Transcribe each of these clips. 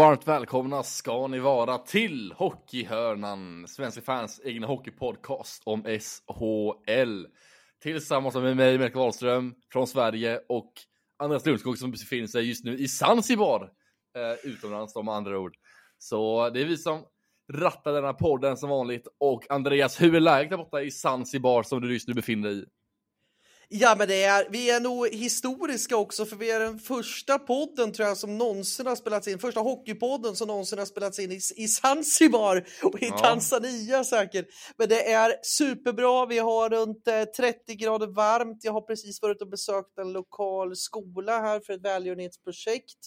Varmt välkomna ska ni vara till Hockeyhörnan, svenska fans egna hockeypodcast om SHL. Tillsammans med mig, Melker Wahlström från Sverige och Andreas Lundskog som befinner sig just nu i Zanzibar, eh, utomlands om andra ord. Så det är vi som rattar denna podden som vanligt. Och Andreas, hur är läget där borta i Zanzibar som du just nu befinner dig i? Ja, men det är, vi är nog historiska också, för vi är den första podden tror jag som någonsin har spelats in, första hockeypodden som någonsin har spelats in i, i Zanzibar och i ja. Tanzania säkert. Men det är superbra. Vi har runt 30 eh, grader varmt. Jag har precis varit och besökt en lokal skola här för ett välgörenhetsprojekt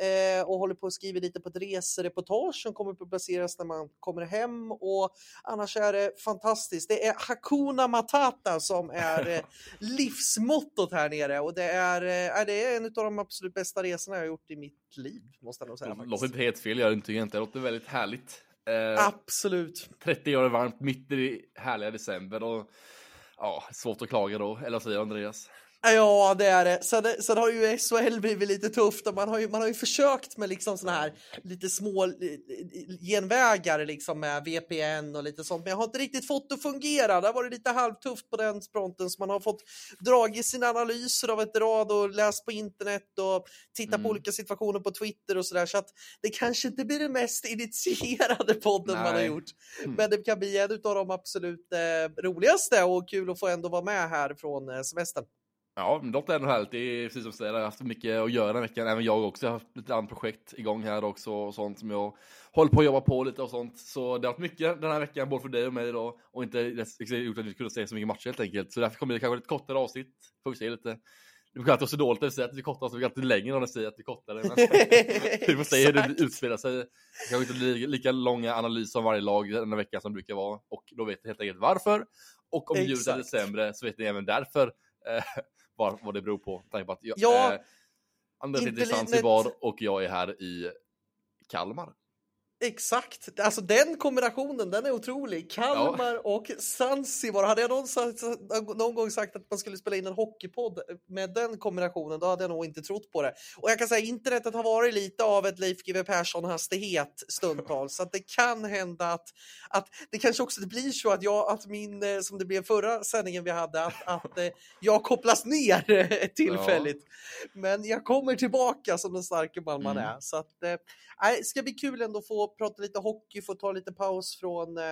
eh, och håller på att skriva lite på ett resereportage som kommer att publiceras när man kommer hem. Och annars är det fantastiskt. Det är Hakuna Matata som är eh, livsmottot här nere och det är, eh, det är en av de absolut bästa resorna jag har gjort i mitt liv. Måste jag nog säga. Det låter inte helt fel, det inte. Det låter väldigt härligt. Eh, Absolut. 30 grader varmt mitt i härliga december och ja, svårt att klaga då. Eller vad säger Andreas? Ja, det är det. Sen, sen har ju SHL blivit lite tufft och man har ju, man har ju försökt med liksom såna här lite små genvägar liksom med VPN och lite sånt, men jag har inte riktigt fått det att fungera. Det har varit lite halvtufft på den fronten så man har fått dragit sina analyser av ett rad och läst på internet och titta mm. på olika situationer på Twitter och sådär. Så att det kanske inte blir den mest initierade podden Nej. man har gjort, mm. men det kan bli en av de absolut eh, roligaste och kul att få ändå vara med här från eh, semestern. Ja, men det är ändå härligt. Det är precis som du säger, jag har haft mycket att göra den veckan. Även jag också. Jag har haft lite andra projekt igång här också och sånt som jag håller på att jobba på lite och sånt. Så det har varit mycket den här veckan, både för dig och mig då. Och inte gjort att vi kunde se så mycket matcher helt enkelt. Så därför kommer det kanske lite kortare avsnitt. Får vi se lite. Det brukar alltid vara så dåligt att säga att vi kortar så vi alltid längre om det säger att vi kortar det. Men vi får se hur det utspelar sig. Det kanske inte blir lika långa analyser om varje lag den här veckan som det brukar vara. Och då vet ni helt enkelt varför. Och om ljudet är sämre så vet ni även därför. Eh, vad, det beror på. på att jag, ja, eh, Anders är i Zanzibar och jag är här i Kalmar. Exakt, alltså den kombinationen den är otrolig. Kalmar ja. och Zanzibar. Hade jag någon, någon, gång sagt att man skulle spela in en hockeypodd med den kombinationen, då hade jag nog inte trott på det. Och jag kan säga internetet har varit lite av ett Leif GW Persson hastighet stundtals, så att det kan hända att, att det kanske också blir så att jag, att min, eh, som det blev förra sändningen vi hade, att, att eh, jag kopplas ner tillfälligt. Ja. Men jag kommer tillbaka som den starke man man mm. är. Så att, eh, det ska bli kul ändå att prata lite hockey, få ta lite paus från eh,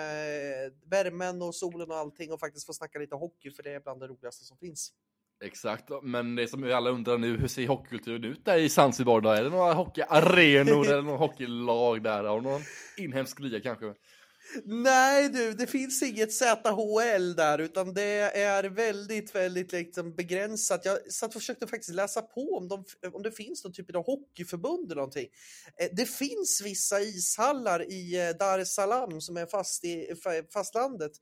värmen och solen och allting och faktiskt få snacka lite hockey för det är bland det roligaste som finns. Exakt, men det som vi alla undrar nu, hur ser hockeykulturen ut där i Zanzibar? Är det några hockeyarenor eller några hockeylag där? Har någon inhemsk liga kanske? Nej du, det finns inget ZHL där utan det är väldigt, väldigt liksom begränsat. Jag satt och försökte faktiskt läsa på om, de, om det finns någon typ av hockeyförbund eller någonting. Eh, det finns vissa ishallar i eh, Dar es Salaam som är fast i fastlandet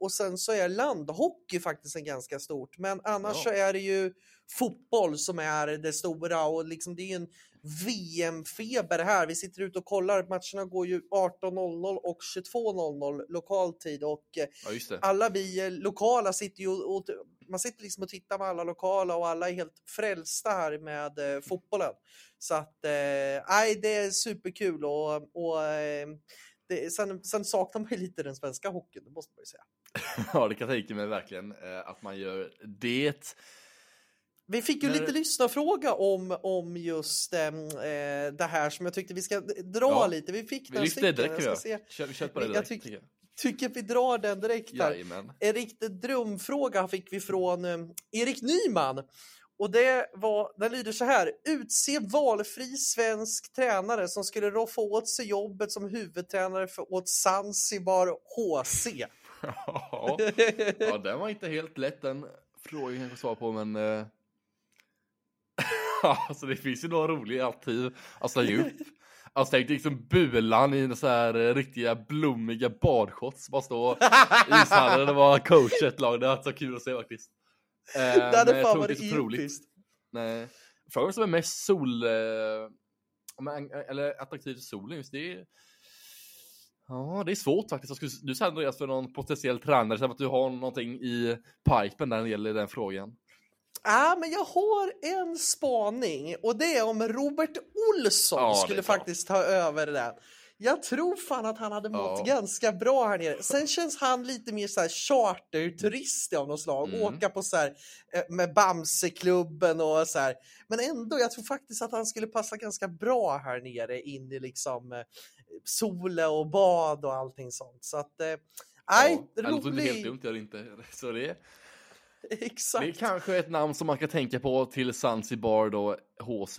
och sen så är landhockey faktiskt en ganska stort. Men annars ja. så är det ju fotboll som är det stora och liksom det är en VM-feber här. Vi sitter ute och kollar. Matcherna går ju 18.00 och 22.00 lokal tid och eh, ja, alla vi eh, lokala sitter ju och, man sitter liksom och tittar med alla lokala och alla är helt frälsta här med eh, fotbollen. Så att nej, eh, det är superkul och, och eh, det, sen, sen saknar man ju lite den svenska hockeyn, det måste man ju säga. ja, det kan jag tänka mig verkligen att man gör det. Vi fick ju När... lite lyssnarfråga om, om just äh, det här som jag tyckte vi ska dra ja. lite. Vi fick den stycken. Direkt, jag Kör, kör på det direkt. Jag tyck, tycker vi drar den direkt. En riktig drömfråga fick vi från äh, Erik Nyman. Och det var, den lyder så här. Utse valfri svensk tränare som skulle roffa åt sig jobbet som huvudtränare för, åt Zanzibar HC. ja, ja, den var inte helt lätt den frågan att svara på, men eh, alltså det finns ju några roliga alternativ att slänga upp. Alltså tänk liksom Bulan i så här eh, riktiga blommiga badshorts. Bara stå i ishallen det var coach ett lag. Det har varit så kul att se faktiskt. Eh, det hade fan varit episkt. Nej. Frågan som är mest sol... Eh, eller attraktivt i solen just det är... Ja, det är svårt faktiskt. Du säger Andreas för någon potentiell tränare, så att du har någonting i pipen där när det gäller den frågan. Ja, men jag har en spaning och det är om Robert Olsson Ja, skulle faktiskt ta över det där. Jag tror fan att han hade mått Ja. ganska bra här nere. Sen känns han lite mer så här charterturist av något slag. Mm. Åka på så här eh, med Bamseklubben och så här. Men ändå, jag tror faktiskt att han skulle passa ganska bra här nere in i liksom eh, solen och bad och allting sånt. Så att, eh, nej, ja, det låter inte helt rolig. dumt, det inte. Så det, Exakt. det är kanske ett namn som man kan tänka på till Zanzibar då, HC.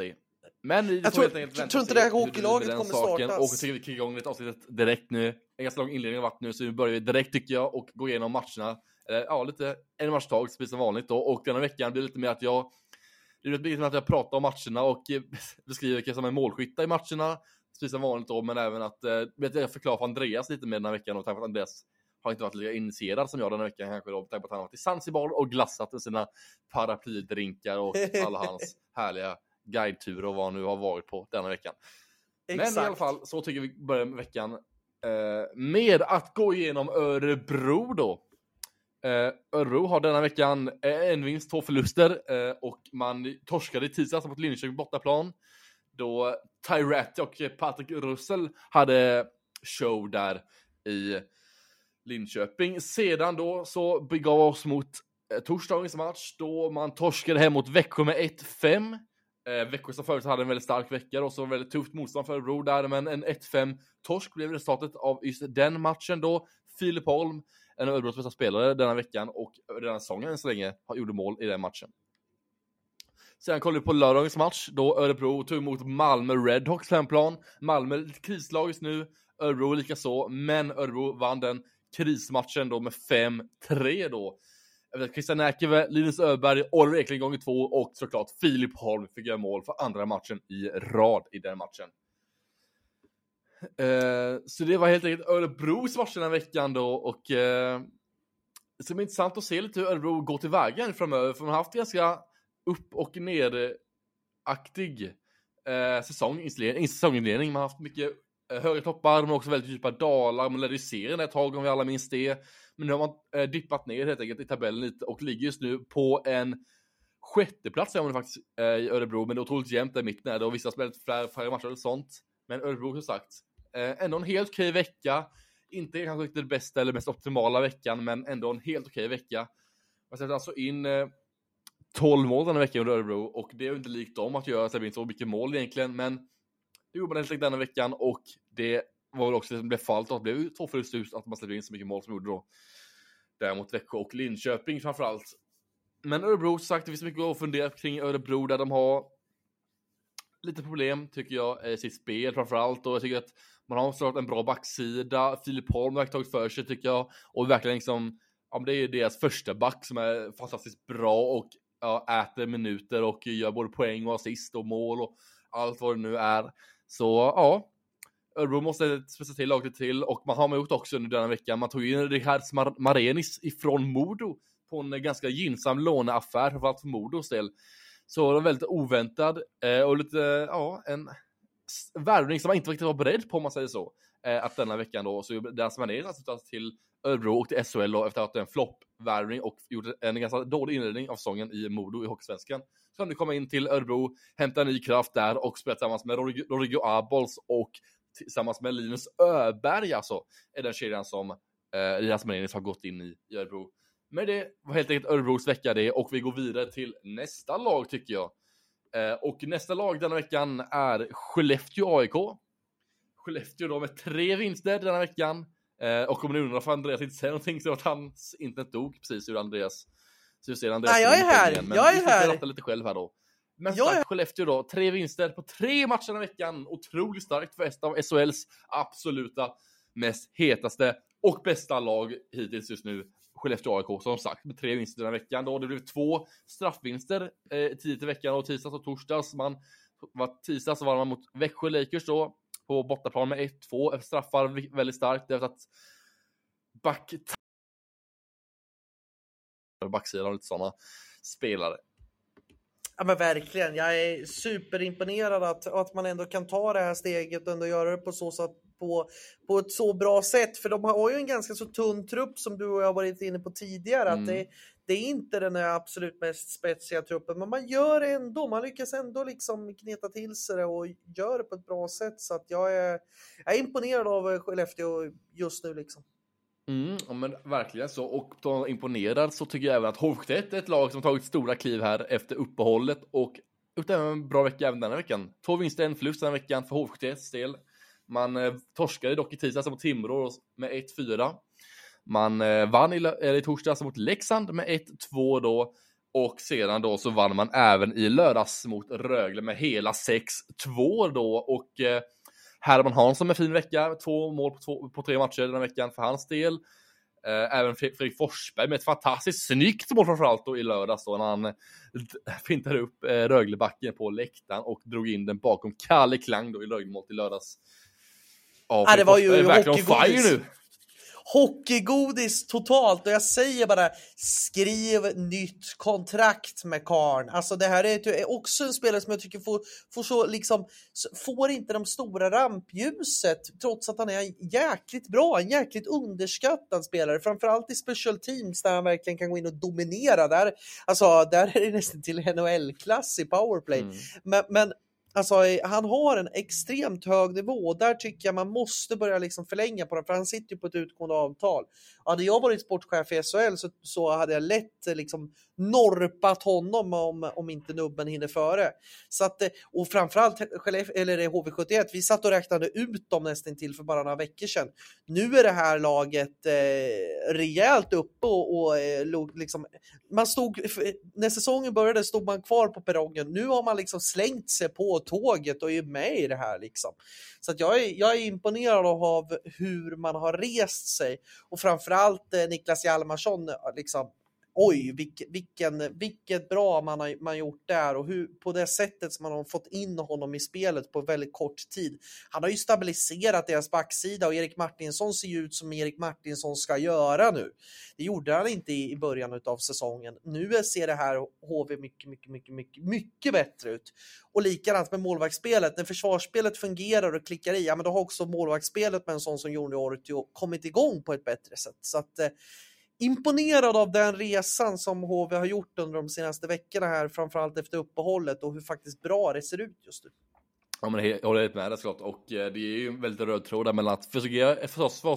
Men vi Jag får tror- helt enkelt vänta tror inte det här hockeylaget kommer saken. startas. Och tycker vi kickar igång lite avsnittet direkt nu. En ganska lång inledning har varit nu, så nu börjar vi direkt tycker jag och gå igenom matcherna. Eller ja, lite en match tag, precis som vanligt då. Och denna veckan blir det lite mer att jag det blir lite mer att jag pratar om matcherna och eh, beskriver vilka som är målskyttar i matcherna. Precis som vanligt då, men även att eh, jag förklarar för Andreas lite mer den här veckan och tack för att Andreas har inte varit lika initierad som jag den här veckan kanske då. Tack på att han har varit i Zanzibar och glassat med sina paraplydrinkar och alla hans härliga guideturer och vad han nu har varit på denna veckan. Men i alla Exakt. fall så tycker vi börjar med veckan eh, med att gå igenom Örebro då. Eh, Örebro har denna veckan eh, en vinst, två förluster eh, och man torskade i tisdags mot Linköping bortaplan. Då Tyrett och Patrik Russell hade show där i Linköping. Sedan då så begav oss mot eh, torsdagens match då man torskade hem mot Växjö med 1-5. Eh, Växjö som förut hade en väldigt stark vecka och så väldigt tufft motstånd för Örebro där, men en 1-5 torsk blev resultatet av just den matchen då. Filip Holm, en av Örebros bästa spelare denna veckan och denna säsongen än så länge, har gjorde mål i den matchen. Sen kollar vi på lördagens match då Örebro tog emot Malmö Redhawks hemplan. Malmö lite krislag just nu, Örebro likaså, men Örebro vann den krismatchen då med 5-3 då. Jag vet, Christian Näkeve, Linus Öberg, Oliver Eklind gånger två och såklart Filip Holm fick göra mål för andra matchen i rad i den matchen. Eh, så det var helt enkelt Örebros match den här veckan då och eh, det ska bli intressant att se lite hur Örebro går tillväga framöver för man har haft ganska upp och ner-aktig eh, säsong, inledning- säsonginledning. Man har haft mycket Eh, högre höga toppar men också väldigt djupa dalar. Man ledde ju serien ett tag om vi alla minns det. Men nu har man eh, dippat ner helt enkelt i tabellen lite och ligger just nu på en sjätteplats är man faktiskt eh, i Örebro, men det är otroligt jämnt där i mitten är det och vissa har spelat fler, färre matcher eller sånt. Men Örebro som sagt, eh, ändå en helt okej vecka. Inte kanske inte den bästa eller mest optimala veckan, men ändå en helt okej vecka. Man släppte alltså in eh, 12 mål den här veckan under Örebro och det är ju inte likt dem att göra så mycket mål egentligen, men det gjorde man helt enkelt denna veckan och det var väl också det som blev fallet det blev ju två att man släppte in så mycket mål som gjorde då. Däremot Växjö och Linköping framförallt. Men Örebro, som sagt, det finns mycket att fundera kring Örebro där de har lite problem tycker jag i sitt spel framförallt och jag tycker att man har såklart en bra backsida. Filip Holm har tagit för sig tycker jag och verkligen liksom Ja men det är ju deras första back som är fantastiskt bra och ja, äter minuter och gör både poäng och assist och mål och allt vad det nu är. Så ja, Örebro måste spetsa till laget till och man har man gjort också under denna vecka. Man tog in Richard Mar- Marenis ifrån Modo på en ganska gynnsam låneaffär, framförallt för Modos del. Så det var väldigt oväntad eh, och lite, ja, en värvning som man inte riktigt var beredd på om man säger så. Eh, att denna veckan då, så deras Marenis alltså till Örebro åkte till SHL då, efter att ha haft en floppvärvning och gjort en ganska dålig inledning av säsongen i Modo i Hockeysvenskan. Så han nu komma in till Örebro, hämta ny kraft där och spela tillsammans med Rodrigo- Abols och tillsammans med Linus Öberg alltså, är den kedjan som eh, Elias Marenis har gått in i, i Örebro. Men det var helt enkelt Örebros vecka det och vi går vidare till nästa lag tycker jag. Eh, och nästa lag denna veckan är Skellefteå AIK. Skellefteå då med tre vinster denna veckan. Eh, och om ni undrar för Andreas inte säger någonting så att hans internet dog precis ur Andreas. Så ser Andreas Nej, jag är här. igen, men Jag är här. lite själv här då. Men Jag är- Skellefteå då, tre vinster på tre matcher här veckan. Otroligt starkt för ett av SHLs absoluta mest hetaste och bästa lag hittills just nu. Skellefteå AIK som sagt med tre vinster den här veckan då. Det blev två straffvinster eh, tidigt i veckan och tisdags och torsdags. Man, var, tisdags så var man mot Växjö Lakers då på bortaplan med 1-2 efter straffar väldigt starkt efter att back backsidan och lite sådana spelare. Ja men verkligen, jag är superimponerad att, att man ändå kan ta det här steget och ändå göra det på så sätt på, på ett så bra sätt. För de har ju en ganska så tunn trupp som du och jag varit inne på tidigare. Mm. Att det, det är inte den absolut mest spetsiga truppen, men man gör det ändå. Man lyckas ändå liksom kneta till sig det och gör det på ett bra sätt. Så att jag är, jag är imponerad av Skellefteå just nu liksom. Mm, ja, men verkligen så. Och då imponerad så tycker jag även att HV71 är ett lag som tagit stora kliv här efter uppehållet och gjort en bra vecka även denna veckan. Två vinster, en förlust den veckan för HV71 del. Man eh, torskade dock i tisdags mot Timrå med 1-4. Man eh, vann i, eller i torsdags mot Leksand med 1-2 då. Och sedan då så vann man även i lördags mot Rögle med hela 6-2 då. Och eh, Herman Hansson med fin vecka, två mål på, två, på tre matcher den här veckan för hans del. Eh, även Fredrik Forsberg med ett fantastiskt snyggt mål framförallt då i lördags då när han fintade upp eh, Röglebacken på läktaren och drog in den bakom Kalle Klang då i Röglemål i lördags. Ja, ja det var ju nu hockeygodis totalt och jag säger bara skriv nytt kontrakt med Karn. Alltså det här är också en spelare som jag tycker får, får så liksom får inte de stora rampljuset trots att han är jäkligt bra, en jäkligt underskattad spelare, framförallt i special teams där han verkligen kan gå in och dominera. Där, alltså, där är det nästan till NHL-klass i powerplay. Mm. Men, men Alltså, han har en extremt hög nivå och där tycker jag man måste börja liksom förlänga på den, för han sitter ju på ett utgående avtal. Hade jag varit sportchef i SHL så, så hade jag lätt liksom norpat honom om, om inte nubben hinner före. Så att, och framförallt eller HV71, vi satt och räknade ut dem nästan till för bara några veckor sedan. Nu är det här laget eh, rejält uppe och, och eh, liksom, man stod, när säsongen började stod man kvar på perrongen. Nu har man liksom slängt sig på tåget och är med i det här liksom. Så att jag, är, jag är imponerad av hur man har rest sig och framförallt eh, Niklas Hjalmarsson eh, liksom oj, vilken, vilken, vilket bra man har man gjort där och hur, på det sättet som man har fått in honom i spelet på väldigt kort tid. Han har ju stabiliserat deras backsida och Erik Martinsson ser ju ut som Erik Martinsson ska göra nu. Det gjorde han inte i, i början av säsongen. Nu ser det här HV mycket, mycket, mycket, mycket, mycket bättre ut. Och likadant med målvaktsspelet. När försvarsspelet fungerar och klickar i, ja men då har också målvaktsspelet med en sån som Jonny Ortio kommit igång på ett bättre sätt. Så att eh, imponerad av den resan som HV har gjort under de senaste veckorna här, framförallt efter uppehållet och hur faktiskt bra det ser ut just nu. Ja men jag håller helt med dig såklart och eh, det är ju en väldigt röd tråd där mellan att försöka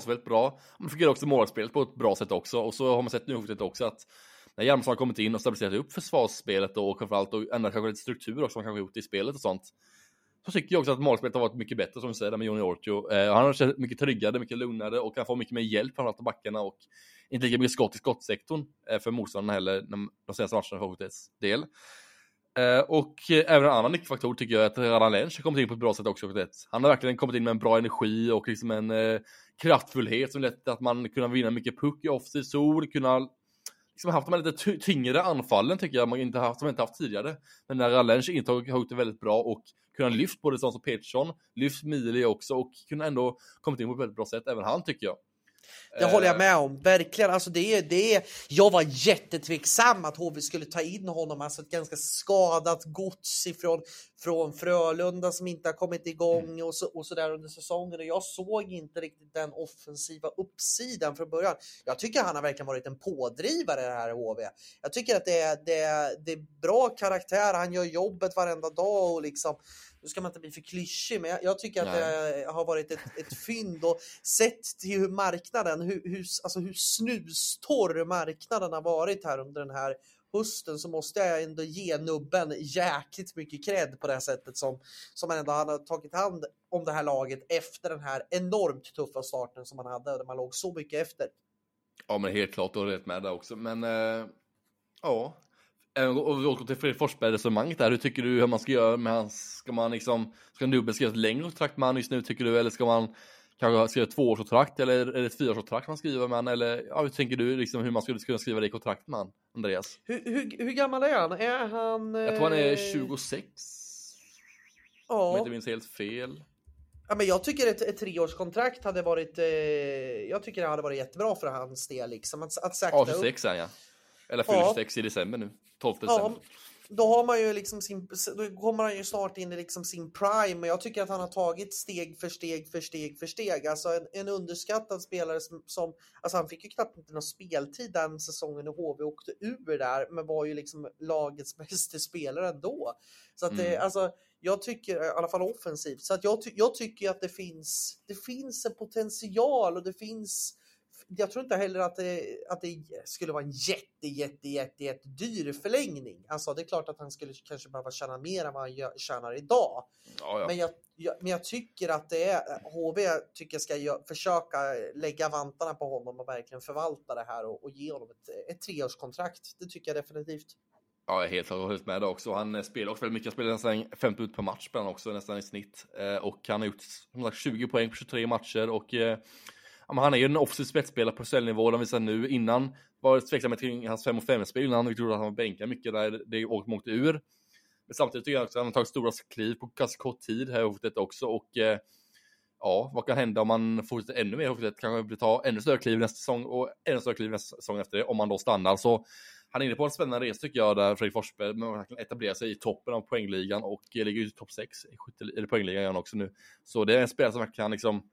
väldigt bra, men fungerar också målvaktsspelet på ett bra sätt också och så har man sett nu också att när Hjalmarsson har kommit in och stabiliserat upp försvarsspelet och framförallt och ändrat kanske lite struktur också som kanske gjort i spelet och sånt så tycker jag också att målspelet har varit mycket bättre som du säger med Johnny Ortio. Eh, han har känt mycket tryggare, mycket lugnare och kan få mycket mer hjälp framförallt av backarna och inte lika mycket skott i skottsektorn eh, för motståndarna heller de senaste matcherna för HVTs del. Eh, och eh, även en annan nyckelfaktor tycker jag är att Radan Lensch har kommit in på ett bra sätt också. Han har verkligen kommit in med en bra energi och liksom en kraftfullhet som lett till att man kunnat vinna mycket puck i offensiv zon, kunna liksom haft de här lite tyngre anfallen tycker jag man inte haft, som man inte haft tidigare. Men när Lenc intag har gjort det väldigt bra och kunnat lyft både sånt som Petersson, lyft Mili också och kunna ändå kommit in på ett väldigt bra sätt, även han tycker jag. Det håller jag med om, verkligen. Alltså det är, det är, jag var jättetveksam att HV skulle ta in honom, alltså ett ganska skadat gods ifrån från Frölunda som inte har kommit igång mm. och så, och så där under säsongen. Och jag såg inte riktigt den offensiva uppsidan från början. Jag tycker han har verkligen varit en pådrivare i det här HV. Jag tycker att det är, det, är, det är bra karaktär, han gör jobbet varenda dag och liksom nu ska man inte bli för klyschig, men jag, jag tycker att det har varit ett, ett fynd och sett till hur marknaden, hur, hur, alltså hur snustorr marknaden har varit här under den här hösten så måste jag ändå ge nubben jäkligt mycket cred på det här sättet som, som man ändå har tagit hand om det här laget efter den här enormt tuffa starten som man hade där man låg så mycket efter. Ja men helt klart, du har rätt med det också. Men äh, ja, och vi återgår till Fredrik Forsberg-resonemanget där. Hur tycker du hur man ska göra med hans, ska man liksom, ska Nubben skriva ett längre kontrakt med han just nu tycker du, eller ska man kanske skriva ett tvåårskontrakt eller är det ett fyraårskontrakt man skriver med han, eller ja, hur tänker du liksom hur man skulle kunna skriva det i kontrakt med han, Andreas? Hur, hur, hur gammal är han? Är han? Jag tror han är 26. Ja. Om jag inte minns helt fel. Ja, men jag tycker ett, ett treårskontrakt hade varit, eh, jag tycker det hade varit jättebra för hans del liksom. Att, att sakta ja, 26 upp. är han ja. Eller fyller ja. 26 i december nu. 12 december. Ja, då har man ju liksom sin, då kommer han ju snart in i liksom sin prime och jag tycker att han har tagit steg för steg för steg för steg. Alltså en, en underskattad spelare som, som, alltså han fick ju knappt inte någon speltid den säsongen när HV åkte ur där, men var ju liksom lagets bästa spelare ändå. Så att det, mm. alltså, jag tycker i alla fall offensivt, så att jag, jag tycker att det finns, det finns en potential och det finns jag tror inte heller att det, att det skulle vara en jätte, jätte, jätte, jätte dyr förlängning. Alltså det är klart att han skulle kanske behöva tjäna mer än vad han tjänar idag. Ja, ja. Men, jag, jag, men jag tycker att det är HV tycker jag ska gör, försöka lägga vantarna på honom och verkligen förvalta det här och, och ge honom ett, ett treårskontrakt. Det tycker jag definitivt. Ja, jag är helt, helt med det också. Han spelar också väldigt mycket. Han spelar nästan 50 ut per match också, nästan i snitt. Eh, och han har gjort som sagt, 20 poäng på 23 matcher och eh, han är ju en offensiv spetsspelare på cellnivå, de visar nu. Innan var det tveksamhet kring hans 5 och 5-spel, innan vi trodde att han var bänkad mycket där det åkte mot ur. Men samtidigt tycker jag också att han har tagit stora kliv på ganska kort tid här i detta också och eh, ja, vad kan hända om man fortsätter ännu mer hotet? Kanske ta ännu större kliv nästa säsong och ännu större kliv nästa säsong efter det, om man då stannar. Så han är inne på en spännande resa tycker jag, där Fredrik Forsberg kan etablera sig i toppen av poängligan och eh, ligger i topp 6 i poängligan också nu. Så det är en spelare som kan liksom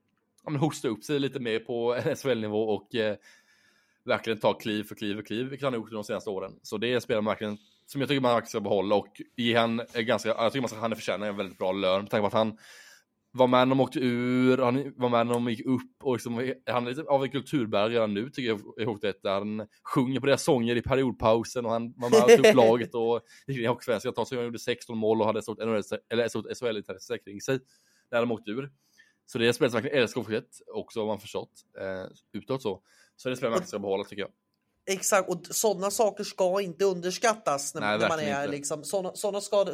ja, men hosta upp sig lite mer på SHL-nivå och eh, verkligen ta kliv för kliv för kliv, vilket han har gjort de senaste åren. Så det är spelare man verkligen, som jag tycker man ska behålla och ge han ganska, jag tycker man ska, han förtjänar en väldigt bra lön med tanke på att han var med när de åkte ur, han var med när de gick upp och liksom, han är lite av en kulturbärare redan nu tycker jag i Hockeyet. Han sjunger på deras sånger i periodpausen och han var med och tog upp laget och gick in i Hockeysvenskan. Jag tar han gjorde 16 mål och hade ett stort SHL-intresse kring sig när de åkte ur. Så det är spelet som verkligen älskar Hockeyet också har man förstått eh, utåt så. Så det är spelet man ska behålla tycker jag. Exakt, och sådana saker ska inte underskattas när, Nej, när man är inte. liksom, sådana, sådana ska,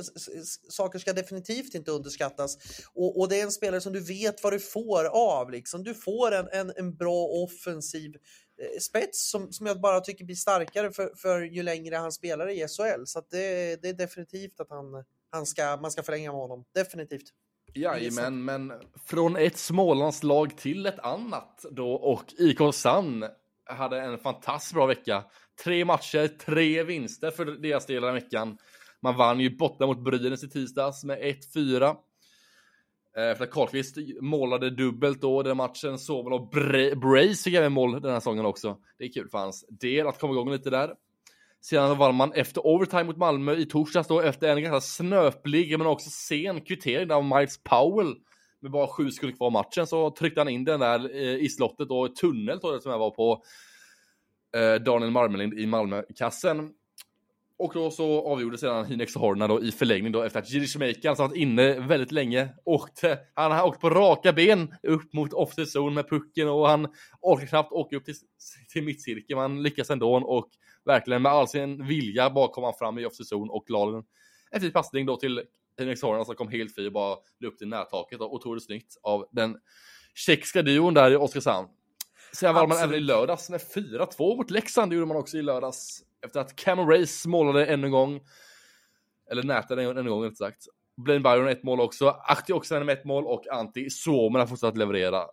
saker ska definitivt inte underskattas. Och, och, det är en spelare som du vet vad du får av liksom. Du får en, en, en bra offensiv eh, spets som, som jag bara tycker blir starkare för, för ju längre han spelar i SHL. Så det, det är definitivt att han, han ska, man ska förlänga med honom. Definitivt. Jajamän, men från ett Smålandslag till ett annat då och IK Sann hade en fantastiskt bra vecka. Tre matcher, tre vinster för deras del den veckan. Man vann ju borta mot Brynäs i tisdags med 1-4. Eh, för att Karlqvist målade dubbelt då den matchen. Sobel och Brace fick även mål den här säsongen också. Det är kul för hans del att komma igång lite där. Sedan vann man efter overtime mot Malmö i torsdags då efter en ganska snöplig men också sen kvittering av Miles Powell. Med bara sju sekunder kvar matchen så tryckte han in den där eh, i slottet och tunnel tror jag som jag var på eh, Daniel Marmelind i Malmö-kassen. Och då så avgjorde sedan Hinex Horna då i förlängning då efter att Jiri Shmeikan som varit inne väldigt länge åkte. Han har åkt på raka ben upp mot offset zone med pucken och han orkar knappt åka upp till, till mittcirkeln. Man lyckas ändå och verkligen med all sin vilja bara kom han fram i offset zone och la en fin passning då till Hinex Horna som kom helt fri och bara upp till närtaket och otroligt snyggt av den tjeckiska duon där i Oskarshamn. Sen var man även i lördags med 4-2 mot Leksand, det gjorde man också i lördags. Efter att Cameron Race målade ännu en gång. Eller nätade ännu en gång, rätt sagt. Blaine Byron ett mål också. Ahti också med ett mål och Antti Suomen har fortsatt leverera.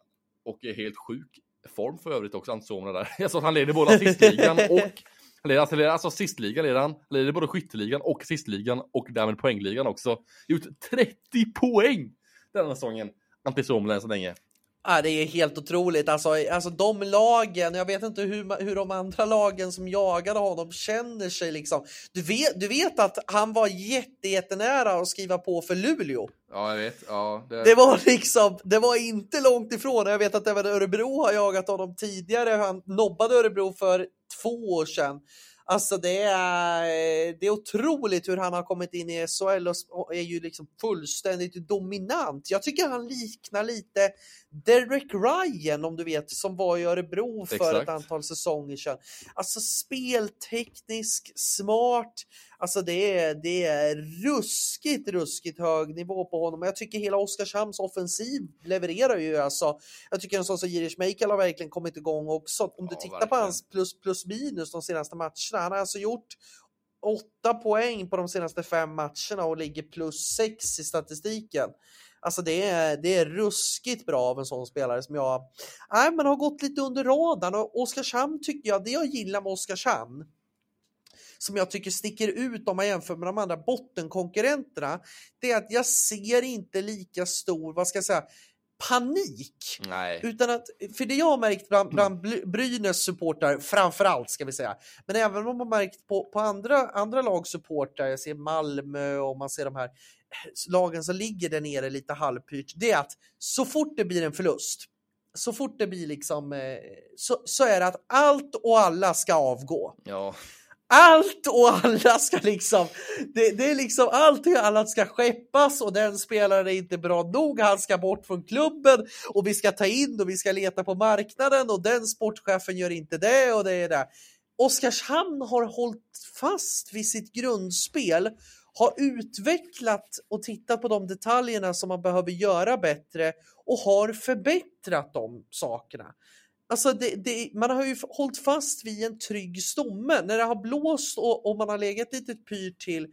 Och är helt sjuk form för övrigt också, Antti Suomen där. Jag såg att han leder både assistligan och han leder, alltså, alltså assistligan leder han, leder både skytteligan och assistligan och därmed poängligan också. Gjort 30 poäng denna säsongen. Antti Suomen än så länge. Ja, det är helt otroligt. Alltså, alltså de lagen, jag vet inte hur, hur de andra lagen som jagade honom känner sig. Liksom. Du, vet, du vet att han var jätte, jättenära att skriva på för Luleå. Ja, jag vet. Ja, det... det... var liksom, det var inte långt ifrån. Jag vet att även Örebro har jagat honom tidigare. Han nobbade Örebro för två år sedan. Alltså det är, det är otroligt hur han har kommit in i SHL och är ju liksom fullständigt dominant. Jag tycker han liknar lite Derek Ryan om du vet som var i Örebro för Exakt. ett antal säsonger sedan. Alltså spelteknisk, smart, Alltså det är, det är ruskigt, ruskigt hög nivå på honom. Jag tycker hela Oskarshamns offensiv levererar ju alltså. Jag tycker en sån som Jiri Schmeichel har verkligen kommit igång också. Om du ja, tittar verkligen. på hans plus, plus minus de senaste matcherna. Han har alltså gjort åtta poäng på de senaste fem matcherna och ligger plus sex i statistiken. Alltså det är, det är ruskigt bra av en sån spelare som jag nej, men har gått lite under radarn och Oskarshamn tycker jag, det jag gillar med Oskarshamn som jag tycker sticker ut om man jämför med de andra bottenkonkurrenterna, det är att jag ser inte lika stor, vad ska jag säga, panik. Nej. Utan att, för det jag har märkt bland, bland Brynäs supportrar, framför allt ska vi säga, men även om man märkt på, på andra, andra lags supportrar, jag ser Malmö och man ser de här lagen som ligger där nere lite halvpyrt, det är att så fort det blir en förlust, så fort det blir liksom, eh, så, så är det att allt och alla ska avgå. Ja. Allt och alla ska liksom, det, det, är liksom allt och alla ska skeppas och den spelaren är inte bra nog, han ska bort från klubben och vi ska ta in och vi ska leta på marknaden och den sportchefen gör inte det och det är det. Oskarshamn har hållit fast vid sitt grundspel har utvecklat och tittat på de detaljerna som man behöver göra bättre och har förbättrat de sakerna. Alltså det, det, man har ju hållit fast vid en trygg stomme. När det har blåst och, och man har legat lite pyrt till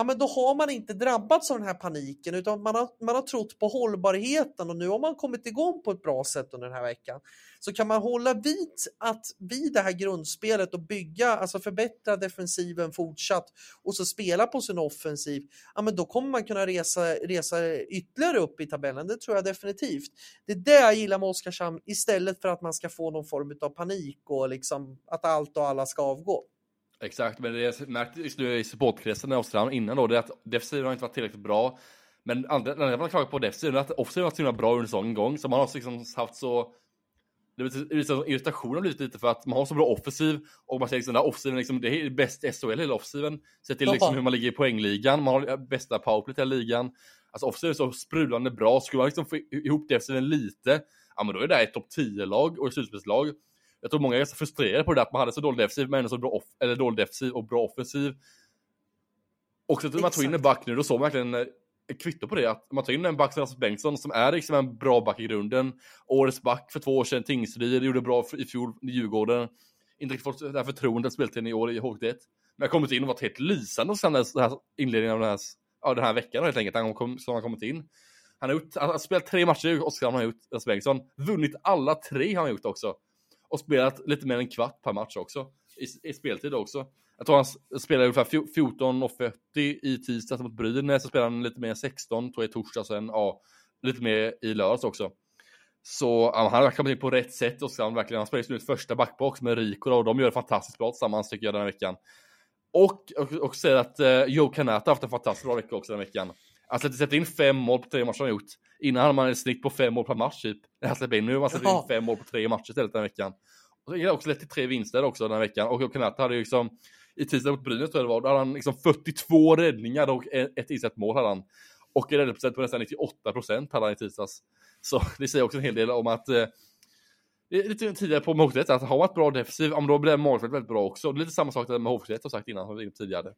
ja, men då har man inte drabbats av den här paniken utan man har, man har trott på hållbarheten och nu har man kommit igång på ett bra sätt under den här veckan. Så kan man hålla vid, att, vid det här grundspelet och bygga, alltså förbättra defensiven fortsatt och så spela på sin offensiv, ja men då kommer man kunna resa, resa ytterligare upp i tabellen, det tror jag definitivt. Det är det jag gillar med Oskarshamn istället för att man ska få någon form av panik och liksom att allt och alla ska avgå. Exakt, men det jag märkt just nu i supportkretsen i Oskarshamn innan då, det är att defensiven har inte varit tillräckligt bra. Men andra, när man klagar på defensiven, att offensiven har varit så himla bra under säsongen gång, så man har liksom haft så det blir irritationen har blivit lite för att man har så bra offensiv och man säger liksom, den här offensiven liksom, det är bäst i SHL hela offensiven. Sett till liksom hur man ligger i poängligan, man har bästa powerplay i hela ligan. Alltså offensiven är så sprudlande bra, skulle man liksom få ihop defensiven lite, ja men då är det ett topp 10-lag och ett slutspelslag. Jag tror många är ganska frustrerade på det där, att man hade så dålig defensiv men ändå så bra, off eller dålig defensiv och bra offensiv. Och så att man tog in en back nu, då såg man verkligen eh, ett kvitto på det, att man tar in en back som Rasmus Bengtsson som är liksom en bra back i grunden. Årets back för två år sedan, Tingsryd, gjorde bra i fjol i Djurgården. Inte riktigt fått det här förtroendet speltiden i år i HT1. Men har kommit in och varit helt lysande sen den här inledningen av den här, ja, den här veckan helt enkelt, han kom, som han kommit in. Han har, gjort, han har spelat tre matcher i Oskarshamn har gjort, Rasmus Bengtsson. Vunnit alla tre har han gjort också. Och spelat lite mer än en kvart per match också. I, i speltid också. Jag tror han spelade ungefär 14.40 i tisdags mot Brynäs, så spelade han lite mer 16, tror jag i torsdag sen, ja, lite mer i lördags också. Så ja, han har kommit in på rätt sätt och han verkligen, han spelar just nu första backbox med Rico och de gör det fantastiskt bra tillsammans tycker jag den här veckan. Och, och, och säger att eh, Joe Canata har haft en fantastiskt bra vecka också den här veckan. Alltså sätta in fem mål på tre matcher han gjort. Innan hade man ett snitt på fem mål per match typ. Nu har man släppt in fem mål på tre matcher istället den här veckan. Och det har också lett till tre vinster också den här veckan. Och Kanata hade ju liksom i tisdag mot Brynäs tror jag det var, då hade han liksom 42 räddningar och ett insett mål hade han. Och en räddningsprocent på nästan 98 procent hade han i tisdags. Så det säger också en hel del om att eh, lite tidigare på Hovstedt, att har man ett bra defensiv, då blir målfältet väldigt bra också. Det är lite samma sak med Hovstedt har sagt innan, som vi tidigare.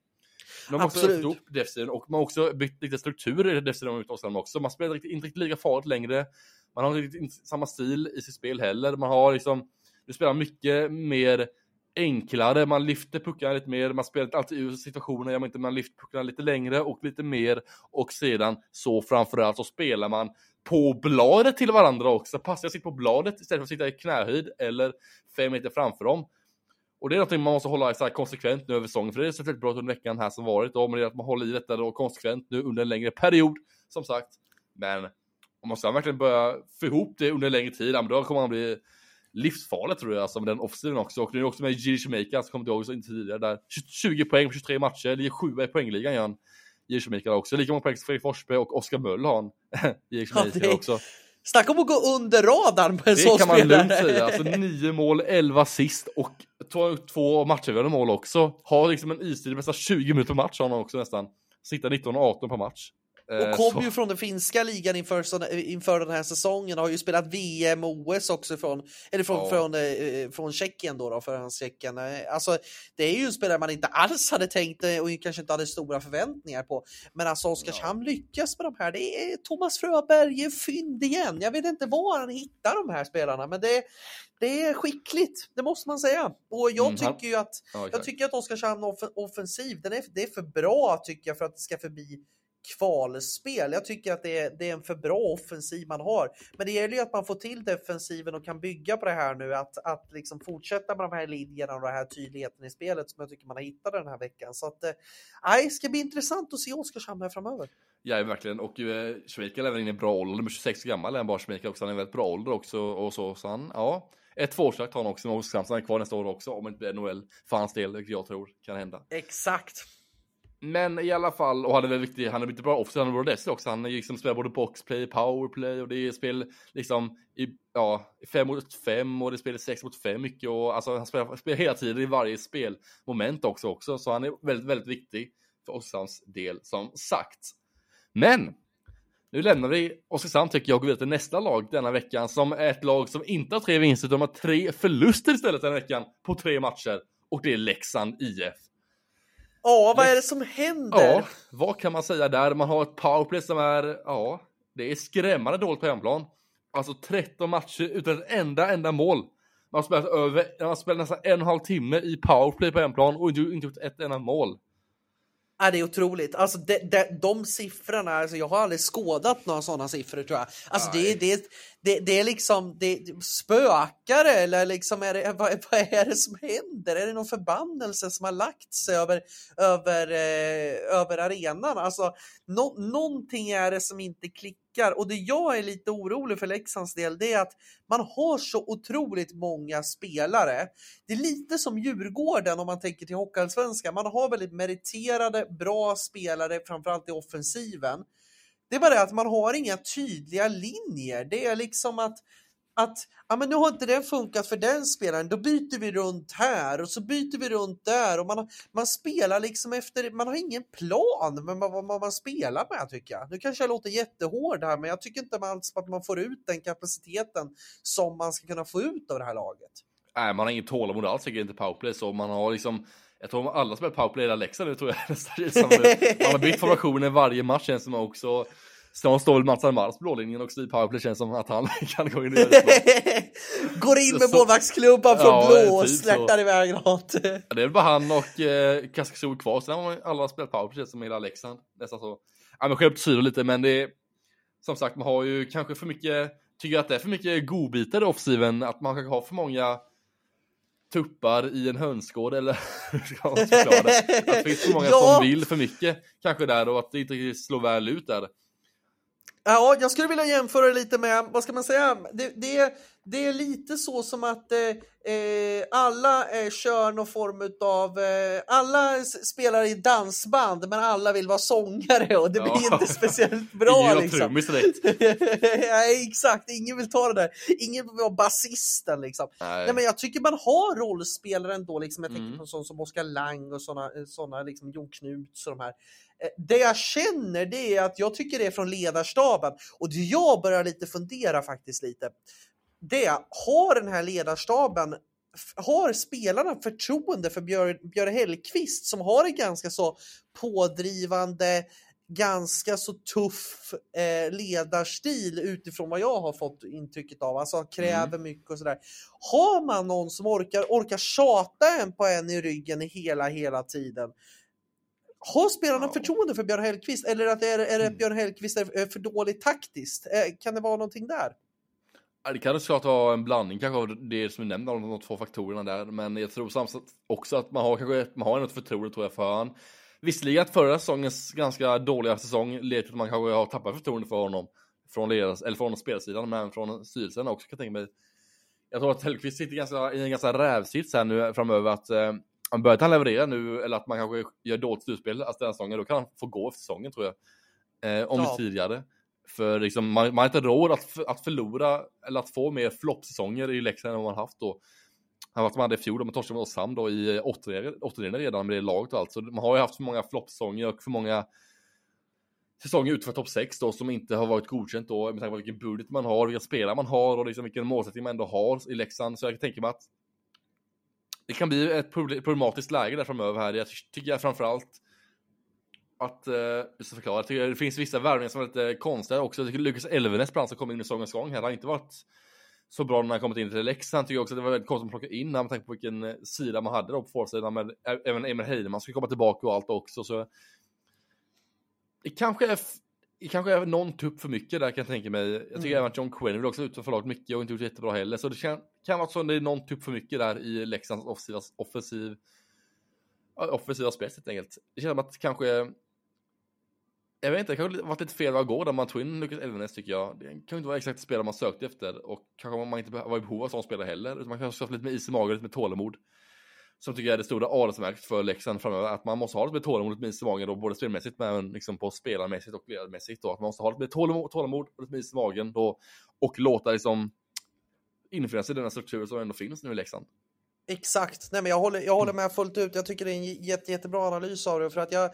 De har också upp defensiven och man har också byggt lite struktur i defensiven utom också. Man spelar inte riktigt lika farligt längre. Man har inte samma stil i sitt spel heller. Man har liksom, du spelar mycket mer enklare, man lyfter puckarna lite mer, man spelar inte alltid ur situationen, man, inte, man lyfter puckarna lite längre och lite mer och sedan så framförallt så spelar man på bladet till varandra också. Passar jag sitter på bladet istället för att sitta i knähöjd eller fem meter framför dem. Och det är någonting man måste hålla så konsekvent nu över säsongen, för det är så väldigt bra under veckan här som varit, och men det är att man håller i detta då konsekvent nu under en längre period, som sagt. Men om man ska verkligen börja få ihop det under en längre tid, då kommer man bli livsfarligt tror jag, alltså med den offsiven också. Och nu är också med Giri Jamaica, som kommer ihåg så inte tidigare, där 20 poäng på 23 matcher, ligger 7 i poängligan han. Giri Jamaica också, lika många poäng som Fredrik Forsberg och Oskar Möll har han. Giri Jamaica ja, också. Snacka om att gå under radarn på en sån spelare. Det kan man lugnt säga. Alltså 9 mål, 11 assist och två matchavgörande mål också. Har liksom en istid nästan 20 minuter per match har han också nästan. Sitter 19 och 18 per match. Och eh, kom så. ju från den finska ligan inför, inför den här säsongen, har ju spelat VM och OS också från, eller från, ja. från, eh, från Tjeckien då, då förhandstjeckien. Eh, alltså, det är ju en spelare man inte alls hade tänkt och kanske inte hade stora förväntningar på. Men alltså Oskarshamn ja. lyckas med de här. Det är Thomas Fröberg fynd igen. Jag vet inte var han hittar de här spelarna, men det, det är skickligt, det måste man säga. Och jag mm, tycker ju att, ja, jag tycker att Oskarshamn offensiv, den är, det är för bra tycker jag för att det ska förbi kvalspel. Jag tycker att det är, det är en för bra offensiv man har. Men det gäller ju att man får till defensiven och kan bygga på det här nu, att, att liksom fortsätta med de här linjerna och den här tydligheten i spelet som jag tycker man har hittat den här veckan. Så att, eh, det ska bli intressant att se Oskarshamn här framöver. Ja, verkligen. Och eh, Schmeichel är väl inne i bra ålder, nummer 26 gammal är han bara Schmeichel också, han är väldigt bra ålder också och så, så han, ja. Ett tvåårskontrakt har han också med Oskarshamn, är kvar nästa år också, om inte NHL för hans del, vilket jag tror kan hända. Exakt. Men i alla fall, och han är väl viktig, han är blivit bra offside, han är bra också. Han är liksom spelar både boxplay, powerplay och det är spel liksom i, ja, fem mot fem och det är spel sex mot fem mycket och alltså han spelar, spelar hela tiden i varje spelmoment också också. Så han är väldigt, väldigt viktig för Oskarshamns del som sagt. Men nu lämnar vi Oskarshamn tycker jag och går vidare till nästa lag denna veckan som är ett lag som inte har tre vinster utan har tre förluster istället den veckan på tre matcher och det är Leksand IF. Ja, vad är det som händer? Ja, vad kan man säga där? Man har ett powerplay som är, ja, det är skrämmande dåligt på hemplan. Alltså 13 matcher utan ett enda, enda mål. Man har spelat över, man har spelat nästan en och en halv timme i powerplay på hemplan och inte gjort ett enda mål. Ja, det är otroligt. Alltså de, de, de siffrorna, alltså jag har aldrig skådat några sådana siffror tror jag. Alltså det, det, det, det är liksom, det, spökar eller liksom är det, vad, vad, är det som händer? Är det någon förbannelse som har lagt sig över, över, eh, över arenan? Alltså no, någonting är det som inte klickar och det jag är lite orolig för Leksands del det är att man har så otroligt många spelare. Det är lite som Djurgården om man tänker till Hockeyallsvenskan. Man har väldigt meriterade, bra spelare, framförallt i offensiven. Det är bara det att man har inga tydliga linjer. Det är liksom att att ja, men nu har inte det funkat för den spelaren, då byter vi runt här och så byter vi runt där och man, man spelar liksom efter, man har ingen plan med vad, man, man spelar med tycker jag. Nu kanske jag låter jättehård här, men jag tycker inte alls att man får ut den kapaciteten som man ska kunna få ut av det här laget. Nej, man har inget tålamod alls tycker jag inte powerplay, så man har liksom jag tror alla som är powerplay i Leksand nu tror jag nästan. Man har bytt formationer varje match känns som också. Snart står väl Mats Almars på blålinjen också i powerplay känns som att han kan gå in i. Går in med målvaktsklubban från ja, blå och typ släktar iväg något. det är väl bara han och eh, Kaskasol kvar, sen har alla spelat powerplay som hela Leksand. Nästan så. Ja men själv syr lite men det är som sagt man har ju kanske för mycket, tycker att det är för mycket godbitar i offensiven, att man kanske har för många tuppar i en hönsgård eller hur ska man förklara det? Att det finns för många ja. som vill för mycket kanske där och att det inte slår väl ut där. Ja, jag skulle vilja jämföra lite med, vad ska man säga, det, det, det är lite så som att eh, eh alla eh, kör någon form av, eh, alla spelar i dansband men alla vill vara sångare och det ja. blir inte speciellt bra. Ingen liksom. Nej, exakt, ingen vill ta det där. Ingen vill vara basisten liksom. Nej. Nej. men jag tycker man har rollspelare ändå, liksom. jag tänker mm. på sånt som Oskar Lang och sådana, såna, liksom Jon Knuts och de här. Eh, det jag känner det är att jag tycker det är från ledarstaben och det jag börjar lite fundera faktiskt lite. Det har den här ledarstaben har spelarna förtroende för Björn, Björn Hellqvist som har en ganska så pådrivande, ganska så tuff eh, ledarstil utifrån vad jag har fått intrycket av. Alltså kräver mm. mycket och sådär. Har man någon som orkar, orkar tjata en på en i ryggen hela, hela tiden har spelarna ja. förtroende för Björn Hellkvist eller att är, är det mm. Björn Hellkvist är för dåligt taktiskt? Eh, kan det vara någonting där? Det kan såklart vara en blandning kanske av det som du nämnde, de två faktorerna där. Men jag tror samtidigt också att man har kanske, man har något förtroende tror jag för han. Visserligen att förra säsongens ganska dåliga säsong leder till att man kanske har tappat förtroende för honom. Från ledars, eller från spelsidan, men från styrelsen också kan jag tänka mig. Jag tror att Hellkvist sitter ganska, i en ganska rävsits här nu framöver att eh, han börjar han leverera nu, eller att man kanske gör dåligt slutspel alltså den säsongen, då kan han få gå efter säsongen tror jag. Eh, om ja. tidigare. För liksom, man, man har inte råd att, att förlora, eller att få mer floppsäsonger i Leksand än vad man haft då. Han var hade i fjol, de torskade mot Oskarshamn då i åttondelen redan med det laget och allt. Så man har ju haft för många floppsäsonger och för många säsonger utanför topp 6 då som inte har varit godkänt då med tanke på vilken budget man har, vilka spelare man har och liksom vilken målsättning man ändå har i Leksand. Så jag kan tänka mig att det kan bli ett problematiskt läge där framöver här. Jag tycker framförallt att, eh, jag ska förklara, jag tycker det finns vissa värvningar som är lite konstiga också. Jag tycker Lukas Elvenes bland som kom in i säsongens gång här, har inte varit så bra när han kommit in till Leksand. Tycker också att det var väldigt konstigt att plocka in när man tänker på vilken eh, sida man hade då på forsidan med även Emil Heidemann skulle komma tillbaka och allt också. Så det kanske är, det kanske är någon tupp för mycket där kan jag tänka mig. Jag tycker Mm. även att John Quinn också ut för laget mycket och inte gjort jättebra heller. Så det kan, kan vara så att det är någon tupp för mycket där i Leksands offensiva, offensiv, ja, offensiva spel helt enkelt. Det känns som att kanske, jag vet inte, det kanske varit lite fel att gå där man tog in Lucas Elvenes tycker jag. Det kan inte vara exakt det spelare man sökte efter och kanske man inte var i behov av sån spelare heller. Utan man kanske ska ha lite mer is i magen, lite mer tålamod. Som tycker jag är det stora adelsmärket för Leksand framöver. Att man måste ha lite mer tålamod, lite mer is i magen då, både spelmässigt men liksom på spelarmässigt och ledarmässigt. Då. Att man måste ha lite mer tålamod, tålamod och lite mer is i magen då. Och låta liksom infinna sig i den här strukturen som ändå finns nu i Leksand. Exakt, nej men jag håller, jag håller med fullt ut. Jag tycker det är en jätte, jättebra analys av det. För att jag,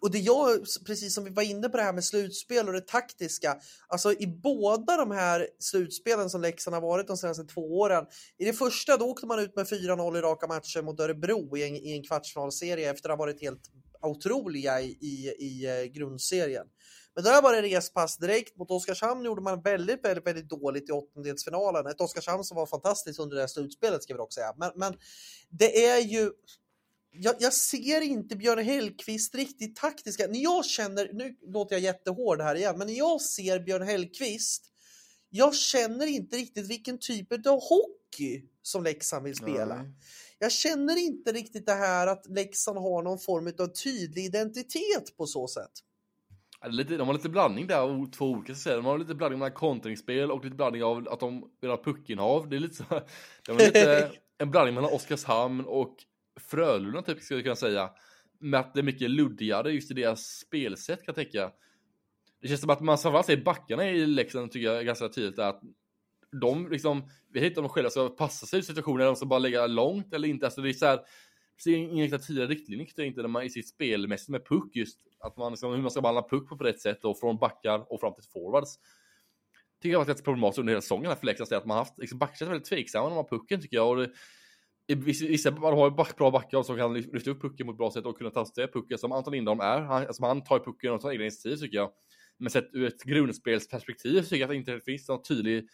och det jag, precis som vi var inne på det här med slutspel och det taktiska. Alltså i båda de här slutspelen som Leksand har varit de senaste två åren. I det första då åkte man ut med 4-0 i raka matcher mot Örebro i en, i en kvartsfinalserie efter att ha varit helt otroliga i, i, i eh, grundserien. Men där var det respass direkt. Mot Oskarshamn gjorde man väldigt, väldigt, väldigt dåligt i åttondelsfinalen. Ett Oskarshamn som var fantastiskt under det här slutspelet ska vi också säga. Men, men det är ju... Jag, jag, ser inte Björn Hellkvist riktigt taktiska. När jag känner, nu låter jag jättehård här igen, men när jag ser Björn Hellkvist, jag känner inte riktigt vilken typ av hockey som Leksand vill spela. Nej. Jag känner inte riktigt det här att Leksand har någon form av tydlig identitet på så sätt. Lite, de har lite blandning där av två olika sätt. De har lite blandning mellan kontringsspel och lite blandning av att de vill ha puckinnehav. Det är lite så, de är lite en blandning mellan Oskarshamn och Frölunda typ skulle jag kunna säga. Med att det är mycket luddigare just i deras spelsätt kan jag tänka. Det känns som att man framförallt ser backarna i Leksand tycker jag är ganska tydligt är att de liksom, vi vet inte om de själva ska passa sig i situationer eller om de ska bara lägga långt eller inte. Alltså det är så här, det ser inga riktigt tydliga riktlinjer inte när man i sitt spelmässigt med puck just. Att man liksom, hur man ska behandla puck på rätt sätt och från backar och fram till forwards. Tycker jag har varit rätt problematiskt under hela säsongen för Leksands att man har haft liksom backar väldigt tveksamma när man har pucken tycker jag. Och det, vissa, man har ju back, bra backar som kan lyfta upp pucken på ett bra sätt och kunna ta sig pucken som Anton Lindholm är. Han, alltså han tar ju pucken och tar egna initiativ tycker jag. Men sett ur ett grundspelsperspektiv tycker jag att det inte finns någon tydlig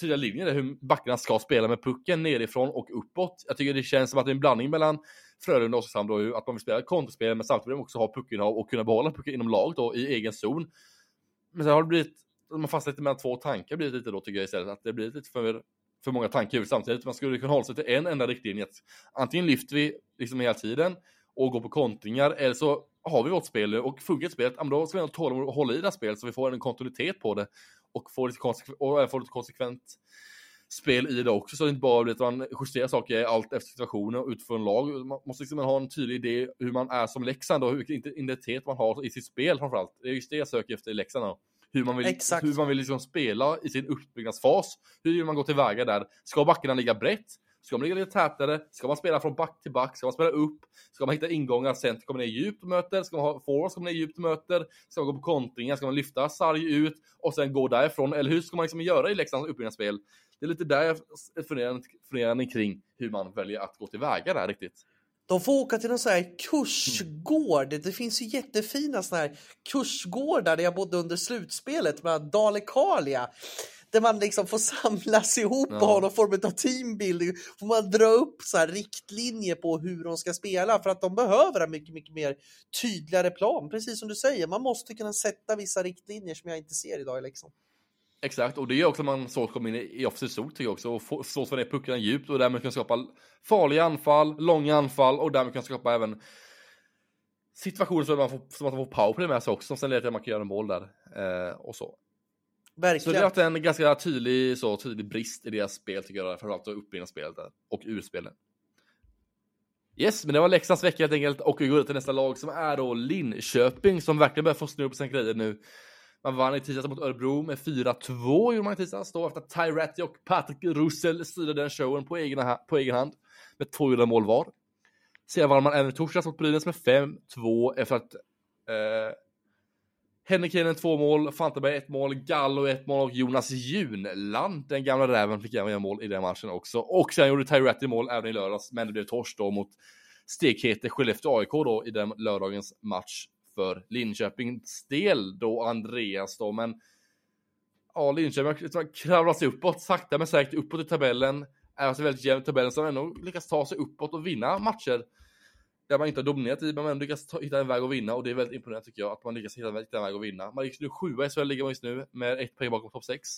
tydliga linjer där hur backarna ska spela med pucken nerifrån och uppåt. Jag tycker det känns som att det är en blandning mellan Frölunda och Oskarshamn då, att man vill spela kontraspel men samtidigt vill de också ha puckinnehav och kunna behålla pucken inom laget då i egen zon. Men sen har det blivit, man fastnar lite mellan två tankar blir lite då tycker jag istället, att det blir lite för, för många tankar i huvudet samtidigt. Man skulle kunna hålla sig till en enda riktlinje. Antingen lyfter vi liksom hela tiden och går på kontringar eller så har vi vårt spel och funkar spelet, ja, men då ska vi ha tålamod och hålla i det här spelet så vi får en kontinuitet på det och får lite, konsekve- och får lite konsekvent spel i det också så det inte bara blir att man justerar saker allt efter situationen och utifrån lag. Man måste liksom ha en tydlig idé hur man är som Leksand och vilken identitet man har i sitt spel framförallt. Det är just det jag söker efter i Leksand då. Hur man vill, Exakt. hur man vill liksom spela i sin uppbyggnadsfas. Hur vill man gå tillväga där? Ska backarna ligga brett? Ska man ligga lite tätare? Ska man spela från back till back? Ska man spela upp? Ska man hitta ingångar? Center kommer ner djupt och möter? Ska man ha forwards kommer ner djupt och möter? Ska man gå på kontringar? Ska man lyfta sarg ut och sen gå därifrån? Eller hur ska man liksom göra i Leksands uppbyggnadsspel? Det är lite där jag funderar, funderar kring hur man väljer att gå tillväga där riktigt. De får åka till någon sån här kursgård. Det finns ju jättefina såna här kursgårdar där jag bodde under slutspelet med Dalekarlia. Där man liksom får samlas ihop och Ja. ha någon form av teambuilding. Får man dra upp så här riktlinjer på hur de ska spela för att de behöver en mycket, mycket mer tydligare plan. Precis som du säger, man måste kunna sätta vissa riktlinjer som jag inte ser idag i Leksand. Exakt, och det gör också att man så kommer in i offensiv zon tycker jag också och får ner puckarna djupt och därmed kan skapa farliga anfall, långa anfall och därmed kan skapa även situationer att man får, man får powerplay med sig också som sen leder till att man kan göra en mål där eh, och så. Så det Verkligen. har varit en ganska tydlig, så, tydlig brist i deras spel tycker jag, framförallt uppbyggnadsspelet och urspelen. Yes, men det var Leksands vecka helt enkelt och vi går till nästa lag som är då Linköping som verkligen börjar få snurr på sina grejer nu. Man vann i tisdags mot Örebro med 4-2 gjorde man i tisdags då efter att Ty Ratty och Patrick Russell styrde den showen på egen, ha- på egen hand med två gjorda mål var. Sedan vann man även i torsdags mot Brynäs med 5-2 efter att eh, Henrik Heinen två mål, Fantenberg ett mål, Gallo ett mål och Jonas Junland, den gamla räven, fick även göra mål i den matchen också. Och sen gjorde Ty Ratty mål även i lördags, men det blev torsk då mot stekhete Skellefteå AIK då i den lördagens match för Linköpings del då Andreas då, men ja, Linköping har liksom kravlat sig uppåt, sakta men säkert uppåt i tabellen. Är alltså väldigt jämn i tabellen som ändå lyckas ta sig uppåt och vinna matcher där man inte har dominerat i, men man lyckas ta, hitta en väg att vinna och det är väldigt imponerande tycker jag, att man lyckas hitta, hitta en väg att vinna. Man gick nu sjua i SHL ligger man just nu med ett poäng bakom topp 6.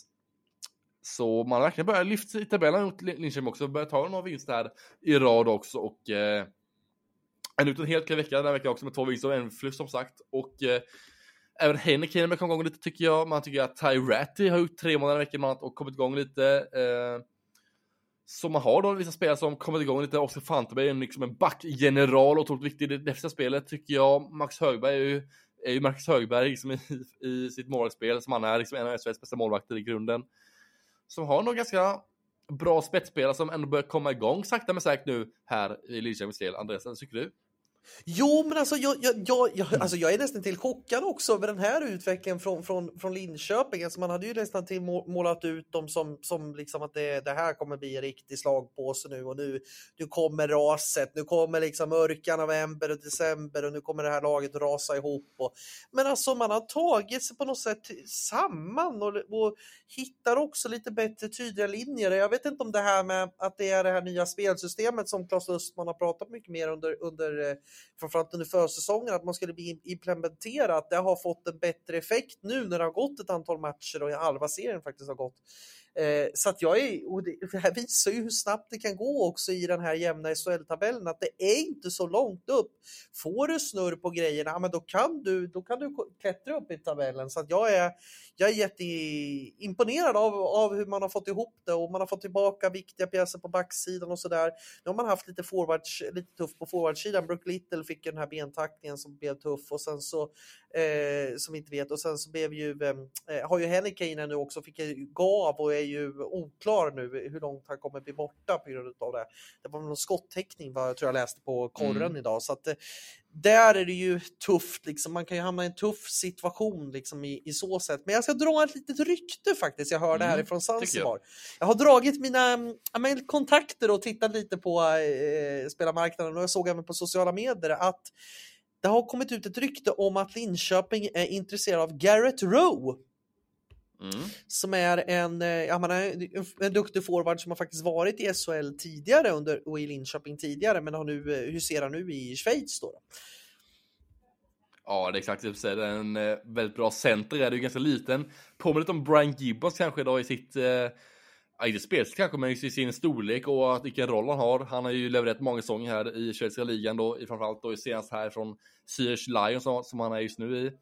Så man har verkligen börjat lyfta i tabellen mot Linköping också, börjat ta några vinster här i rad också och eh, en ut en helt klar vecka den här veckan också med två vinster och en förlust som sagt. Och eh, även Heineken har kommit igång lite tycker jag. Man tycker att Ty Ratty har gjort tre månader i veckan och kommit igång lite. Eh, så man har då vissa spelare som kommit igång lite. Oskar Fanteberg är liksom en backgeneral, otroligt viktig i det defensiva spelet tycker jag. Max Högberg är ju, är ju Marcus Högberg liksom i, i sitt målvaktsspel som han är liksom en av SHLs bästa målvakter i grunden. Som har nog ganska bra spetsspelare som ändå börjar komma igång sakta men säkert nu här i Linköpings del. Andreas, vad tycker du? Jo, men alltså jag, jag, jag, jag, alltså jag är nästan till chockad också över den här utvecklingen från, från, från Linköping. Alltså man hade ju nästan till målat ut dem som, som liksom att det, det här kommer bli en riktig slagpåse nu och nu, nu kommer raset, nu kommer liksom mörka november och december och nu kommer det här laget rasa ihop. Och, men alltså man har tagit sig på något sätt samman och, och hittar också lite bättre tydliga linjer. Jag vet inte om det här med att det är det här nya spelsystemet som Claes Östman har pratat mycket mer under, under eh, framförallt under försäsongen, att man skulle bli implementerat. Det har fått en bättre effekt nu när det har gått ett antal matcher och halva serien faktiskt har gått. Eh, så att jag är, och det, det här visar ju hur snabbt det kan gå också i den här jämna SHL-tabellen, att det är inte så långt upp. Får du snurr på grejerna, men då kan du, då kan du klättra upp i tabellen. Så att jag är, jag är jätteimponerad av, av hur man har fått ihop det och man har fått tillbaka viktiga pjäser på backsidan och sådär. Nu har man haft lite, forwards, lite tufft på forwardsidan. Brook Little fick den här bentackningen som blev tuff och sen så, eh, som inte vet, och sen så blev ju, eh, har ju Hennikainen nu också, fick gav och är ju oklar nu hur långt han kommer bli borta på grund av det. Det var någon skottäckning vad jag tror jag läste på korren mm. idag. Så att, eh, där är det ju tufft, liksom. man kan ju hamna i en tuff situation liksom, i, i så sätt. Men jag ska dra ett litet rykte faktiskt, jag hörde mm, härifrån Zanzibar. Jag. jag har dragit mina äh, kontakter och tittat lite på äh, spelarmarknaden och jag såg även på sociala medier att det har kommit ut ett rykte om att Linköping är intresserad av Garrett Rowe. Mm. Som är en, eh, ja, man är en duktig forward som har faktiskt varit i SHL tidigare under, och i Linköping tidigare men har nu, eh, huserar nu i Schweiz. Då. Ja, det är exakt det du säger. En eh, väldigt bra center är det ju ganska liten. Påminner lite om Brian Gibbons kanske då i sitt, eh, inte spelstil kanske, men i sin storlek och att vilken roll han har. Han har ju levererat många säsonger här i schweiziska ligan då, framförallt då senast här från Zürich Lions som, som han är just nu i.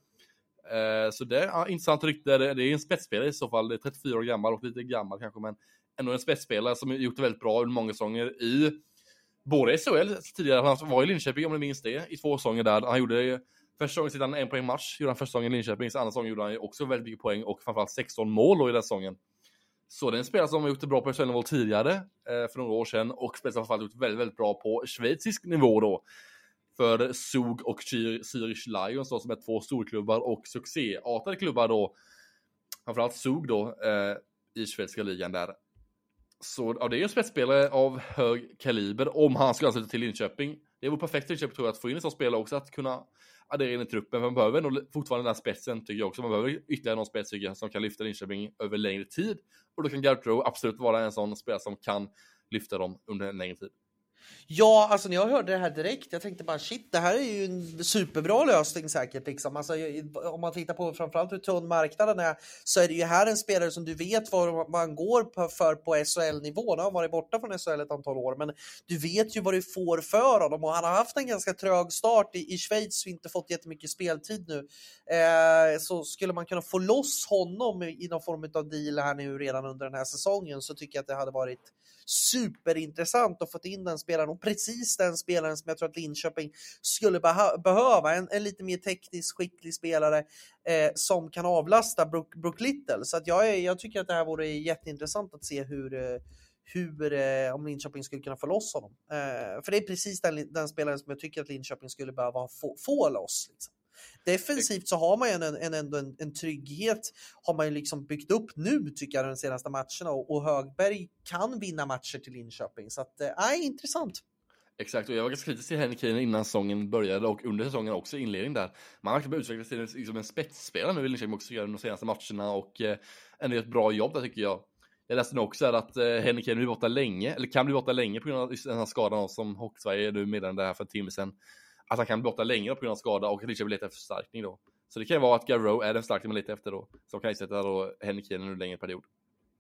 Eh, så det är ja, intressant rykte. Det, är en spetsspelare i så fall. Det är 34 år gammal och lite gammal kanske, men ändå en spetsspelare som gjort det väldigt bra under många säsonger i både i SHL tidigare, han var i Linköping om ni minns det, i två säsonger där. Han gjorde första säsongen sedan en poäng match, gjorde han första säsongen i Linköping, så andra säsongen gjorde han också väldigt mycket poäng och framförallt 16 mål då i den säsongen. Så det är en spelare som har gjort det bra på SHL-nivå tidigare, eh, för några år sedan, och spelat framförallt gjort väldigt, väldigt bra på schweizisk nivå då för Zug och Zürich Lions då, som är två storklubbar och succéartade klubbar då. Framförallt Zug då eh, i svenska ligan där. Så ja, det är ju en spetsspelare av hög kaliber om han ska ansluta till Linköping. Det vore perfekt för Linköping tror jag att få in en sån spelare också att kunna addera in i truppen. Man behöver nog fortfarande den här spetsen tycker jag också. Man behöver ytterligare någon spets tycker jag, som kan lyfta Linköping över längre tid. Och då kan Gartrow absolut vara en sån spelare som kan lyfta dem under en längre tid. Ja, alltså när jag hörde det här direkt, jag tänkte bara shit, det här är ju en superbra lösning säkert. Liksom. Alltså, om man tittar på framförallt hur tunn marknaden är så är det ju här en spelare som du vet vad man går för på SHL-nivå. Nu har han varit borta från SHL ett antal år, men du vet ju vad du får för honom och han har haft en ganska trög start i, i Schweiz och inte fått jättemycket speltid nu. Eh, så skulle man kunna få loss honom i någon form av deal här nu redan under den här säsongen så tycker jag att det hade varit superintressant att få in den spelaren och precis den spelaren som jag tror att Linköping skulle behöva. En, en, lite mer tekniskt skicklig spelare eh, som kan avlasta Brook, Brook Little. Så att jag, är, jag tycker att det här vore jätteintressant att se hur eh, hur, eh, om Linköping skulle kunna få loss honom. Eh, för det är precis den, den spelaren som jag tycker att Linköping skulle behöva få, få loss. Liksom. Defensivt så har man ju en, en, en, en, en trygghet har man ju liksom byggt upp nu tycker jag de senaste matcherna och, och Högberg kan vinna matcher till Linköping så att, äh, intressant. Exakt, och jag var ganska kritisk till Henrik Kane innan säsongen började och under säsongen också, inledning där. Man har verkligen utvecklats till liksom en spetsspelare nu i Linköping också de senaste matcherna och eh, ändå ett bra jobb där tycker jag. Jag läste nu också att eh, Henrik blir borta länge, eller kan bli borta länge på grund av den här skadan som Hockeysverige nu meddelade här för en timme sedan. Att han kan blotta längre på grund av skada och Richard vill leta efter förstärkning då. Så det kan ju vara att Garrow är den förstärkning man letar efter då. Som kan ersätta då Henrik under en längre period.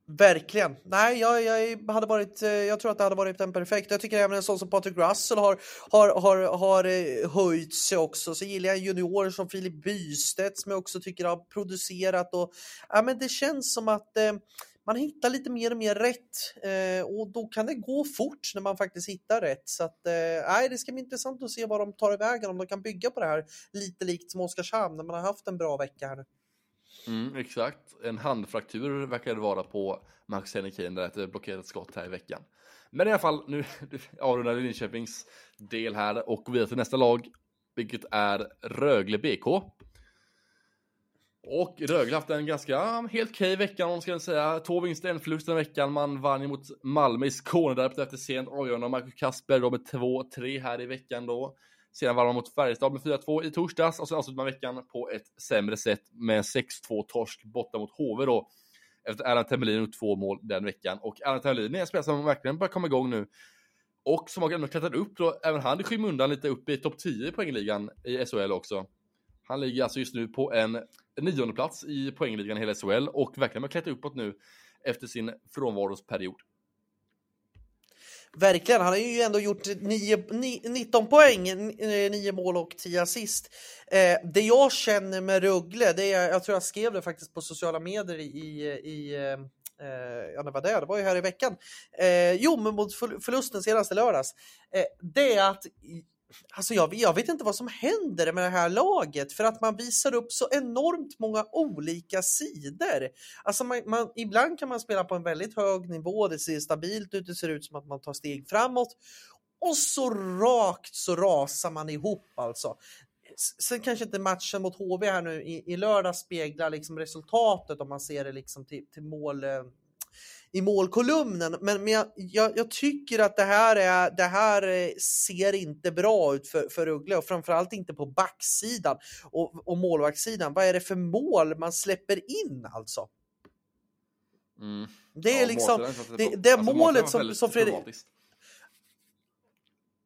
Verkligen. Nej, jag, jag, hade varit, eh, jag tror att det hade varit en perfekt. Jag tycker även en sån som Patrick Russell har, har, har, har eh, höjt sig också. Så gillar jag juniorer som Filip Bystedt som jag också tycker har producerat. Och, ja, men det känns som att eh, man hittar lite mer och mer rätt eh, och då kan det gå fort när man faktiskt hittar rätt. Så att, eh, det ska bli intressant att se vad de tar i vägen, om de kan bygga på det här lite likt som Oskarshamn när man har haft en bra vecka här. Mm, exakt. En handfraktur verkar det vara på Max Henrikin där ett blockerat skott här i veckan. Men i alla fall, nu avrundar vi Linköpings del här och går vidare till nästa lag, vilket är Rögle BK. Och Rögle har haft en ganska helt okej vecka om man ska säga. Två vinster, en förlust den veckan. Man vann mot Malmö i Skåne där efter sent avgörande av Marcus Kasper då med 2-3 här i veckan då. Sedan vann man mot Färjestad med 4-2 i torsdags och sen avslutade man veckan på ett sämre sätt med 6-2 torsk borta mot HV då. Efter Erland Temelin och två mål den veckan. Och Erland Temelin är en spelare som verkligen börjar komma igång nu. Och som har ändå klättrat upp då, även han i skymundan lite upp i topp 10 i poängligan i SHL också. Han ligger alltså just nu på en nionde plats i poängligan i hela SHL och verkligen har klättrat uppåt nu efter sin frånvarosperiod. Verkligen, han har ju ändå gjort 9, 19 poäng, 9 eh, mål och 10 assist. Eh, det jag känner med Rögle, det är, jag tror jag skrev det faktiskt på sociala medier i, i eh, eh, ja, det var det, det var ju här i veckan. Eh, jo, men mot förlusten senaste lördags. Eh, det är att Alltså jag, jag, vet inte vad som händer med det här laget för att man visar upp så enormt många olika sidor. Alltså man, man, ibland kan man spela på en väldigt hög nivå, det ser stabilt ut, det ser ut som att man tar steg framåt och så rakt så rasar man ihop alltså. Sen kanske inte matchen mot HV här nu i, i lördag speglar liksom resultatet om man ser det liksom till, till mål eh, i målkolumnen. Men, men jag, jag, jag, tycker att det här, är, det här ser inte bra ut för, för Rögle och framförallt inte på backsidan och, och målvaktssidan. Vad är det för mål man släpper in alltså? Mm. Det är ja, liksom det, det alltså, målet som, som Fredrik...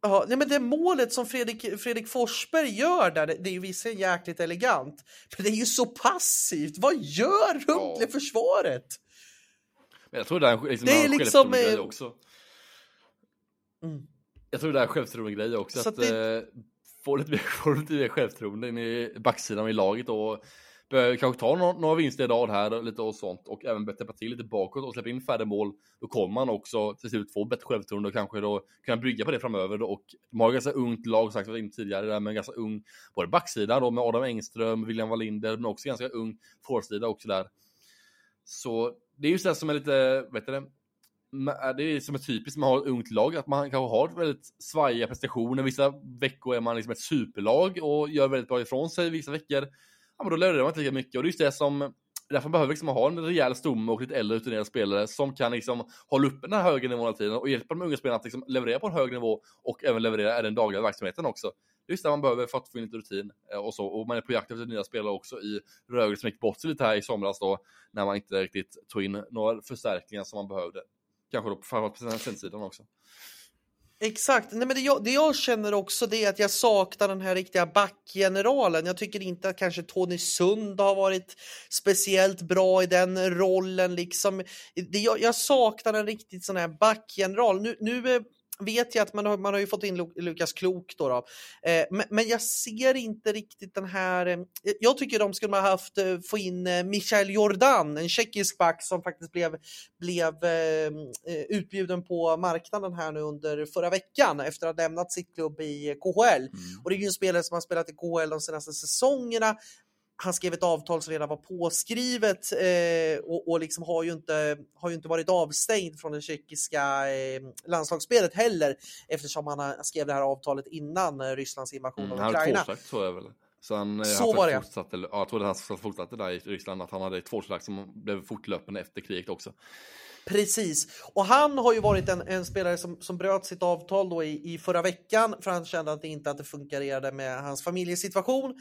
Ja, nej men det målet som Fredrik, Fredrik Forsberg gör där, det, är ju visserligen jäkligt elegant, men det är ju så passivt. Vad gör Rögle-försvaret? Men jag tror det är, liksom, det är liksom grej eh, också. Mm. Jag tror det är en självförtroende grej också. Så att, det... eh, få lite mer, få lite mer självförtroende in i backsidan i laget och kanske ta några, några vinster i rad här och lite och sånt och även täppa till lite bakåt och släppa in färre mål. Då kommer man också till slut få bättre självförtroende och kanske då kunna bygga på det framöver då. och de har ganska ungt lag, sagt in tidigare, där med ganska ung, både backsidan då med Adam Engström, William Wallinder, men också ganska ung forwardsida också där. Så det är just det som är lite, vet du det? Äh, det är som är typiskt man har ett ungt lag, att man kanske har väldigt svajiga prestationer. Vissa veckor är man liksom ett superlag och gör väldigt bra ifrån sig. Vissa veckor, ja men då levererar man inte lika mycket. Och det är just det som, därför behöver liksom ha en rejäl stomme och lite äldre rutinerade spelare som kan liksom hålla uppe den här högre nivån hela tiden och hjälpa de unga spelarna att liksom leverera på en hög nivå och även leverera i den dagliga verksamheten också just det man behöver för att få in lite rutin eh, och så. Och man är på jakt efter nya spelare också i Rögle som gick bort sig lite här i somras då, när man inte riktigt tog in några förstärkningar som man behövde. Kanske då framförallt på sidan också. Exakt, Nej, men det jag, det, jag, känner också det är att jag saknar den här riktiga backgeneralen. Jag tycker inte att kanske Tony Sund har varit speciellt bra i den rollen. Liksom. Det, jag, jag saknar en riktigt sån här backgeneral. Nu, nu vet jag att man har, man har ju fått in Lukas Klok då. då. Eh, men, men, jag ser inte riktigt den här... Eh, jag tycker de skulle ha haft eh, få in eh, Michael Jordan, en tjeckisk back som faktiskt blev, blev eh, eh, utbjuden på marknaden här nu under förra veckan efter att ha lämnat sitt klubb i KHL. Mm. Och det är ju en spelare som har spelat i KHL de senaste säsongerna han skrev ett avtal som redan var påskrivet eh, och, och liksom har, ju inte, har ju inte varit avstängd från det tjeckiska eh, landslagsspelet heller eftersom han skrev det här avtalet innan eh, Rysslands invasion mm, av Ukraina. Han hade tror jag väl. Så, han, eh, så var det. Fortsatte, ja, jag trodde han fortsatte där i Ryssland, att han hade ett tvåårskontrakt som blev fortlöpande efter kriget också. Precis, och han har ju varit en, en spelare som, som bröt sitt avtal då i, i förra veckan för han kände att det inte att det fungerade med hans familjesituation.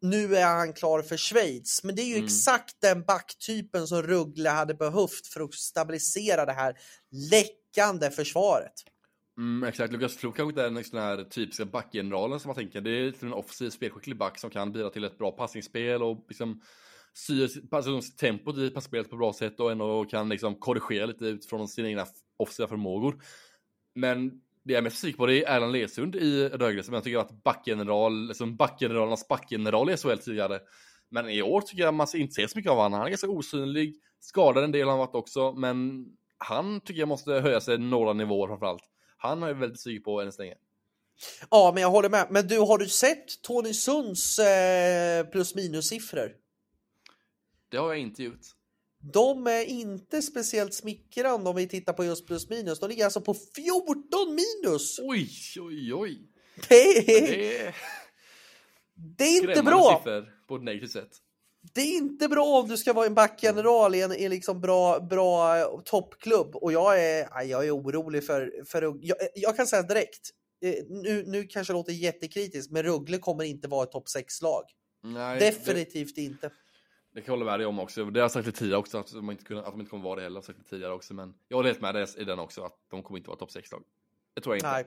Nu är han klar för Schweiz. Men det är ju Mm. exakt den backtypen som Ruggle hade behövt för att stabilisera det här läckande försvaret. Mm, exakt, Lukas Flug kanske inte är den här typiska backgeneralen som man tänker. Det är lite en offensiv spelskicklig back som kan bidra till ett bra passningsspel och liksom styr alltså, tempot i passspelet på bra sätt och ändå kan liksom korrigera lite utifrån sina egna offensiva förmågor. Men det jag är mest besviken på det är Erland Lesund i Rögle som jag tycker att backgeneral, liksom backgeneralernas backgeneral i SHL tidigare. Men i år tycker jag man inte ser så mycket av honom. Han är ganska osynlig, skadad en del har han varit också, men han tycker jag måste höja sig några nivåer framförallt. Han är jag väldigt besviken på än så länge. Ja, men jag håller med. Men du, har du sett Tony Sunds eh, plus minus siffror? Det har jag inte gjort. De är inte speciellt smickrande om vi tittar på just plus minus. De ligger alltså på 14 minus. Oj, oj, oj. Det är, Det är det är inte bra. siffror på ett negativt sätt. Det är inte bra om du ska vara en backgeneral i en, i liksom bra, bra eh, toppklubb. Och jag är, jag är orolig för... för jag, jag kan säga direkt, eh, nu, nu kanske det låter jättekritiskt, men Ruggle kommer inte vara ett topp 6-lag. Nej, Definitivt inte. Det, kan jag hålla med dig om också. Det har jag sagt lite tidigare också, att de inte, kunna, att de inte kommer vara det heller. Jag har sagt det tidigare också, men jag håller helt med dig i den också, att de kommer inte vara topp 6-lag. Det tror jag inte. Nej.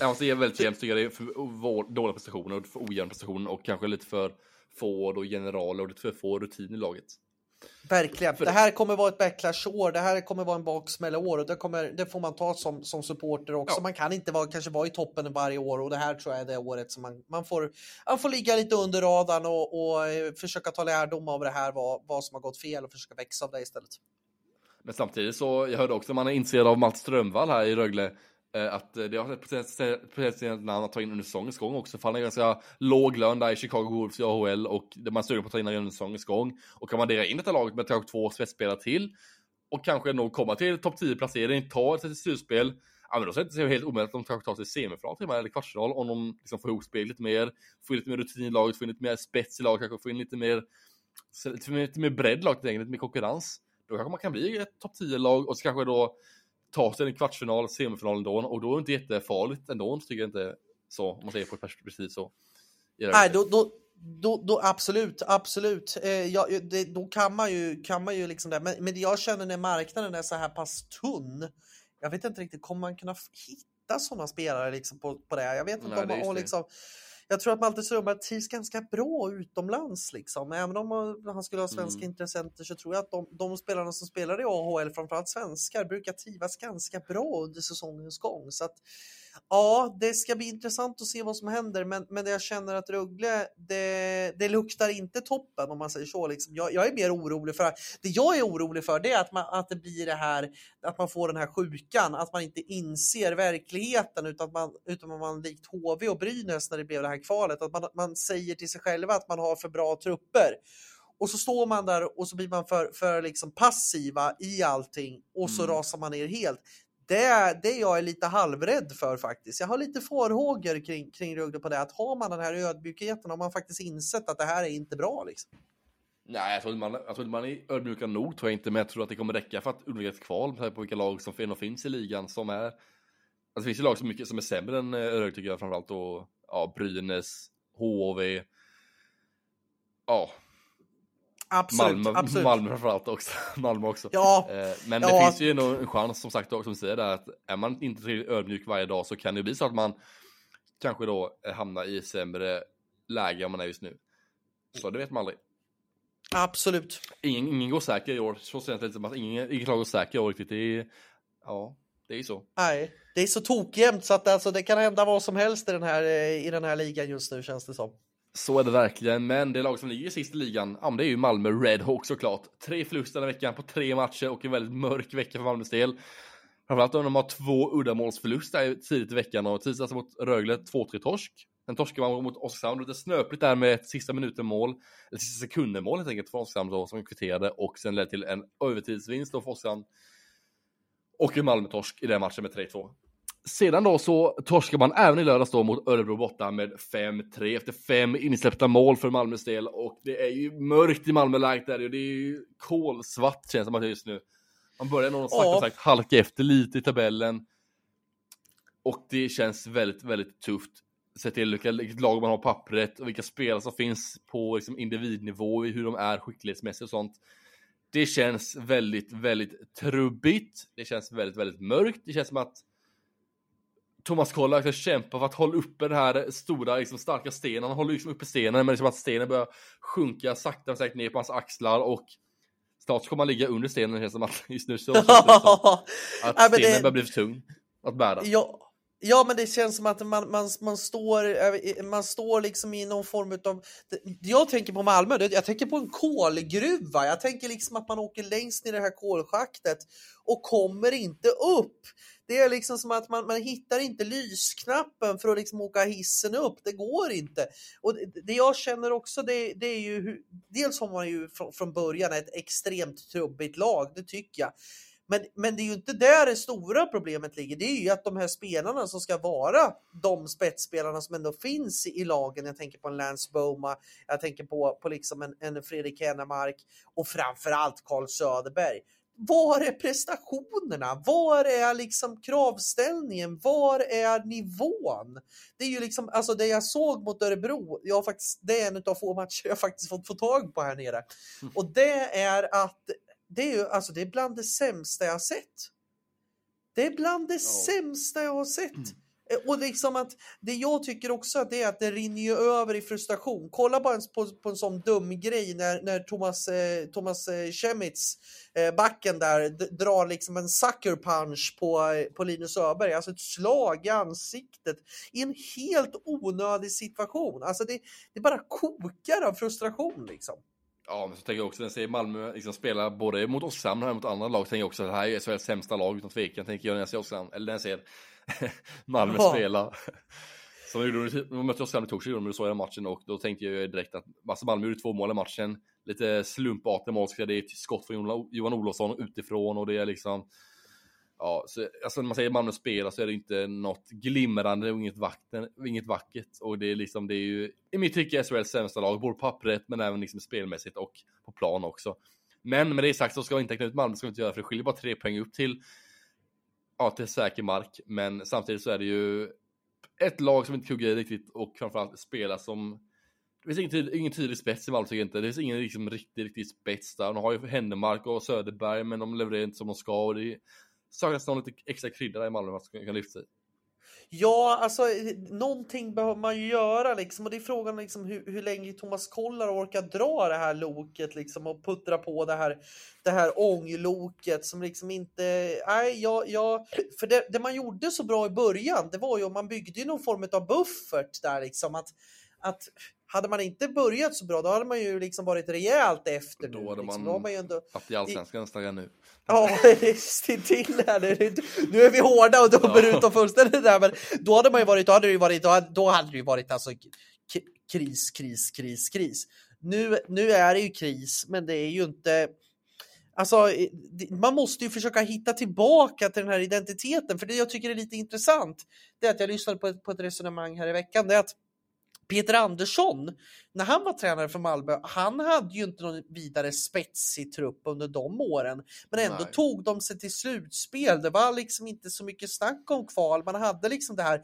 Även fast det är väldigt jämnt tycker jag det är för dåliga prestationer för ojämna prestationer och kanske lite för få och generaler och lite för få rutin i laget. Verkligen. Det här kommer vara ett backlash-år. Det här kommer vara en baksmälla-år och det, kommer, det får man ta som, som supporter också. Ja. Man kan inte vara, kanske vara i toppen varje år och det här tror jag är det året som man, man, får, man får ligga lite under radarn och, och eh, försöka ta lärdom av det här, vad, vad som har gått fel och försöka växa av det istället. Men samtidigt så, jag hörde också man är intresserad av Mats Strömvall här i Rögle. Eh, att eh, det har ett potentiellt- potentiellt namn att ta in under säsongens gång också. För han är ganska låg lön där i Chicago Wolves i AHL och det man är sugen på att ta in under säsongens gång. Och kan man dela in detta laget med kanske två spetsspelare till och kanske nog komma till topp 10 placering, ta sig till slutspel. Ja men då så är det inte helt omöjligt att de kanske tar sig semifinal till och med, eller kvartsfinal om de liksom får ihop spelet lite mer, får in lite mer rutin i laget, får in lite mer spets i laget, kanske får in lite mer, lite mer, lite mer bredd i laget, lite mer konkurrens. Då kanske man kan bli ett topp 10-lag och så kanske då ta sig en kvartsfinal, semifinal ändå, och då är det inte jättefarligt ändå, tycker jag inte så, om man säger på ett perspektiv så. Nej, då, då, då, då absolut, absolut. Eh, ja, det, då kan man ju, kan man ju liksom det. Men, men det jag känner när marknaden är så här pass tunn. Jag vet inte riktigt, kommer man kunna hitta sådana spelare liksom på, på det? Jag vet inte Nej, om man, det. liksom, jag tror att Malte Strömberg trivs ganska bra utomlands. Liksom. Även om han- han skulle ha svenska Mm. intressenter så tror jag att de, de spelarna som spelar i AHL, framförallt svenskar, brukar trivas ganska bra under säsongens gång. Så att, Ja, det ska bli intressant att se vad som händer, men, men jag känner att Rögle, det, det luktar inte toppen om man säger så. Liksom. Jag, jag är mer orolig för, det jag är orolig för det är att, man, att det blir det här, att man får den här sjukan, att man inte inser verkligheten utan att man, utan att man likt HV och Brynäs när det blev det här kvalet, att man, man säger till sig själva att man har för bra trupper. Och så står man där och så blir man för, för liksom passiva i allting och så Mm. rasar man ner helt det är det jag är lite halvrädd för faktiskt. Jag har lite farhågor kring, kring Rögle på det. Att har man den här ödmjukheten, har man faktiskt insett att det här är inte bra. Liksom. Nej, jag tror inte man, jag tror inte man är ödmjuka nog, tror jag inte, men jag tror att det kommer räcka för att undvika ett kval med på vilka lag som ändå finns i ligan som är... Alltså det finns ju lag som, mycket, som är sämre än eh, Rögle tycker jag framförallt då, ja, Brynäs, HV, ja, Absolut, Malmö, absolut. Malmö framförallt också. Malmö också. Ja, Eh, Men Ja. det finns ju ändå en chans som sagt som du säger där, att är man inte tillräckligt ödmjuk varje dag så kan det bli så att man kanske då hamnar i sämre läge än man är just nu. Så det vet man aldrig. absolut. Ingen, ingen går säker i år, så känns det lite som att ingen, ingen lag går säker i år riktigt. Det är, ja, det är ju så. Nej, det är så tokjämnt så att alltså, det kan hända vad som helst i den, här, eh, i den här ligan just nu känns det som. Så är det verkligen, men det lag som ligger sist i ligan, ja men det är ju Malmö Redhawks såklart. Tre förluster den här veckan på tre matcher och en väldigt mörk vecka för Malmös del. Framförallt om de har två uddamålsförluster tidigt i veckan och tisdags mot Rögle 2-3 torsk. Sen torskar man mot Oskarshamn, lite snöpligt där med ett sista minuten mål, eller sista sekunden mål helt enkelt för Oskarshamn då som kvitterade och sen ledde till en övertidsvinst då för Oskarshamn. Och en Malmö-torsk i den matchen med 3-2. Sedan då så torskar man även i lördags då mot Örebro borta med 5-3 efter fem insläppta mål för Malmös del och det är ju mörkt i Malmö-läget där och det är ju kolsvart känns det som att det är just nu. Man börjar nog sakta Ja. sagt halka efter lite i tabellen. Och det känns väldigt, väldigt tufft. se till vilka, lag man har på pappret och vilka spelare som finns på liksom, individnivå, hur de är skicklighetsmässigt och sånt. Det känns väldigt, väldigt trubbigt. Det känns väldigt, väldigt mörkt. Det känns som att Thomas Kolla ska kämpa för att hålla uppe den här stora, liksom, starka stenen. Han håller liksom uppe stenen, men det är som att stenen börjar sjunka sakta men säkert ner på hans axlar och snart kommer han ligga under stenen, känns som att just nu så. så att stenen börjar bli för tung att bära. Ja. Ja, men det känns som att man, man, man, står, man står liksom i någon form av... Jag tänker på Malmö, jag tänker på en kolgruva. Jag tänker liksom att man åker längst ner i det här kolschaktet och kommer inte upp. Det är liksom som att man, man hittar inte lysknappen för att liksom åka hissen upp. Det går inte. Och det, jag känner också det, det är ju dels har man ju från, från början ett extremt trubbigt lag, det tycker jag. Men, men det är ju inte där det stora problemet ligger. Det är ju att de här spelarna som ska vara de spetsspelarna som ändå finns i, lagen. Jag tänker på en Lance Boma, jag tänker på, på liksom en, en Fredrik Hennemark och framförallt Carl Söderberg. Var är prestationerna? Var är liksom kravställningen? Var är nivån? Det är ju liksom, alltså det jag såg mot Örebro, jag faktiskt, det är en av få matcher jag faktiskt fått få tag på här nere. Mm. Och det är att det är ju alltså det är bland det sämsta jag sett. Det är bland det oh. sämsta jag har sett. Mm. Eh, och liksom att det jag tycker också att det är att det rinner ju över i frustration. Kolla bara på, på en sån dum grej när, när Thomas, eh, Thomas eh, Chemitz, eh, backen där, drar liksom en sucker punch på, eh, på Linus Öberg. Alltså ett slag i ansiktet i en helt onödig situation. Alltså det, det bara kokar av frustration liksom. Ja, men så tänker jag också, när jag ser Malmö liksom spela både mot Oskarshamn och mot andra lag, tänker jag också att det här är SHLs sämsta lag utan tvekan, tänker jag när jag ser Oskarshamn, eller när jag ser Malmö ja. spela. Som de gjorde, de mötte Oskarshamn i torsdag, gjorde de så i den matchen och då tänkte jag direkt att alltså Malmö gjorde två mål i matchen. Lite slumpartade mål, det är ett skott från Johan Olofsson utifrån och det är liksom Ja, så, alltså när man säger Malmö spelar så är det inte något glimrande och inget, vakten, inget vackert. Och det är liksom, det är ju i mitt tycke SHLs sämsta lag, både på pappret men även liksom spelmässigt och på plan också. Men med det sagt så ska vi inte räkna ut Malmö, ska vi inte göra för det skiljer bara tre poäng upp till, ja, till säker mark. Men samtidigt så är det ju ett lag som inte kuggar i riktigt och framförallt spelar som det finns ingen, tydlig, ingen tydlig spets i Malmö tycker jag inte. Det finns ingen liksom riktig, riktig spets där. De har ju Händemark och Söderberg men de levererar inte som de ska och det saknas någon lite extra krydda där i Malmö för att kunna lyfta sig. Ja, alltså någonting behöver man ju göra liksom och det är frågan liksom hur, hur länge Thomas Kollar orkar dra det här loket liksom och puttra på det här, det här ångloket som liksom inte, nej, jag, jag för det, det man gjorde så bra i början, det var ju om man byggde någon form av buffert där liksom att, att hade man inte börjat så bra, då hade man ju liksom varit rejält efter då nu. Hade liksom. man, då man ju ändå... haft i allsvenskan nästan nu. Ja, till här. Nu är vi hårda och dömer ja. ut dem fullständigt där, men då hade man ju varit, då hade det ju varit, då hade det ju varit alltså kris, kris, kris, kris. Nu, nu är det ju kris, men det är ju inte Alltså, man måste ju försöka hitta tillbaka till den här identiteten, för det jag tycker är lite intressant, det är att jag lyssnade på ett, på ett resonemang här i veckan, det är att Peter Andersson, när han var tränare för Malmö, han hade ju inte någon vidare spetsig trupp under de åren. Men ändå Nej. tog de sig till slutspel. Det var liksom inte så mycket snack om kval. Man hade liksom det här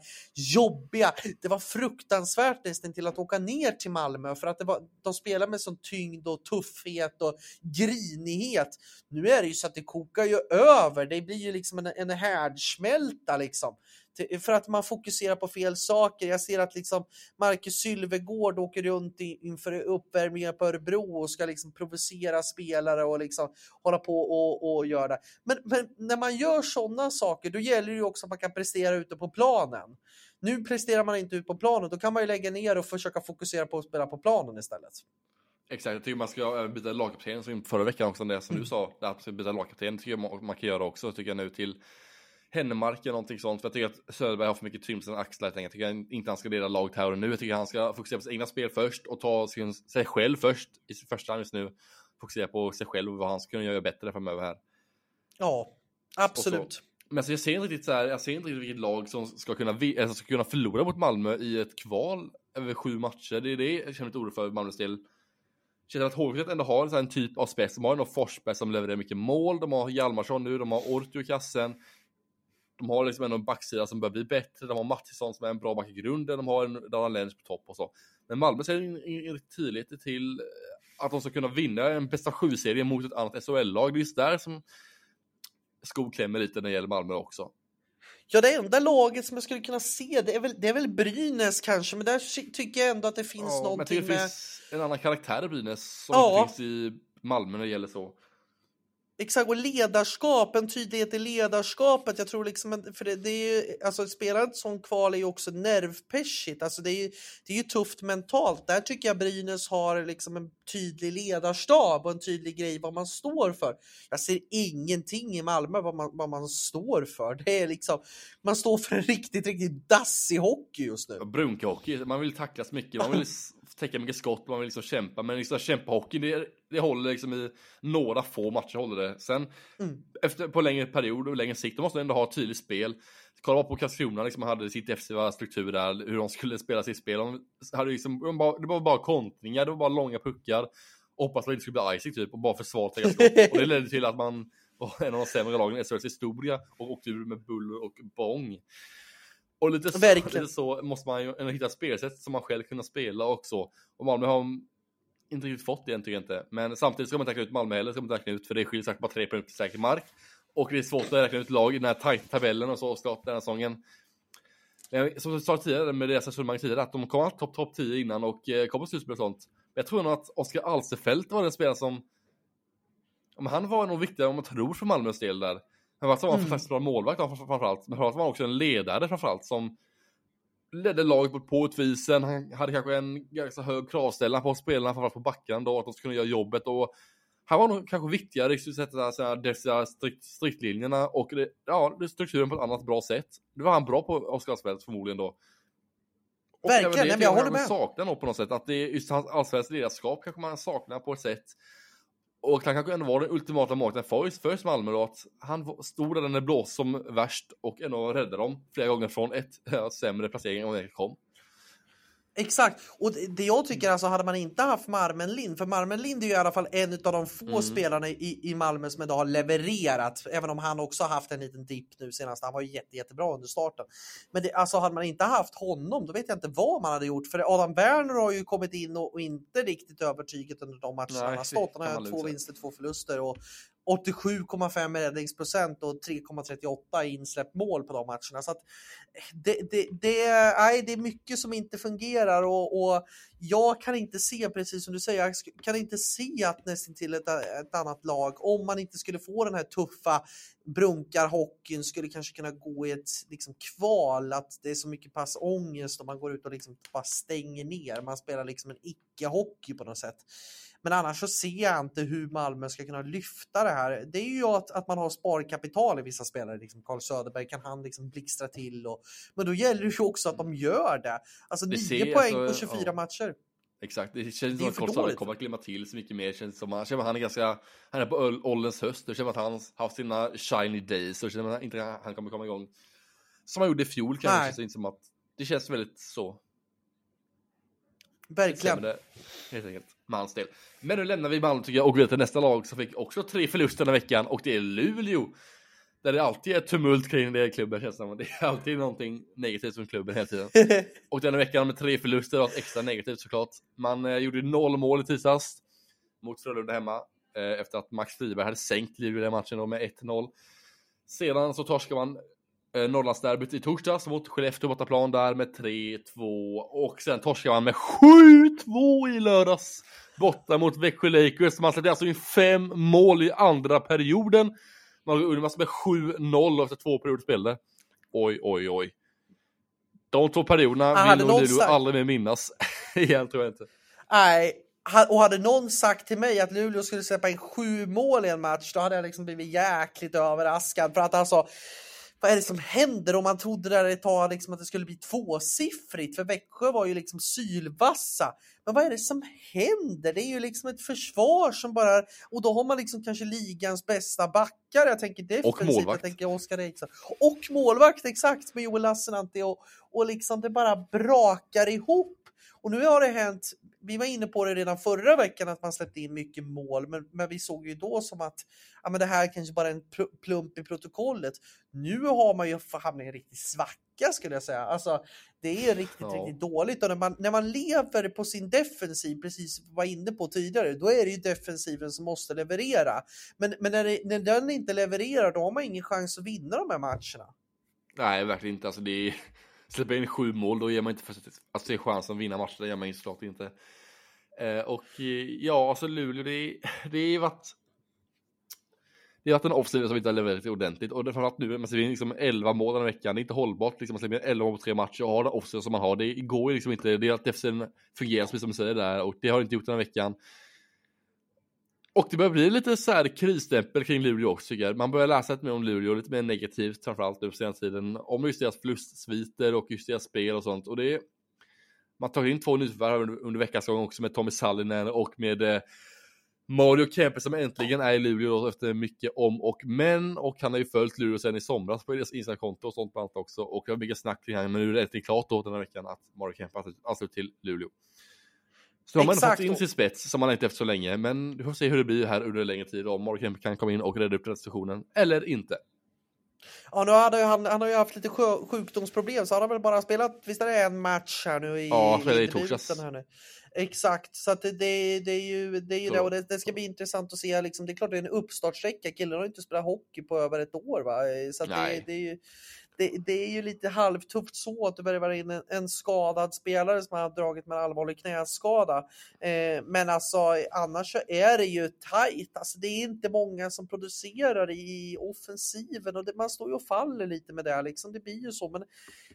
jobbiga. Det var fruktansvärt nästan till att åka ner till Malmö för att det var, de spelade med sån tyngd och tuffhet och grinighet. Nu är det ju så att det kokar ju över. Det blir ju liksom en, en härdsmälta liksom för att man fokuserar på fel saker. Jag ser att liksom Marcus Sylvegård åker runt inför uppvärmningar på Örebro och ska liksom provocera spelare och liksom hålla på och, och göra det. Men, men när man gör sådana saker, då gäller det ju också att man kan prestera ute på planen. Nu presterar man inte ut på planen, då kan man ju lägga ner och försöka fokusera på att spela på planen istället. Exakt, jag tycker man ska byta lagkapten som förra veckan också, det som mm. du sa, att byta lagkapten tycker jag man kan göra också, tycker jag nu till Hennemark eller någonting sånt. För jag tycker att Söderberg har för mycket på sina axlar. Jag tycker inte han ska leda laget här och nu. Jag tycker han ska fokusera på sitt egna spel först och ta sin, sig själv först i första hand just nu. Fokusera på sig själv och vad han ska kunna göra bättre framöver här. Ja, absolut. Men så jag ser inte riktigt så här, jag ser inte riktigt vilket lag som ska kunna, alltså ska kunna förlora mot Malmö i ett kval över sju matcher. Det är det jag känner lite oro för Malmös del. Känner att HV ändå har en typ av spets. De har ändå Forsberg som levererar mycket mål. De har Hjalmarsson nu, de har Ortu i kassen. De har liksom en backsida som börjar bli bättre, de har Mattisson som är en bra back i grunden, de har en Daniel Lenz på topp och så. Men Malmö ser en tydlighet till att de ska kunna vinna en bästa sju-serie mot ett annat SHL-lag. Det är just där som skon klämmer lite när det gäller Malmö också. Ja, det enda laget som jag skulle kunna se, det är väl, det är väl Brynäs kanske, men där tycker jag ändå att det finns ja, någonting men det finns en annan karaktär i Brynäs som ja. inte finns i Malmö när det gäller så. Exakt, och ledarskap, en tydlighet i ledarskapet. Jag tror liksom, för det, det är ju, alltså spela ett sånt kval är ju också nervpeshigt. Alltså det är ju, det är ju tufft mentalt. Där tycker jag Brynäs har liksom en tydlig ledarstab och en tydlig grej vad man står för. Jag ser ingenting i Malmö vad man, vad man står för. Det är liksom, man står för en riktigt, riktigt dassig hockey just nu. Brunkehockey, man vill tacklas mycket, man vill täcka mycket skott, man vill liksom kämpa, men liksom kämpa-hockey, det, det håller liksom i några få matcher håller det. Sen mm. efter, på längre period och längre sikt, då måste man ändå ha ett tydligt spel. Kolla på Karlskrona, liksom, hade sitt defensiva struktur där, hur de skulle spela sitt spel. De hade liksom, de bara, det var bara kontringar, det var bara långa puckar. hoppas att det inte skulle bli icing typ, och bara försvara skott. och det ledde till att man var en av de sämre lagen i SHLs historia och åkte ur med buller och bång. Och lite så, lite så, måste man ju hitta spelsätt som man själv kunna spela också. Och Malmö har inte riktigt fått det än tycker jag inte. Men samtidigt ska man inte räkna ut Malmö heller, ska man inte räkna ut för det skiljer säkert bara tre poäng till säker mark. Och det är svårt att räkna ut lag i den här tajta tabellen och så, Scott, den här säsongen. Som jag sa tidigare med deras resonemang tidigare, att de kommer topp top 10 innan och eh, kommer slutspel och sånt. Men jag tror nog att Oskar Alsefelt var den spelare som, om han var nog viktigare om man tror för Malmös del där. Men var en mm. fantastiskt bra målvakt framförallt, men framförallt var han också en ledare framförallt som ledde laget på utvisen. Han hade kanske en ganska hög kravställan på spelarna, framförallt på backarna då, att de skulle göra jobbet. Och han var nog kanske viktigare i sättet att strikt, striktlinjerna och det, ja, strukturen på ett annat bra sätt. Det var han bra på, Oskar Asfeldt förmodligen då. Och Verkligen, det, jag håller med. saknar nog på något sätt, att det är just hans allsvenskt ledarskap kanske man saknar på ett sätt och han kanske ändå var den ultimata makten för, för Malmö då, att han stod där när det blåste som värst och ändå räddade dem flera gånger från ett sämre placering än vad det kom. Exakt, och det jag tycker alltså hade man inte haft Marmen Lind, för Marmen Lind är ju i alla fall en av de få mm. spelarna i, i Malmö som ändå har levererat, även om han också haft en liten dipp nu senast. Han var ju jätte, jättebra under starten. Men det, alltså hade man inte haft honom, då vet jag inte vad man hade gjort, för Adam Werner har ju kommit in och, och inte riktigt övertyget under de matcherna han har stått. Han har två vinster, två förluster och 87,5 räddningsprocent och 3,38 insläppt mål på de matcherna. Så att eh, det, det, det, nej, det är mycket som inte fungerar och, och, jag kan inte se, precis som du säger, jag kan inte se att nästan till ett, ett annat lag, om man inte skulle få den här tuffa brunkarhockeyn, skulle kanske kunna gå i ett liksom, kval, att det är så mycket passångest och man går ut och liksom bara stänger ner. Man spelar liksom en icke-hockey på något sätt. Men annars så ser jag inte hur Malmö ska kunna lyfta det här. Det är ju att, att man har sparkapital i vissa spelare, liksom Carl Söderberg kan han liksom blixtra till. Och, men då gäller det ju också att de gör det. Alltså det 9 ser, poäng alltså, på 24 ja. matcher. Exakt, det känns det som att Söderberg kommer att glimma till så mycket mer. Det känns som att han är ganska, han är på ålderns höst. Det känns att han har haft sina shiny days och som att inte han kommer komma igång. Som han gjorde i fjol kanske, det känns som att det känns väldigt så. Verkligen. Det, helt enkelt med hans del. Men nu lämnar vi Malmö tycker jag och går till nästa lag som fick också tre förluster den veckan och det är Luleå. Där det alltid är tumult kring det klubben känns som. Det är alltid någonting negativt som klubben hela tiden. och denna veckan med tre förluster var extra negativt såklart. Man eh, gjorde noll mål i tisdags mot Frölunda hemma eh, efter att Max Friberg hade sänkt Luleå i den matchen då med 1-0. Sedan så torskar man eh, Norrlandsderbyt i torsdags mot Skellefteå bortaplan där med 3-2 och sen torskar man med 7-2 i lördags borta mot Växjö Lakers. Man släppte alltså in fem mål i andra perioden. Man går under med 7-0 efter två perioder spelade. Oj, oj, oj. De två perioderna ah, vill nog sagt... aldrig mer minnas. Igen tror jag inte. Nej, och hade någon sagt till mig att Luleå skulle släppa in sju mål i en match, då hade jag liksom blivit jäkligt överraskad. För att alltså, vad är det som händer? Och man trodde där ett tag liksom att det skulle bli tvåsiffrigt, för Växjö var ju liksom sylvassa. Men vad är det som händer? Det är ju liksom ett försvar som bara... Och då har man liksom kanske ligans bästa backar. Jag tänker defensivt, och målvakt. jag tänker Oskar Eriksson. Och målvakt, exakt, med Joel Lassinantti. Och, och liksom det bara brakar ihop. Och nu har det hänt vi var inne på det redan förra veckan att man släppte in mycket mål, men, men vi såg ju då som att ja, men det här kanske bara är en plump i protokollet. Nu har man ju hamnat i en riktig svacka skulle jag säga. Alltså, det är riktigt, ja. riktigt dåligt och när man, när man lever på sin defensiv, precis som vi var inne på tidigare, då är det ju defensiven som måste leverera. Men, men när, det, när den inte levererar, då har man ingen chans att vinna de här matcherna. Nej, verkligen inte. Alltså, det är släpper in sju mål, då ger man inte för att alltså, se chansen att vinna matchen, det gör man ju såklart inte. Eh, och eh, ja, alltså Luleå, det, det har varit det har varit en offside som inte har levererat ordentligt och det framförallt nu, man ser liksom 11 mål den här veckan, det är inte hållbart liksom, man släpper in 11 mål på tre matcher och har den offside som man har, det går ju liksom inte, det är att defensiven fungerar som du säger där och det har inte gjort den här veckan. Och det börjar bli lite så här krisstämpel kring Luleå också tycker jag. Man börjar läsa lite mer om Luleå, lite mer negativt framförallt nu på senaste tiden. Om just deras förlustsviter och just deras spel och sånt. Och det är, man tar in två nyförvärv under, under veckans gång också med Tommy Sallinen och med eh, Mario Kempe som äntligen är i Luleå då, efter mycket om och men. Och han har ju följt Luleå sen i somras på deras Instagram-konto och sånt bland annat också. Och det har mycket snack kring honom, men nu är det äntligen klart då den här veckan att Mario Kempe ansluter till Luleå. Så har man fått in sin spets som man inte efter så länge, men vi får se hur det blir här under längre tid om Kemp kan komma in och rädda upp den situationen eller inte. Ja, nu hade han, han har ju haft lite sjukdomsproblem så han har väl bara spelat, visst är det en match här nu i Ja, i torsdags. Här nu. Exakt, så att det, det, det är ju det, är ju det och det, det, ska bli intressant att se. Liksom, det är klart det är en uppstartsträcka, killen har inte spelat hockey på över ett år. Va? Så det, det, är ju, det, det, är ju lite halvtufft så att du värvar in en, en, skadad spelare som har dragit med allvarlig knäskada. Eh, men alltså annars så är det ju tajt. Alltså, det är inte många som producerar i offensiven och det, man står ju och faller lite med det. Liksom. Det blir ju så. Men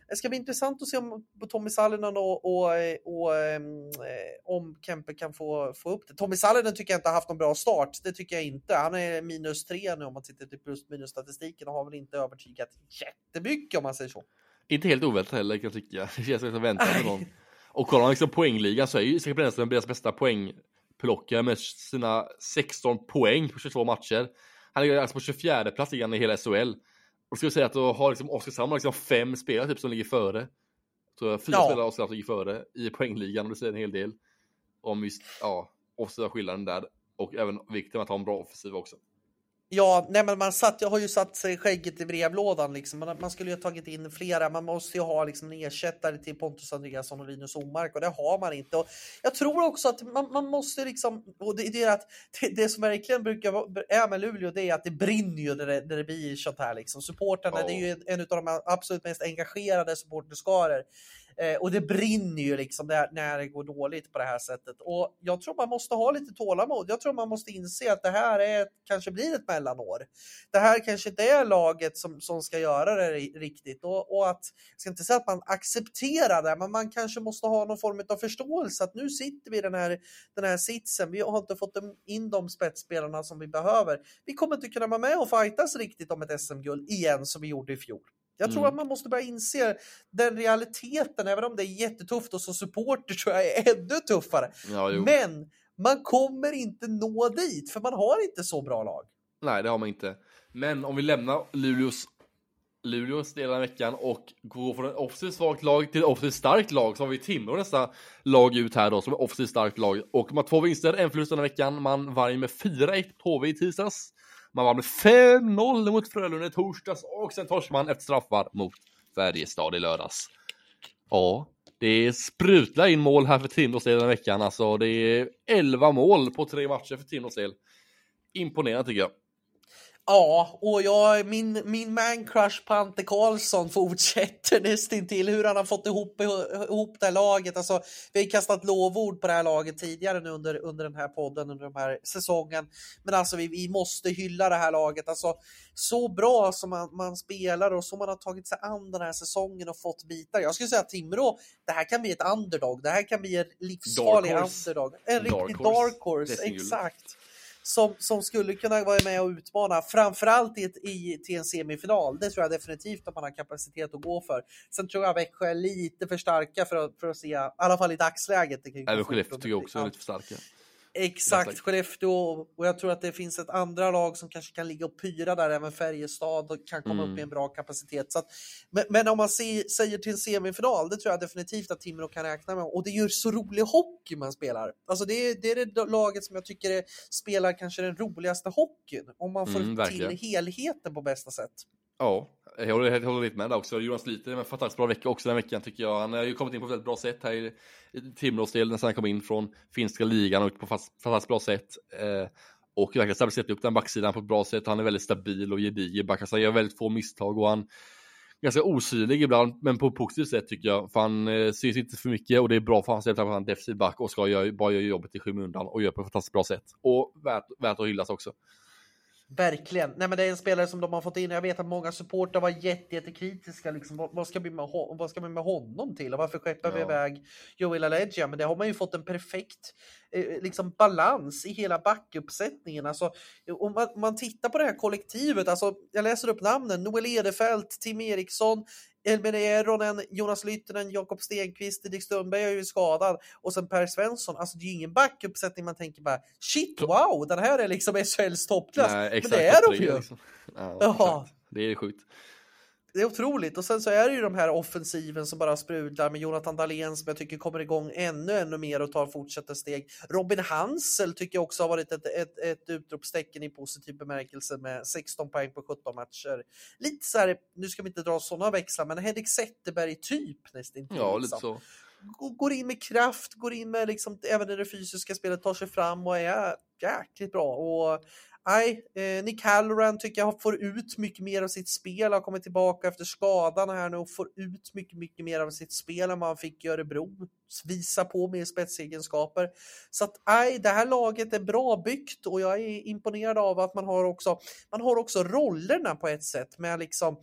det ska bli intressant att se om Tommy Sallinen och, och, och ehm, eh, om Kempe kan få, få upp det. Tommy Sallinen tycker jag inte har haft någon bra start. Det tycker jag inte. Han är minus tre nu om man tittar till plus minus statistiken och har väl inte övertygat jättemycket mycket om man säger så. Inte helt oväntat heller kan jag tycka. Det känns som att vänta på någon. Och kollar man liksom poängligan så är ju Isak Brännström deras bästa poängplockare med sina 16 poäng på 22 matcher. Han ligger alltså på 24 plats i hela SHL. Och ska jag säga att då har liksom Oskarshamn liksom fem spelare typ som ligger före. Så fyra ja. spelare Oskarshamn ligger före i poängligan och det säger en hel del. Om just, ja, offensiva skillnaden där. Och även vikten av att ha en bra offensiv också. Ja, nej men man satt, jag har ju satt sig skägget i brevlådan liksom. Man, man, skulle ju ha tagit in flera. Man måste ju ha liksom en ersättare till Pontus Andreasson och Linus Omark och det har man inte. Och jag tror också att man, man måste liksom, och det, det är att det, det, som verkligen brukar vara är med Luleå, det är att det brinner ju när det, när det blir sånt här liksom. Supportarna, oh. det är ju en av de absolut mest engagerade supporterskaror Eh, och det brinner ju liksom där, när det går dåligt på det här sättet. Och jag tror man måste ha lite tålamod. Jag tror man måste inse att det här är, kanske blir ett mellanår. Det här kanske inte är laget som, som ska göra det riktigt. Och, och att, jag ska inte säga att man accepterar det, men man kanske måste ha någon form av förståelse att nu sitter vi i den här, den här sitsen. Vi har inte fått in de spetsspelarna som vi behöver. Vi kommer inte kunna vara med och fightas riktigt om ett SM-guld igen som vi gjorde i fjol. Jag tror mm. att man måste börja inse den realiteten, även om det är jättetufft och som supporter tror jag är ännu tuffare. Ja, Men man kommer inte nå dit, för man har inte så bra lag. Nej, det har man inte. Men om vi lämnar Luleås Luleås del av veckan och går från ett offensivt svagt lag till ett offensivt starkt lag så har vi Timrå nästa lag ut här då som är offensivt starkt lag och man har två vinster, en förlust den här veckan. Man vann med 4-1 på HV i tisdags. Man vann med 5-0 mot Frölunda i torsdags och sen torskade man efter straffar mot Färjestad i lördags. Ja, det sprutlar in mål här för Timrås del den här veckan. Alltså, det är 11 mål på tre matcher för Timrås del. Imponerande tycker jag. Ja, och jag, min, min man crush på Ante Karlsson fortsätter nästintill hur han har fått ihop, ihop det här laget. Alltså, vi har kastat lovord på det här laget tidigare nu under, under den här podden, under den här säsongen. Men alltså vi, vi måste hylla det här laget. Alltså, så bra som man, man spelar och så man har tagit sig an den här säsongen och fått bitar. Jag skulle säga att Timrå, det här kan bli ett underdog. Det här kan bli en livsfarlig underdog. En riktig dark horse, exakt som, som skulle kunna vara med och utmana, framförallt i, ett, i, till en semifinal. Det tror jag definitivt att man har kapacitet att gå för. Sen tror jag Växjö är lite för starka för att, för att se, i alla fall i dagsläget. Även Skellefteå tycker jag också är lite för starka. Exakt, Skellefteå och jag tror att det finns ett andra lag som kanske kan ligga och pyra där, även Färjestad och kan komma Mm. upp med en bra kapacitet. Så att, men, men om man se, säger till semifinal, det tror jag definitivt att Timrå kan räkna med. Och det är ju så rolig hockey man spelar. Alltså det, är, det är det laget som jag tycker är, spelar kanske den roligaste hockeyn. Om man får Mm, till helheten på bästa sätt. Ja, jag håller, jag håller lite med där också. Jonas Liter med en fantastiskt bra vecka också den veckan tycker jag. Han har ju kommit in på ett väldigt bra sätt här i, i Timrås del när han kom in från finska ligan och på ett fantastiskt bra sätt. Eh, och verkligen stabiliserat upp den backsidan på ett bra sätt. Han är väldigt stabil och gedigen back. Alltså, han gör väldigt få misstag och han är ganska osynlig ibland, men på ett positivt sätt tycker jag. För han eh, syns inte för mycket och det är bra för hans del att han är defensiv back och ska göra, bara göra jobbet i skymundan och gör på ett fantastiskt bra sätt. Och värt, värt att hyllas också. Verkligen. Nej, men det är en spelare som de har fått in. Jag vet att många supportrar var jätte, jättekritiska. Liksom, vad, vad, ska vi med, ho- vad ska vi med honom till? Och varför skeppar vi Ja. iväg Joel Aledja? Men det har man ju fått en perfekt eh, liksom, balans i hela backuppsättningen. Alltså, om man, om man tittar på det här kollektivet, alltså, jag läser upp namnen. Noel Edefelt, Tim Eriksson, Elmer Eronen, Jonas Lyttinen, Jakob Stenqvist, Didrik Strömberg är ju skadad och sen Per Svensson. Alltså det är ju ingen backuppsättning man tänker bara shit wow, den här är liksom SHLs toppklass. Men det är de ju. liksom. Ja, Ja. Det är sjukt. Det är otroligt. Och sen så är det ju de här offensiven som bara sprudlar med Jonathan Dahlén som jag tycker kommer igång ännu, ännu mer och tar fortsätter steg. Robin Hansel tycker jag också har varit ett, ett, ett utropstecken i positiv bemärkelse med 16 poäng på 17 matcher. Lite så här, nu ska vi inte dra sådana växlar, men Henrik Zetterberg typ nästintill. Ja, liksom. lite så. G- Går in med kraft, går in med liksom, även i det fysiska spelet, tar sig fram och är jäkligt bra. Och Nej, eh, Nick Halloran tycker jag får ut mycket mer av sitt spel, har kommit tillbaka efter skadan här nu och får ut mycket, mycket mer av sitt spel än vad han fick i Örebro. Visa på mer spetsegenskaper. Så att nej, det här laget är bra byggt och jag är imponerad av att man har också, man har också rollerna på ett sätt med liksom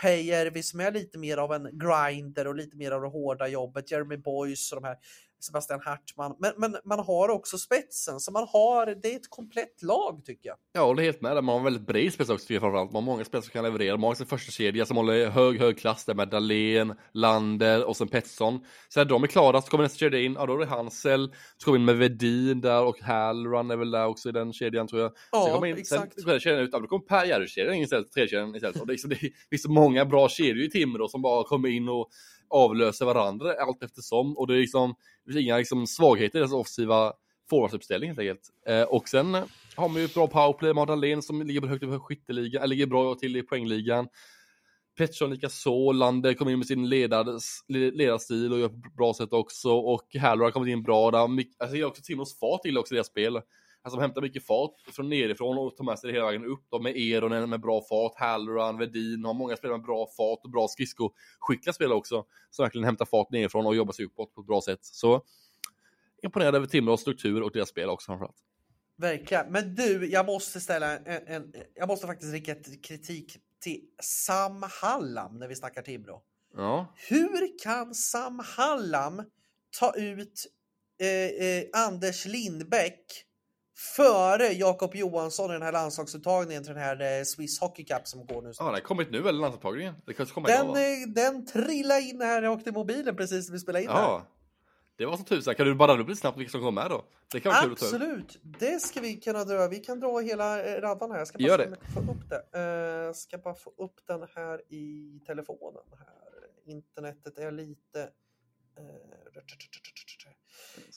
Pejärvi som är lite mer av en grinder och lite mer av det hårda jobbet, Jeremy Boys och de här Sebastian Hartman. Men, men man har också spetsen, så man har, det är ett komplett lag tycker jag. Jag håller helt med där. Man har väldigt bred spets också tycker jag framförallt. Man har många spelare som kan leverera. Man har en första kedja som håller hög, hög klass där med Dahlén, Lander och sen Pettersson. Sen när de är klara så kommer nästa kedja in. Ja, då är det Hansel. Så kommer vi in med Vedin där och Halrun är väl där också i den kedjan tror jag. sen Ja, kommer in, exakt. Sen kedjan ut. Ja, då kommer Per Järryd-kedjan in istället. Tredje kedjan istället. Och det, är liksom, det finns så många bra kedjor i Timrå som bara kommer in och avlöser varandra allt eftersom. Och det är liksom, det finns inga liksom, svagheter i deras offensiva forwardsuppställning helt enkelt. Eh, och sen har man ju ett bra powerplay med Dahlén som ligger högt upp i skytteligan, eller ligger bra till i poängligan. Pettersson likaså, Lander kommer in med sin ledars, ledarstil och gör på ett bra sätt också. Och Hallor har kommit in bra där. Jag alltså, ser också Timos fart till också i deras spel. Alltså de hämtar mycket fart från nerifrån och tar med sig det hela vägen upp. De med Eronen med bra fart, Halloran, Vedin, har många spelare med bra fart och bra skridskoskickliga spelare också. Som verkligen hämtar fart nerifrån och jobbar sig uppåt på ett bra sätt. Så imponerad över Timrås struktur och deras spel också framförallt. Verkligen. Men du, jag måste ställa en, en jag måste faktiskt rikta kritik till Sam Hallam när vi snackar Timrå. Ja, Hur kan Sam Hallam ta ut eh, eh, Anders Lindbäck före Jakob Johansson i den här landslagsuttagningen till den här eh, Swiss Hockey Cup som går nu. ja det har kommit nu eller landsupptagningen? Det kanske kommer Den, idag eh, den trillade in här, jag åkte mobilen precis när vi spelade in. Ja. Det var som tusan. Kan du bara upp lite snabbt vilka som kommer med då? Det kan vara kul att. Absolut, det ska vi kunna dra. Vi kan dra hela eh, raddan här. Jag ska bara Gör det. jag få upp det. Eh, ska bara få upp den här i telefonen. Här. Internetet är lite...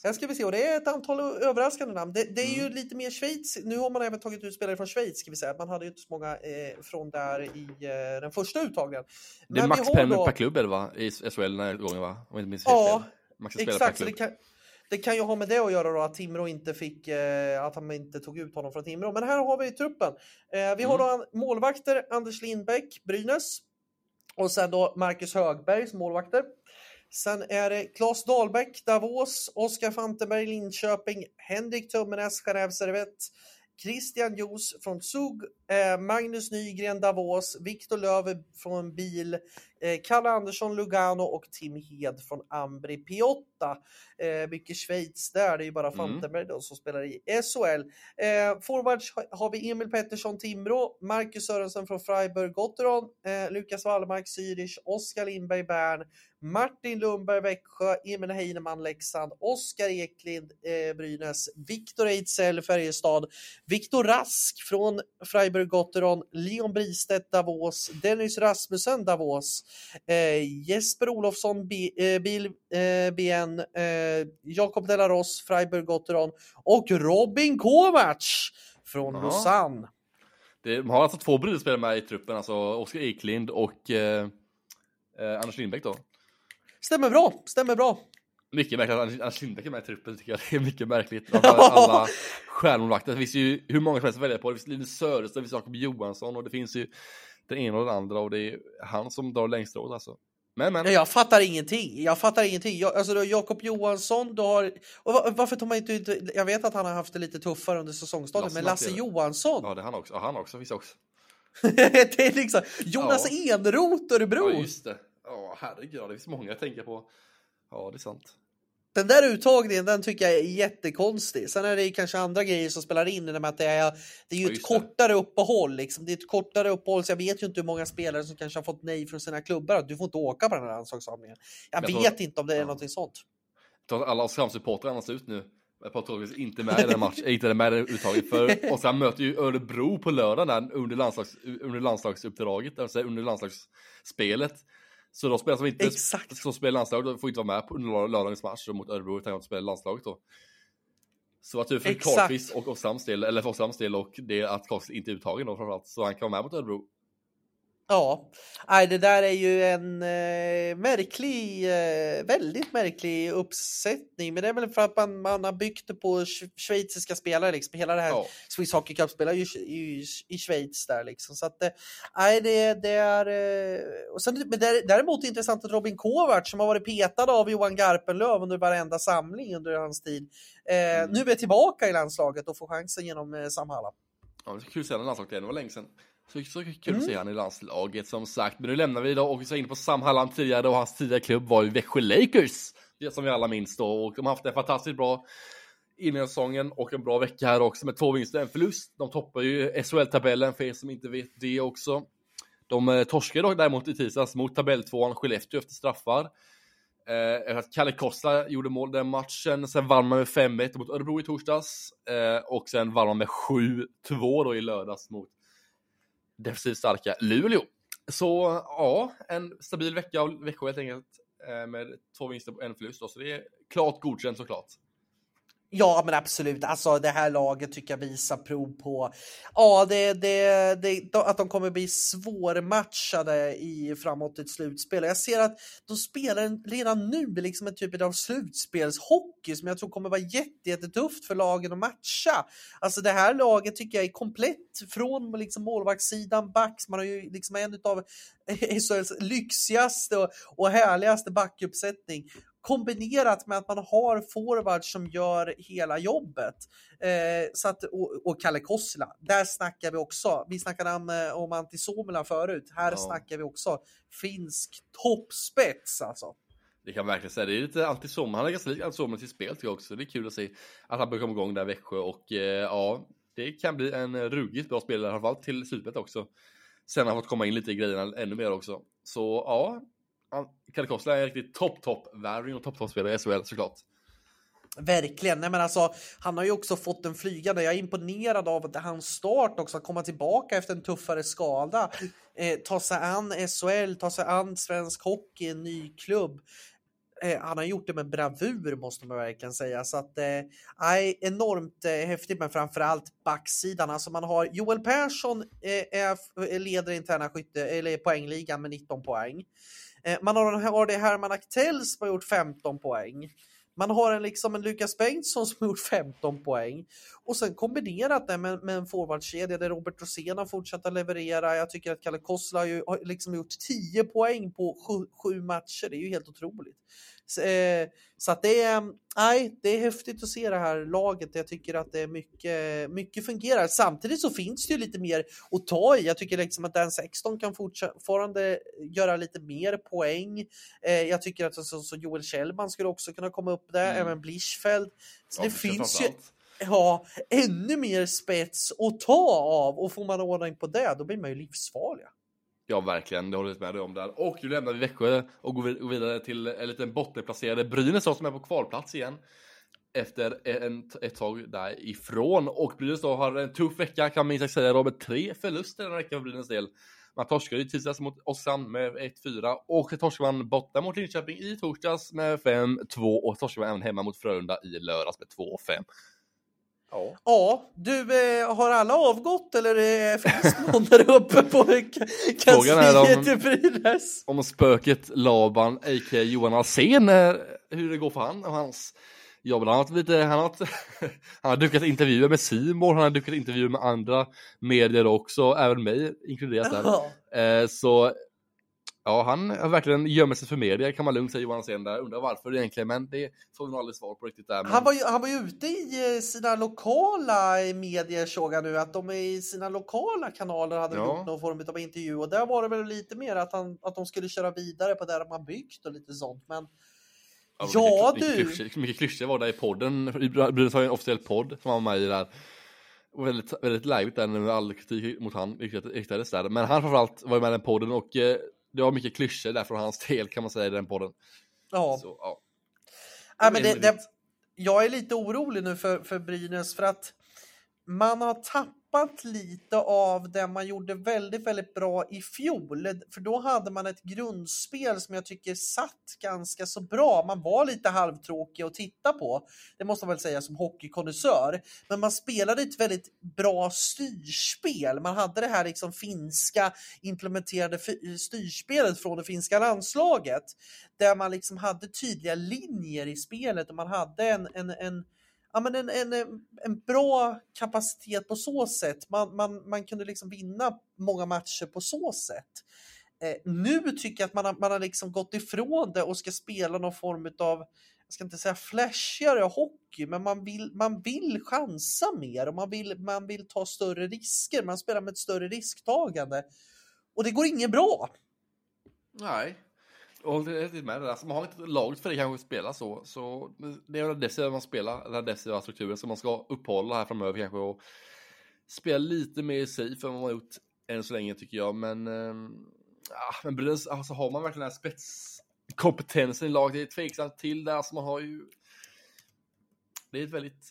Här ska vi se, och det är ett antal överraskande namn. Det, det är ju Mm. lite mer Schweiz. Nu har man även tagit ut spelare från Schweiz, ska vi säga. Man hade ju inte så många eh, från där i eh, den första uttagningen. Det är max pengar då- per klubb det va? I SHL den här gången va? Om inte minns Ja. Max Exakt, per det kan, det kan ju ha med det att göra då att Timrå inte fick, eh, att han inte tog ut honom från Timrå. Men här har vi truppen. Eh, vi har då an- målvakter, Anders Lindbäck, Brynäs. Och sen då Marcus Högberg som målvakter. Sen är det Claes Dahlbäck, Davos, Oskar Fantenberg, Linköping, Henrik Tummenäs, Genève Servette, Christian Jos från Zug, eh, Magnus Nygren, Davos, Viktor Löv från Bil, Kalle Andersson Lugano och Tim Hed från Ambri Piotta. Eh, mycket Schweiz där, det är ju bara Mm. Fantenberg då som spelar i SHL. Eh, forwards ha- har vi Emil Pettersson Timrå, Marcus Sörensen från Freiburg Gotteron, eh, Lukas Wallmark Zürich, Oskar Lindberg Bern, Martin Lundberg Växjö, Emil Heinemann Leksand, Oskar Eklind eh, Brynäs, Viktor Ejdsell Färjestad, Viktor Rask från Freiburg Gotteron, Leon Bristedt Davos, Dennis Rasmussen Davos, eh, Jesper Olofsson B, eh, Bil, eh, BN, eh, Jakob Delaros Freiburg Gotteron och Robin Kovacs från Ja. Lausanne. Det, de har alltså två brudspelare med i truppen, alltså Oskar Eklind och eh, eh, Anders Lindbäck då. Stämmer bra, stämmer bra. Mycket märkligt att Anders- Lindbäck är med i truppen tycker jag. Det är mycket märkligt. Alla stjärnmålvakter, det finns ju hur många som helst att välja på. Det finns Linus Söderström, det finns Jakob Johansson och det finns ju den ena och den andra och det är han som drar längst åt alltså. Men men. Jag fattar ingenting. Jag fattar ingenting. Jag, alltså, du har Jakob Johansson, du har... Och va- varför tar man inte. Jag vet att han har haft det lite tuffare under säsongstadiet, Lasse men Lasse. Johansson. Ja, det är han också. Ja, han också. Finns också. det är liksom Jonas Enroth, Örebro. Ja, just det. Ja, herregud. ja, Det finns många att tänka på. Ja, det är sant. Den där uttagningen, den tycker jag är jättekonstig. Sen är det ju kanske andra grejer som spelar in, med att det är, det är ju Ja, ett just det. kortare uppehåll. Liksom. Det är ett kortare uppehåll, så jag vet ju inte hur många spelare som kanske har fått nej från sina klubbar. att Du får inte åka på den här landslagssamlingen. Jag, Jag tror- vet inte om det är ja. någonting sånt. Ta alla Oskarshamnssupportrar annars ut nu. Är inte med i den matchen, inte med i det uttaget. För Oskarshamn möter ju Örebro på lördag där under, landslags, under landslagsuppdraget, alltså under landslagsspelet. Så de spelare som inte Exakt. som spelar landslag, de får inte vara med på lördagens match mot Örebro utan de spelar landslaget då. Så vad tur för. Karlqvist och Oskarshamns del, eller för Oskarshamns del och det att Karlqvist inte är uttagen då framförallt. Så han kan vara med mot Örebro. Ja, nej, det där är ju en eh, märklig, eh, väldigt märklig uppsättning. Men det är väl för att man, man har byggt det på sch- schweiziska spelare. Liksom. Hela det här Ja. Swiss Hockey Cup spelar ju i, i Schweiz där liksom. Så att eh, nej, det, det är... eh, Och sen, men där- däremot intressant att Robin Kovacs som har varit petad av Johan Garpenlöv under varenda samling under hans tid. Eh, Mm. Nu är tillbaka i landslaget och får chansen genom eh, Sam Hallam. Ja, det är kul att se honom i landslaget igen, det var länge sedan. Så, så kul Mm. att se honom i landslaget som sagt. Men nu lämnar vi då och vi ska in på Sam Hallam tidigare och hans tidigare klubb var ju Växjö Lakers. Det som vi alla minns då och de har haft en fantastiskt bra inledningssäsongen och en bra vecka här också med två vinster och en förlust. De toppar ju SHL-tabellen för er som inte vet det också. De eh, torskade dock däremot i tisdags mot tabelltvåan Skellefteå efter straffar. Eh, att Kalle Kosta gjorde mål den matchen, sen vann man med 5-1 mot Örebro i torsdags eh, och sen vann man med 7-2 då i lördags mot defensivt starka Luleå. Så ja, en stabil vecka av Växjö helt enkelt eh, med två vinster och en förlust då, så det är klart godkänt såklart. Ja, men absolut. Alltså, det här laget tycker jag visar prov på ja, det, det, det, att de kommer bli svårmatchade i framåt ett slutspel. Jag ser att de spelar redan nu liksom en typ av slutspelshockey som jag tror kommer vara jätte, jättetufft för lagen att matcha. Alltså det här laget tycker jag är komplett från liksom målvaktssidan, backs. Man har ju liksom en av SHLs lyxigaste och, och härligaste backuppsättning kombinerat med att man har forwards som gör hela jobbet. Eh, så att, och, och Kalle Kossila, där snackar vi också. Vi snackade om, eh, om Antti Suomela förut. Här Ja. snackar vi också finsk toppspets alltså. Det kan man verkligen säga. Det är lite anti-sommar. Han är ganska lik anti-sommar till spel tycker jag också. Det är kul att se att han börjar komma igång där i Växjö och eh, ja, det kan bli en ruggigt bra spelare, i alla fall till slutspelet också. Sen har han fått komma in lite i grejerna ännu mer också. Så ja, Kalle Kossla är en riktigt topp topp värvning och topp topp spelare i SHL såklart. Verkligen. Nej, men alltså, han har ju också fått en flygande. Jag är imponerad av att hans start också, att komma tillbaka efter en tuffare skada. Eh, ta sig an SHL, ta sig an svensk hockey, en ny klubb. Eh, han har gjort det med bravur måste man verkligen säga. Så att, eh, enormt eh, häftigt, men framförallt backsidan. Alltså man har Joel Persson eh, är, leder interna skytte, eller poängligan med 19 poäng. Eh, man har, har det Herman Aktell som har gjort 15 poäng. Man har en, liksom en Lukas Bengtsson som har gjort 15 poäng. Och sen kombinerat det med, med en forwardkedja där Robert Rosén har fortsatt att leverera. Jag tycker att Kalle Kossla har, ju, har liksom gjort 10 poäng på sju, sju matcher. Det är ju helt otroligt. Eh, så att det är, nej, det är häftigt att se det här laget. Jag tycker att det är mycket, mycket fungerar. Samtidigt så finns det ju lite mer att ta i. Jag tycker liksom att den 16 kan fortfarande göra lite mer poäng. Eh, jag tycker att så, så Joel Kjellman skulle också kunna komma upp där, mm. även Blischfeld. Så ja, det finns ju ja, ännu mer spets att ta av och får man ordning på det, då blir man ju livsfarliga. Ja, verkligen. Det håller jag med dig om där. Och nu lämnar vi Växjö och går vidare till en liten bottenplacerade Brynäs som är på kvalplats igen. Efter en, ett tag därifrån. Och Brynäs då har en tuff vecka kan man minst sagt säga. Robert, tre förluster den veckan för Brynäs del. Man torskade i tisdags mot Oskarshamn med 1-4 och torskade man borta mot Linköping i torsdags med 5-2 och torskade man även hemma mot Frölunda i lördags med 2-5. Ja. ja, du, eh, har alla avgått eller eh, finns någon där uppe på kansliet i Brynäs? Om spöket Laban, a.k.a. Johan Alsen, eh, hur det går för han och hans jobb. Han har, lite, han har, han har dukat intervjuer med Simon, han har dukat intervjuer med andra medier också, även mig inkluderat där. Ja. Eh, så Ja, han har verkligen gömmer sig för media kan man lugnt säga Johan Sen där. Undrar varför egentligen, men det får vi nog aldrig svar på riktigt där. Men... Han, var ju, han var ju ute i eh, sina lokala medier såg jag nu, att de i sina lokala kanaler hade ja. gjort någon form av intervju och där var det väl lite mer att, han, att de skulle köra vidare på det de har byggt och lite sånt. Men ja, ja mycket, du! Mycket, mycket klyschor var det i podden. Brynäs har ju en officiell podd som var med i där. Väldigt, väldigt livet där när all kritik mot han riktades där. Men han framförallt var ju med i den podden och eh, det var mycket klyschor där från hans del kan man säga i den podden. Ja. Så, ja. ja men det, det, jag är lite orolig nu för, för Brynäs för att man har tappat tappat lite av det man gjorde väldigt, väldigt bra i fjol. För då hade man ett grundspel som jag tycker satt ganska så bra. Man var lite halvtråkig att titta på. Det måste man väl säga som hockeykonnässör. Men man spelade ett väldigt bra styrspel. Man hade det här liksom finska implementerade styrspelet från det finska landslaget. Där man liksom hade tydliga linjer i spelet och man hade en, en, en ja, men en, en, eh, en bra kapacitet på så sätt. Man, man, man kunde liksom vinna många matcher på så sätt. Eh, nu tycker jag att man har, man har liksom gått ifrån det och ska spela någon form av, jag ska inte säga flashigare hockey, men man vill, man vill chansa mer och man vill, man vill ta större risker. Man spelar med ett större risktagande. Och det går inget bra. Nej, håller det är med det där. Så man har inte laget för det kanske att spela så. Så det är väl det man spelar, den defensiva strukturen som man ska uppehålla här framöver kanske. Och spela lite mer safe än vad man har gjort än så länge tycker jag. Men, äh, men Brynäs, alltså har man verkligen den här spetskompetensen i laget? Det är tveksamt till det. Alltså man har ju... Det är ett väldigt,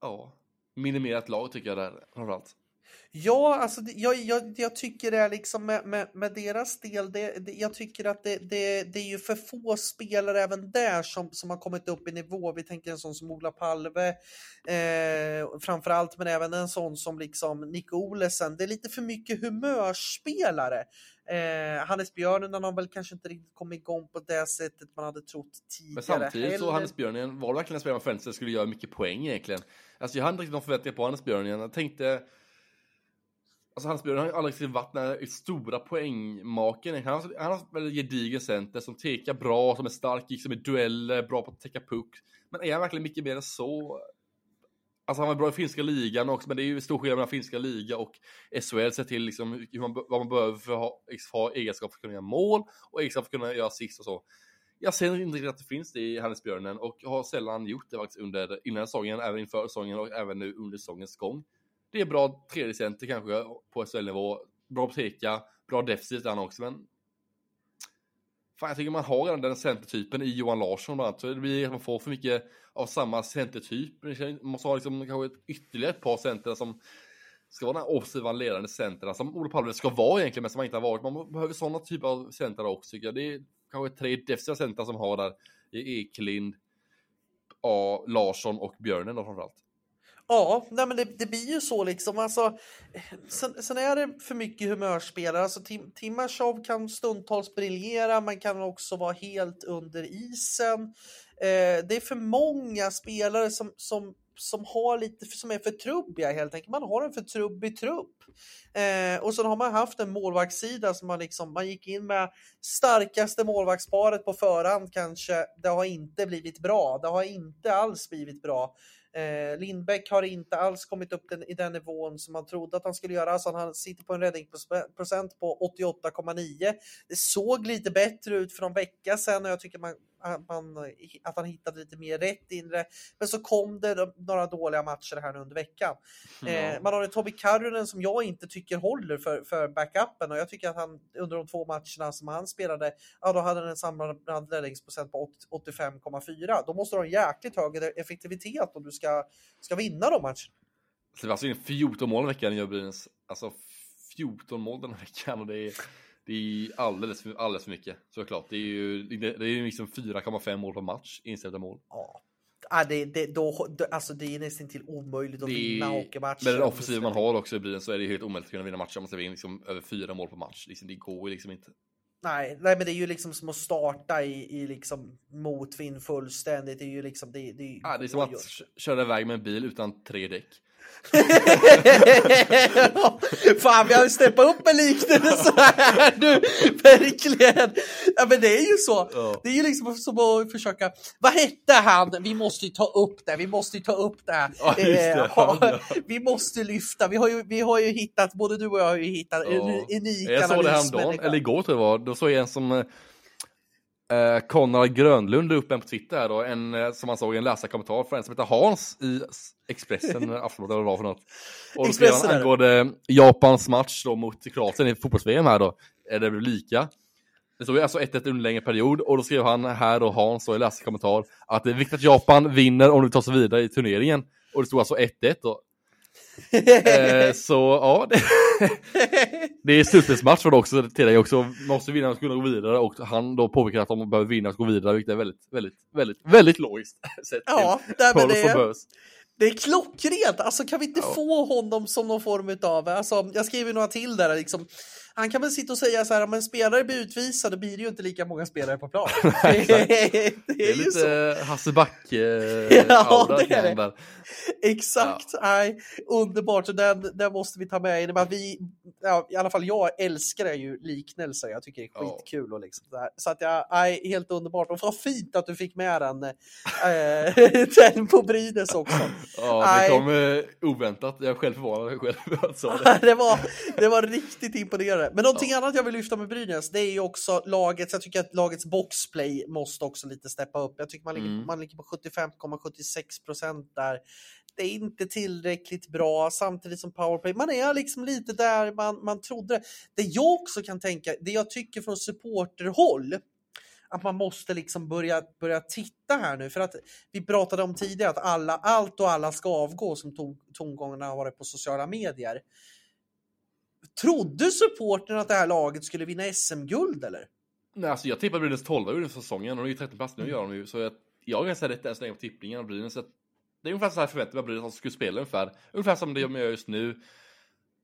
ja, minimerat lag tycker jag där framförallt. Ja, alltså jag, jag, jag tycker det är liksom med, med, med deras del, det, det, jag tycker att det, det, det är ju för få spelare även där som, som har kommit upp i nivå. Vi tänker en sån som Ola Palve eh, framförallt, men även en sån som liksom Nick Olesen. Det är lite för mycket humörspelare. Eh, Hannes Björnen har väl kanske inte riktigt kommit igång på det sättet man hade trott tidigare. Men samtidigt heller. så Hannes Björnen var verkligen en spelare man förväntade skulle göra mycket poäng egentligen. Alltså jag hade inte riktigt någon förväntningar på Hannes Björnen. Jag tänkte Alltså Hans Björn har ju aldrig varit den stora poängmaken. Han har, han har väldigt gedigen center som tekar bra, som är stark liksom i dueller, bra på att täcka puck. Men är han verkligen mycket mer än så? Alltså han var bra i finska ligan också, men det är ju stor skillnad mellan finska liga och SHL. Sett till liksom hur man, vad man behöver för att ha, liksom, ha egenskap för att kunna göra mål och egenskap för att kunna göra assist och så. Jag ser inte riktigt att det finns det i Hannes Björnen och har sällan gjort det faktiskt under innan säsongen, även inför säsongen och även nu under säsongens gång. Det är bra tredje center kanske på SHL-nivå. Bra på teka, bra defensivt han också, men Fan, jag tycker man har redan den centertypen i Johan Larsson bland annat, så det blir att man får för mycket av samma centertyp. Man måste ha liksom kanske ytterligare ett par center som ska vara den här offensiva ledande centerna som Olof Palme ska vara egentligen, men som han inte har varit. Man behöver sådana typer av center också tycker jag. Det är kanske tre defensiva center som har där i Eklind, A, Larsson och Björnen då framförallt. Ja, nej men det, det, blir ju så liksom. Alltså, sen, sen är det för mycket humörspelare. Alltså, Tim, Timashov kan stundtals briljera, man kan också vara helt under isen. Eh, det är för många spelare som, som som har lite som är för trubbiga helt enkelt. Man har en för trubbig trupp. Eh, och sen har man haft en målvaktssida som man liksom, man gick in med starkaste målvaktsparet på förhand kanske. Det har inte blivit bra. Det har inte alls blivit bra. Eh, Lindbäck har inte alls kommit upp den, i den nivån som man trodde att han skulle göra. Så han sitter på en räddningsprocent på 88,9. Det såg lite bättre ut för någon vecka sedan och jag tycker man att, man, att han hittade lite mer rätt inre. Men så kom det några dåliga matcher här under veckan. Ja. Eh, man har en Tobi Karrunen som jag inte tycker håller för, för backupen och jag tycker att han under de två matcherna som han spelade, ja då hade han en samlad räddningsprocent på 85,4. Då måste du ha en jäkligt hög effektivitet om du ska, ska vinna de matcherna. Det var alltså 14 mål i veckan gör Brynäs. Alltså 14 mål den här veckan och det är det är alldeles för, alldeles för mycket såklart. Det är ju det, är liksom 4,5 mål per match insläppta mål. Ja. Ah, det, det, då, alltså det är nästan till omöjligt att det, vinna hockeymatcher. Med den offensiv man har också i bilen så är det helt omöjligt att kunna vinna matcher om man ska vinna liksom över fyra mål per match. Liksom, det går ju liksom inte. Nej, nej, men det är ju liksom som att starta i, i liksom motvind fullständigt. Det är ju liksom det. Det, ah, det är som att köra iväg med en bil utan tre däck. Fan, vi har steppat upp en liknelse här nu. Verkligen. Ja, men det är ju så. Ja. Det är ju liksom som att försöka. Vad hette han? Vi måste ju ta upp det. Vi måste ju ta upp det. Ja, det. Eh, ha, vi måste lyfta. Vi har ju, vi har ju hittat, både du och jag har ju hittat ja. en unik Jag såg det häromdagen, eller igår tror jag det var. Då såg jag en som eh, Konrad Grönlund upp en på Twitter här då, en eh, som man såg en läsarkommentar för en som heter Hans i Expressen, Aftonbladet eller vad för något. Och då skrev han angående Japans match då mot Kroatien i fotbolls-VM här då, är det blev lika. Det stod alltså 1-1 under en längre period och då skrev han här då Hans då i läsarkommentar att det är viktigt att Japan vinner om de tar sig vidare i turneringen. Och det stod alltså 1-1 då eh, så ja, det, det är slutspelsmatch för det också till dig också. Måste vinna för att kunna gå vidare och han då påpekar att de behöver vinna för att gå vidare, vilket är väldigt, väldigt, väldigt, väldigt logiskt. Sett ja, det, men det, det är klockrent! Alltså kan vi inte ja. få honom som någon form av, alltså jag skriver några till där liksom han kan väl sitta och säga så här, om en spelare blir utvisad då blir det ju inte lika många spelare på plan. det, är, det är lite Hasse Back eh, ja, det är det. Exakt, ja. nej, underbart. Så den, den måste vi ta med. Men vi, ja, I alla fall jag älskar ju liknelser. Jag tycker det är skitkul. Och liksom, så att jag, nej, helt underbart. Och vad fint att du fick med den, äh, den på Brynäs också. Ja, det kom äh, oväntat. Jag är själv förvånad själv att det. det, var, det var riktigt imponerande vidare. Men någonting ja. annat jag vill lyfta med Brynäs, det är ju också lagets, jag tycker att lagets boxplay måste också lite steppa upp. Jag tycker man ligger, mm. man ligger på 75,76 procent där. Det är inte tillräckligt bra samtidigt som powerplay. Man är liksom lite där man, man trodde. Det jag också kan tänka, det jag tycker från supporterhåll, att man måste liksom börja, börja titta här nu. För att vi pratade om tidigare att alla, allt och alla ska avgå som tongångarna har varit på sociala medier. Trodde supporten att det här laget skulle vinna SM-guld eller? Nej, alltså jag tippade Brynäs 12 under säsongen och de är ju 13 platser nu gör de ju. Så jag, jag kan säga rätt än så länge på tippningen av Brynäs. Det är ungefär så här förväntade mig Brynäs skulle spela ungefär. Ungefär som det de gör just nu.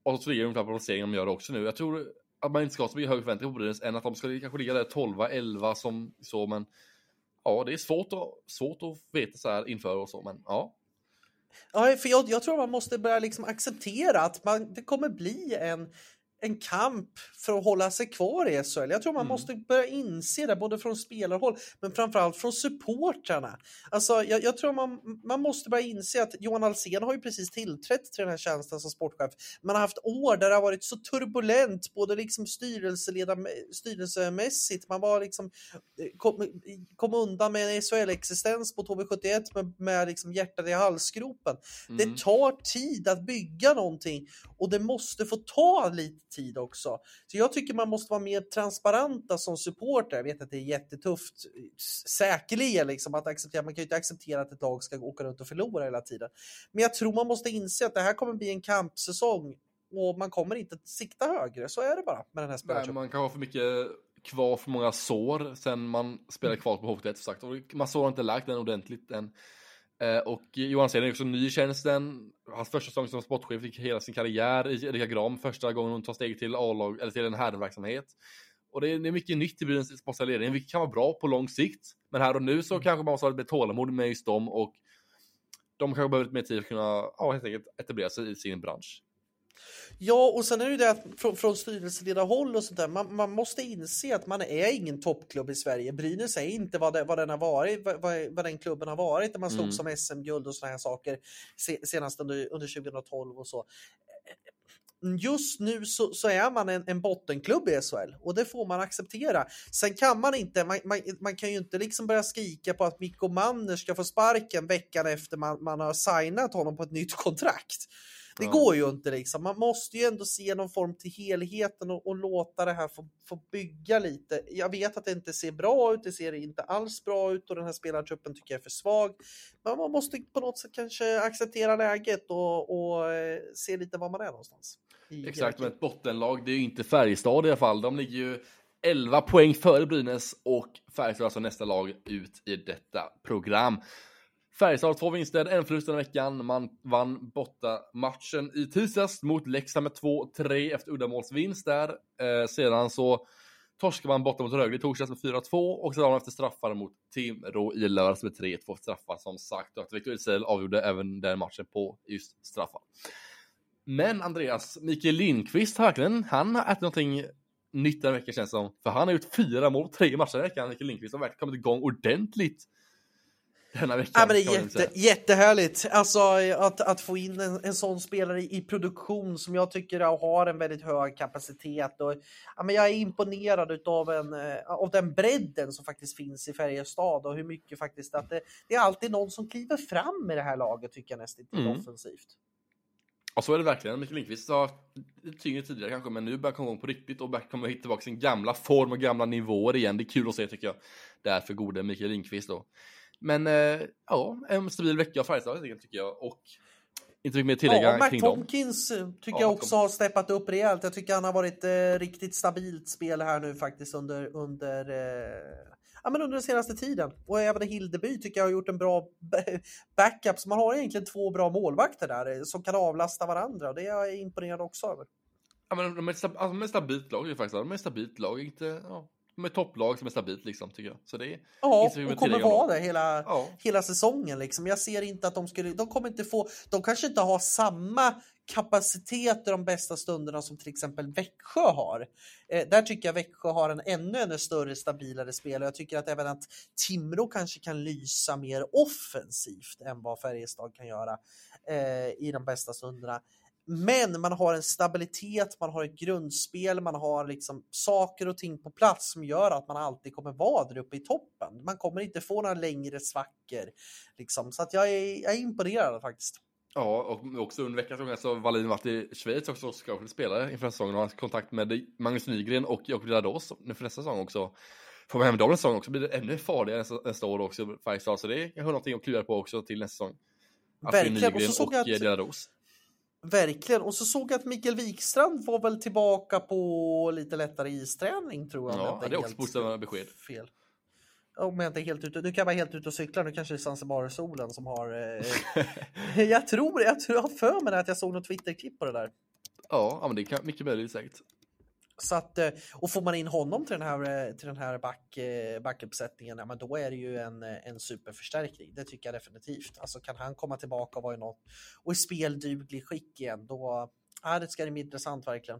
Och så ligger ungefär på placeringen de gör också nu. Jag tror att man inte ska ha så mycket högre förväntningar på Brynäs än att de ska kanske ligga där 12, 11 som så, men ja, det är svårt att, svårt att veta så här inför och så, men ja. Ja, för jag, jag tror man måste börja liksom acceptera att man, det kommer bli en en kamp för att hålla sig kvar i SHL. Jag tror man mm. måste börja inse det både från spelarhåll men framförallt från supportrarna. Alltså, jag, jag, tror man, man måste börja inse att Johan Alsen har ju precis tillträtt till den här tjänsten som sportchef. Man har haft år där det har varit så turbulent, både liksom styrelsemässigt, man var liksom kom, kom undan med en SHL-existens på HV71 med, med liksom hjärtat i halsgropen. Mm. Det tar tid att bygga någonting och det måste få ta lite tid också. Så jag tycker man måste vara mer transparenta som supporter. Jag vet att det är jättetufft, säkerligen, liksom, att acceptera. Man kan ju inte acceptera att ett lag ska åka runt och förlora hela tiden. Men jag tror man måste inse att det här kommer bli en kampsäsong och man kommer inte att sikta högre. Så är det bara med den här spelartruppen. Man kan ha för mycket kvar för många sår sen man spelade mm. kvar på Hockey sagt. Man såg inte lagt den ordentligt än. Eh, och Johan Seden är också ny i tjänsten. Hans första säsong som sportchef fick hela sin karriär i Erika Gram. Första gången hon tar steget till A-lag, eller till en herrverksamhet. Och det är, det är mycket nytt i Brynäs sportsliga ledning, vilket kan vara bra på lång sikt. Men här och nu så mm. kanske man måste ha lite tålamod med just dem och de kanske behöver lite mer tid för att kunna ja, helt enkelt etablera sig i sin bransch. Ja, och sen är det ju det att från, från styrelseledarhåll och sånt där, man, man, måste inse att man är ingen toppklubb i Sverige. Brynäs är inte vad, det, vad den har varit, vad, vad den klubben har varit när man slogs mm. som SM-guld och såna här saker senast under, under 2012 och så. Just nu så, så är man en, en, bottenklubb i SHL och det får man acceptera. Sen kan man inte, man, man, man kan ju inte liksom börja skrika på att Mikko Manner ska få sparken veckan efter man, man har signat honom på ett nytt kontrakt. Det ja. går ju inte liksom. Man måste ju ändå se någon form till helheten och, och, låta det här få, få bygga lite. Jag vet att det inte ser bra ut, det ser inte alls bra ut och den här spelartruppen tycker jag är för svag. Men man måste på något sätt kanske acceptera läget och, och eh, se lite var man är någonstans. Exakt, men ett bottenlag, det är ju inte Färjestad i alla fall. De ligger ju 11 poäng före Brynäs och Färjestad är alltså nästa lag ut i detta program. Färjestad två vinster, en förlust den veckan. Man vann borta matchen i tisdags mot Leksand med 2-3 efter uddamålsvinst där. Eh, sedan så torskade man borta mot Rögle i torsdags med 4-2 och sedan efter straffar mot Timrå i lördags med 3-2 straffar som sagt. Och att Victor Ejdsell avgjorde även den matchen på just straffar. Men Andreas, Mikael Lindqvist har verkligen, han har ätit någonting nytt den veckan känns som. För han har gjort fyra mål, tre matcher i veckan. Mikael Lindqvist har verkligen kommit igång ordentligt denna veckan. Ja, men det är jätte, jättehärligt alltså, att, att få in en, en sån spelare i, i, produktion som jag tycker har en väldigt hög kapacitet. Och, ja, men jag är imponerad av, en, eh, av den bredden som faktiskt finns i Färjestad och hur mycket faktiskt att det, det är alltid någon som kliver fram i det här laget tycker jag nästan mm. offensivt. Ja, så är det verkligen. Mikael Lindqvist har tyngre tidigare kanske, men nu börjar komma igång på riktigt och börjar komma hitta tillbaka sin gamla form och gamla nivåer igen. Det är kul att se tycker jag. Därför gode Mikael Lindqvist då. Men eh, ja, en stabil vecka av Färjestad tycker jag. Och inte mycket mer tillägga ja, kring dem. Tompkins eh, tycker ja, jag också har steppat upp rejält. Jag tycker han har varit eh, riktigt stabilt spel här nu faktiskt under, under, eh, ja, men under den senaste tiden. Och även Hildeby tycker jag har gjort en bra backup. Så man har egentligen två bra målvakter där eh, som kan avlasta varandra. Det är jag imponerad också över. Ja, men de är, alltså, är stabilt lag faktiskt. De är stabilt lag. Inte, ja, med topplag som är stabilt liksom tycker jag. Så det är ja, och kommer vara det hela, ja. hela säsongen liksom. Jag ser inte att de skulle, de kommer inte få, de kanske inte har samma kapacitet i de bästa stunderna som till exempel Växjö har. Eh, där tycker jag Växjö har en ännu, ännu större, stabilare spel och jag tycker att även att Timrå kanske kan lysa mer offensivt än vad Färjestad kan göra eh, i de bästa stunderna. Men man har en stabilitet, man har ett grundspel, man har liksom saker och ting på plats som gör att man alltid kommer vara där uppe i toppen. Man kommer inte få några längre svackor. Liksom. Så att jag, är, jag är imponerad faktiskt. Ja, och också under veckan så har Wallin varit i Schweiz också och ska spela inför säsongen och har kontakt med Magnus Nygren och Jakob Lados för nästa säsong också. Får man hem dem säsong också blir det ännu farligare nästa, nästa år också, Färjestad. Så det är kanske någonting att klura på också till nästa säsong. Verkligen. Och så såg jag att... Verkligen. Och så såg jag att Mikael Wikstrand var väl tillbaka på lite lättare isträning tror jag. Ja, det är också positiva besked. Fel. Om jag inte är helt ute. Nu kan jag vara helt ute och cykla. Nu kanske det är Zanzibar-solen som har... Eh... jag tror, jag tror, jag har för mig att jag såg något Twitter-klipp på det där. Ja, men det kan mycket möjligt säkert. Så att, eh, och får man in honom till den här, eh, till den här back, eh, backuppsättningen, ja, men då är det ju en, en superförstärkning. Det tycker jag definitivt. Alltså kan han komma tillbaka och vara i något och i spelduglig skick igen, då ja, det ska det bli intressant verkligen.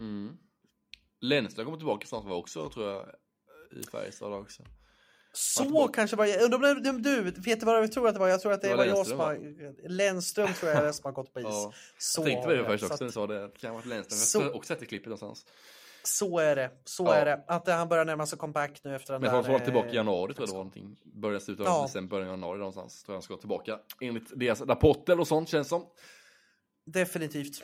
Mm. Lennström kommer tillbaka snart också tror jag i Färjestad också. Så kanske var jag. Du, vet du vad jag tror att det var? Jag tror att det, det var, var jag som har... Lennström tror jag är som har gått på is. ja. Så jag tänkte på det först också, du sa det. Det kan ha varit Lennström. Så... Jag har också sett klippet någonstans. Så är det, så ja. är det. Att han börjar närma sig comeback nu efter den Men han var tillbaka i januari tror jag det var någonting. Började sluta av ja. december, början av januari någonstans. Tror jag han ska tillbaka. Enligt deras rapporter och sånt känns som. Definitivt.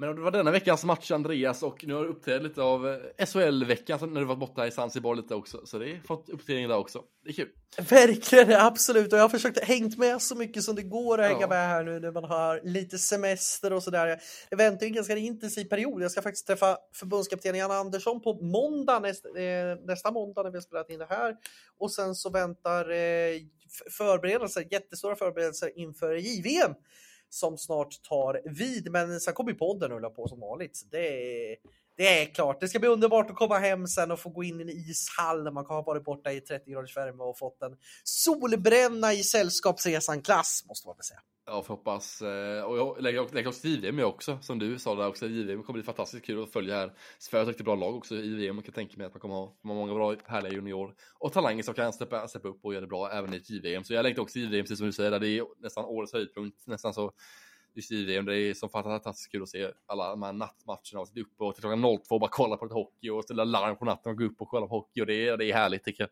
Men det var denna veckans match Andreas och nu har du uppträtt lite av eh, SHL-veckan när du var borta i Zanzibar lite också. Så det har fått uppdatering där också. Det är kul. Verkligen, absolut. Och jag har försökt hängt med så mycket som det går att hänga ja. med här nu när man har lite semester och sådär. Jag väntar en ganska intensiv period. Jag ska faktiskt träffa förbundskapten Jan Andersson på måndag, nästa, eh, nästa måndag när vi har spelat in det här. Och sen så väntar eh, förberedelser, jättestora förberedelser inför JVM som snart tar vid. Men sen kommer podden rulla på som vanligt. Det är, det är klart. Det ska bli underbart att komma hem sen och få gå in i en ishall när man har varit borta i 30 graders värme och fått en solbränna i sällskapsresan-klass, måste man väl säga. Ja, får hoppas. Eh, och jag lägger, lägger också JVM också, som du sa där också. JVM kommer bli fantastiskt kul att följa här. Sverige har ett riktigt bra lag också i VM. Jag kan tänka mig att man kommer ha många bra, härliga junior och talanger som kan steppa, steppa upp och göra det bra även i ett JVM. Så jag längtar också JVM, precis som du säger, där det är nästan årets höjdpunkt. Nästan så JVM. Det är så fantastiskt kul att se alla de här nattmatcherna och sitta uppe och till klockan 02 och bara kolla på lite hockey och ställa larm på natten och gå upp och kolla på hockey och det är, det är härligt tycker jag.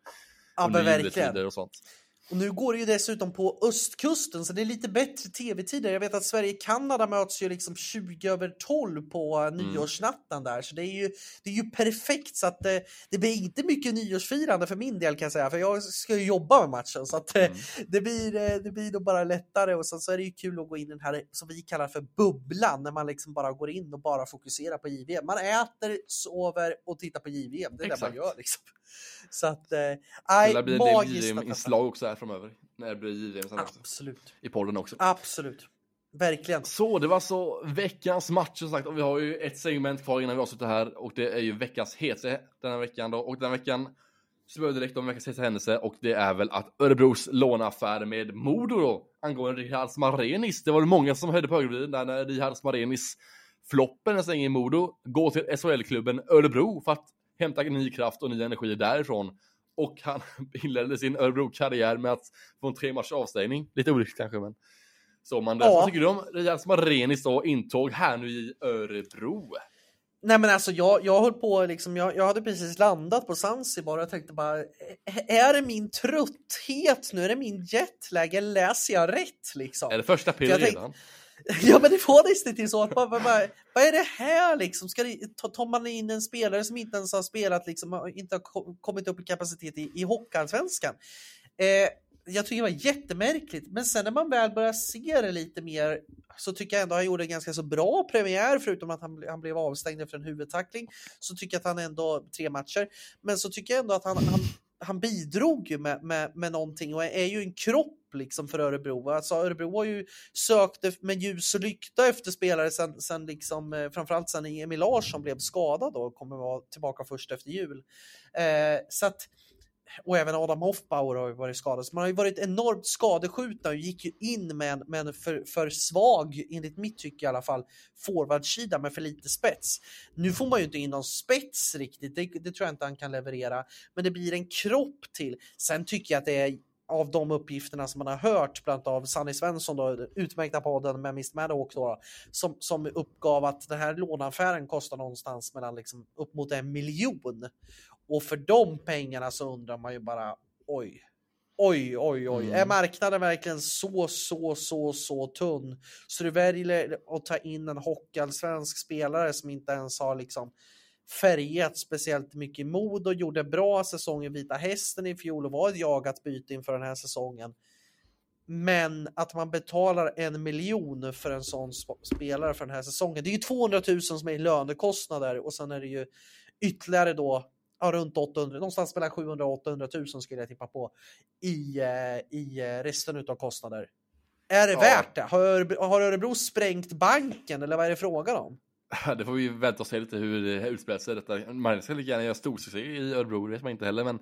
Ja, men verkligen. Och sånt. Och nu går det ju dessutom på östkusten så det är lite bättre tv-tider. Jag vet att Sverige-Kanada möts ju liksom 20 över 12 på mm. nyårsnatten där. Så det är ju, det är ju perfekt så att det, eh, det blir inte mycket nyårsfirande för min del kan jag säga. För jag ska ju jobba med matchen så att eh, mm. det, blir, eh, det blir nog bara lättare. Och sen så är det ju kul att gå in i den här som vi kallar för bubblan. När man liksom bara går in och bara fokuserar på JVM. Man äter, sover och tittar på JVM. Det är Exakt. det man gör liksom. Så att, eh, det blir magiskt. Det inslag också här framöver. När det blir JVM sen Absolut. Också. I podden också. Absolut. Verkligen. Så det var så veckans match som sagt och vi har ju ett segment kvar innan vi avslutar här och det är ju veckans hetaste den här veckan då och den här veckan så börjar direkt om veckans hetaste händelse och det är väl att Örebros låneaffär med Modo då angående Richard Smarenis. Det var det många som höjde på ögonbrynen där när Richard Smarenis floppen nästan i Modo går till SHL-klubben Örebro för att hämta ny kraft och ny energi därifrån. Och han inledde sin Örebro-karriär med att få en tre matchers avstängning. Lite olyckligt kanske, men så man ja. Vad tycker du om Riyad Smarenis då intåg här nu i Örebro? Nej men alltså jag, jag höll på liksom, jag, jag hade precis landat på Zanzibar och jag tänkte bara, är det min trötthet nu? Är det min jetlag? Eller läser jag rätt liksom? Är det första april redan? Ja men det får nästan till så. Bara, bara, vad är det här liksom? Ska det, tar man in en spelare som inte ens har spelat, liksom, inte har kommit upp i kapacitet i, i Hockeyallsvenskan? Eh, jag tycker det var jättemärkligt, men sen när man väl börjar se det lite mer så tycker jag ändå han gjorde en ganska så bra premiär, förutom att han, han blev avstängd efter en huvudtackling. Så tycker jag att han ändå, tre matcher, men så tycker jag ändå att han, han han bidrog ju med, med, med någonting och är ju en kropp liksom för Örebro. Alltså Örebro har ju sökt med ljus och lykta efter spelare sen, sen liksom, eh, framförallt sen Emil Larsson blev skadad och kommer vara tillbaka först efter jul. Eh, så att, och även Adam Hoffbauer har ju varit skadad. Så man har ju varit enormt skadeskjutna och gick ju in med en, med en för, för svag, enligt mitt tycke i alla fall, forwardsida med för lite spets. Nu får man ju inte in någon spets riktigt, det, det tror jag inte han kan leverera. Men det blir en kropp till. Sen tycker jag att det är av de uppgifterna som man har hört, bland annat av Sanny Svensson, då, utmärkta podden med Mr. Maddock, då, som, som uppgav att den här låneaffären kostar någonstans mellan liksom upp mot en miljon. Och för de pengarna så undrar man ju bara oj, oj, oj, oj. Mm. Är marknaden verkligen så, så, så, så tunn? Så du väljer att ta in en hockeyallsvensk spelare som inte ens har liksom färgat speciellt mycket mod och gjorde bra säsong i Vita Hästen i fjol och var ett jagat byte inför den här säsongen. Men att man betalar en miljon för en sån spelare för den här säsongen. Det är ju 200 000 som är lönekostnader och sen är det ju ytterligare då ja, runt 800, någonstans mellan 700 och 800 000 skulle jag tippa på i, eh, i eh, resten av kostnader. Är det ja. värt det? Har har Örebro sprängt banken eller vad är det frågan om? Det får vi vänta och se lite hur det utspelar sig. Detta. Man ska lika gärna göra storsuccé i Örebro, det vet man inte heller, men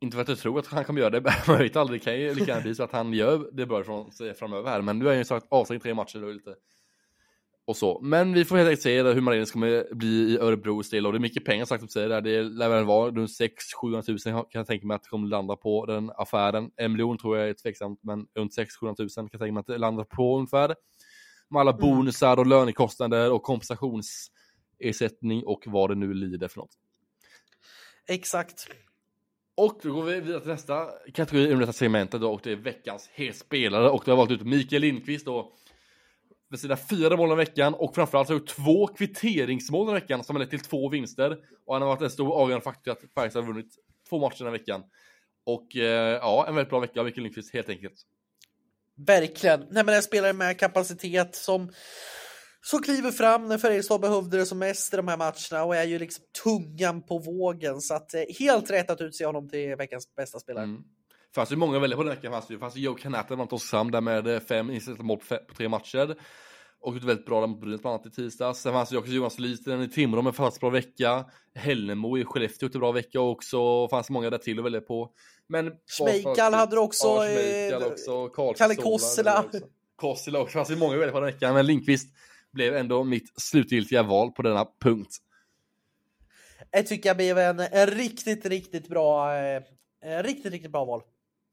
inte för att jag tror att han kommer göra det, man vet aldrig, det kan ju lika gärna bli så att han gör det bra från sig framöver här, men nu har jag ju sagt avstängd tre matcher, är lite och så. Men vi får helt enkelt se hur Marinus kommer bli i Örebros del och det är mycket pengar sagt som säger där. Det lär väl vara runt 600 000 kan jag tänka mig att det kommer landa på den affären. En miljon tror jag är tveksamt, men runt 600 000 kan jag tänka mig att det landar på ungefär. Med alla mm. bonusar och lönekostnader och kompensationsersättning och vad det nu lider för något. Exakt. Och då går vi vidare till nästa kategori under detta segmentet då, och det är veckans spelare och det har valt ut Mikael Lindqvist då med sina fyra mål i veckan och framförallt har gjort två kvitteringsmål i veckan som har lett till två vinster. Och han har varit en stor avgörande faktor att Färjestad har vunnit två matcher den här veckan. Och eh, ja, en väldigt bra vecka av Mikael Lindqvist helt enkelt. Verkligen. Nej, men en spelare med kapacitet som så kliver fram när Färjestad behövde det som mest i de här matcherna och är ju liksom tungan på vågen. Så att eh, helt rätt att utse honom till veckans bästa spelare. Mm. Det fanns ju många att välja på den veckan. Det fanns ju, fanns ju Joe Canatta bland Oskarshamn där med fem inställda mål på, på tre matcher. och ut väldigt bra där mot Brynäs bland annat i tisdags. Sen fanns det också Jonas Liten i Timrå med fast bra vecka. Hällnemo i Skellefteå en bra vecka också. Fanns många där till att välja på. Men Schmeichel hade du också. Ja, eh, också. Kalle hade jag också. Också. Fanns det många att välja på den veckan. Men Lindqvist blev ändå mitt slutgiltiga val på denna punkt. Jag tycker jag blev en, en riktigt, riktigt bra, eh, riktigt, riktigt bra val.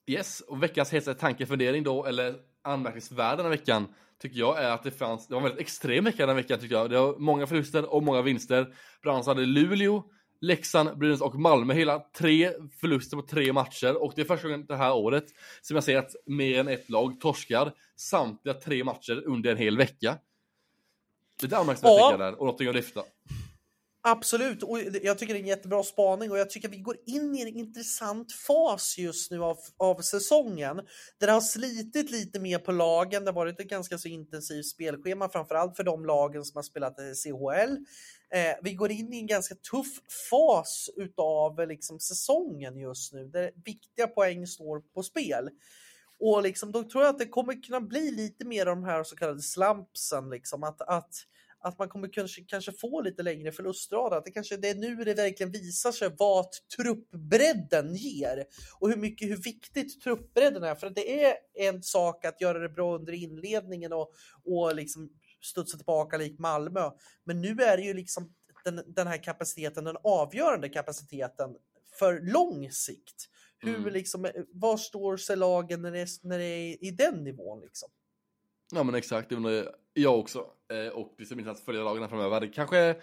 Yes, och veckans hetaste tankefundering då, eller anmärkningsvärd den här veckan, tycker jag är att det fanns, det var en väldigt extrem vecka den här veckan tycker jag. Det var många förluster och många vinster. Bland annat hade Luleå, Leksand, Brynäs och Malmö hela tre förluster på tre matcher och det är första gången det här året som jag ser att mer än ett lag torskar samtliga tre matcher under en hel vecka. Lite anmärkningsvärt Ja. där och någonting att lyfta. Absolut, och jag tycker det är en jättebra spaning och jag tycker vi går in i en intressant fas just nu av, av säsongen. Där det har slitit lite mer på lagen, det har varit ett ganska så intensivt spelschema, framförallt för de lagen som har spelat i CHL. Eh, vi går in i en ganska tuff fas utav liksom, säsongen just nu, där viktiga poäng står på spel. Och liksom, då tror jag att det kommer kunna bli lite mer av de här så kallade slumpsen, liksom, att, att att man kommer kanske, kanske få lite längre förlustrader. Att det kanske det är nu det verkligen visar sig vad truppbredden ger och hur mycket, hur viktigt truppbredden är. För det är en sak att göra det bra under inledningen och, och liksom studsa tillbaka lik Malmö. Men nu är det ju liksom den, den här kapaciteten, den avgörande kapaciteten för lång sikt. Hur Mm. liksom, var står sig lagen när det, är, när det är i den nivån liksom? Ja men exakt, det undrar jag också. Eh, och det ska bli intressant att följa lagen här framöver. Det kanske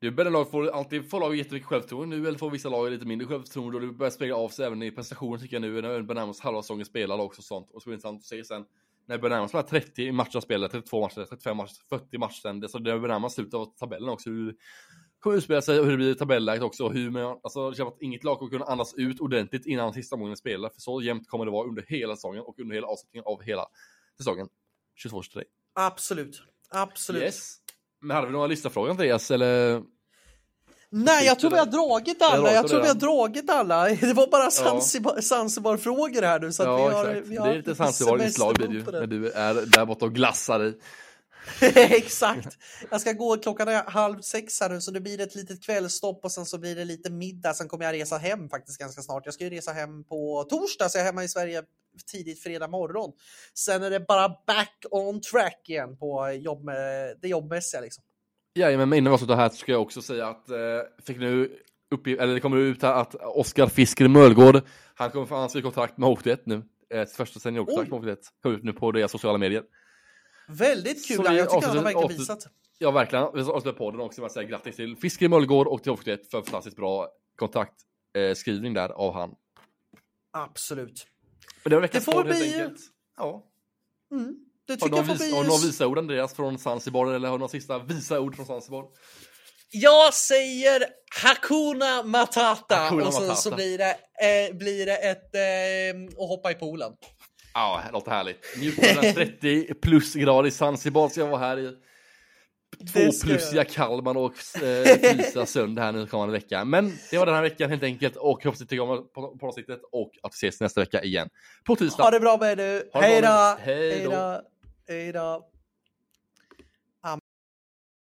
det är bättre lag får alltid får lag jättemycket självförtroende nu eller får vissa lag lite mindre självförtroende och det börjar spegla av sig även i prestationen tycker jag nu när vi börjar närma oss halva säsongen spelare också och sånt. Och så blir det intressant att se sen när vi börjar närma oss de här 30 matcher spelade, 32 matcher, 35 matcher, 40 matcher sen. Det- Så det börjar närma slutet av tabellen också. Hur det kommer utspela sig och hur det blir tabelläget också. Och hur man, alltså det känns att inget lag kommer kunna andas ut ordentligt innan sista omgången spelar. För så jämnt kommer det vara under hela säsongen och under hela avslutningen av hela säsongen. 22-23. Absolut, absolut. Yes. Men hade vi några lyssnarfrågor Andreas eller? Nej, jag tror vi har dragit alla. Jag tror vi har dragit alla. Det var bara Zanzibar, Zanzibar-frågor här nu. Så ja vi har, exakt. vi har det är lite Zanzibar-inslag blir det ju när du är där borta och glassar dig. Exakt. Jag ska gå klockan är halv sex här nu så det blir ett litet kvällstopp och sen så blir det lite middag. Sen kommer jag resa hem faktiskt ganska snart. Jag ska ju resa hem på torsdag så jag är hemma i Sverige tidigt fredag morgon. Sen är det bara back on track igen på jobb, det jobbmässiga liksom. Jajamän, men innan vi avslutar här så ska jag också säga att eh, fick nu uppgift, eller det kommer ut här att Oskar Fisker Mölgård, han kommer få ansöka kontrakt med HV1 nu. Eh, första seniorkontrakt med HV1. Kom ut nu på deras sociala medier. Väldigt kul. Jag tycker han har avslutar- verkligen avslut- visat. Ja, verkligen. Vi ska avsluta podden också med att säga grattis till Fisker Mölgård och till HV1 för fantastiskt bra kontaktskrivning eh, där av han. Absolut. Men det var Det får podd bli- enkelt. Ja. Mm. Det Har tycker du jag några vis, bli... har du några visa ord Andreas från Zanzibar eller har du några sista visa ord från Zanzibar? Jag säger Hakuna Matata Hakuna och så, Matata. så blir det, eh, blir det ett eh, och hoppa i poolen. Ja, det låter härligt. Njut av den 30 plusgrad i Zanzibar ska jag vara här i. Två plussiga Kalmar och eh, frysa sönder här nu kommande vecka. Men det var den här veckan helt enkelt och hoppas att ni tycker om på, på avsnittet och att vi ses nästa vecka igen. På tisdag. Ha det bra med er nu. Hej då! Hej då!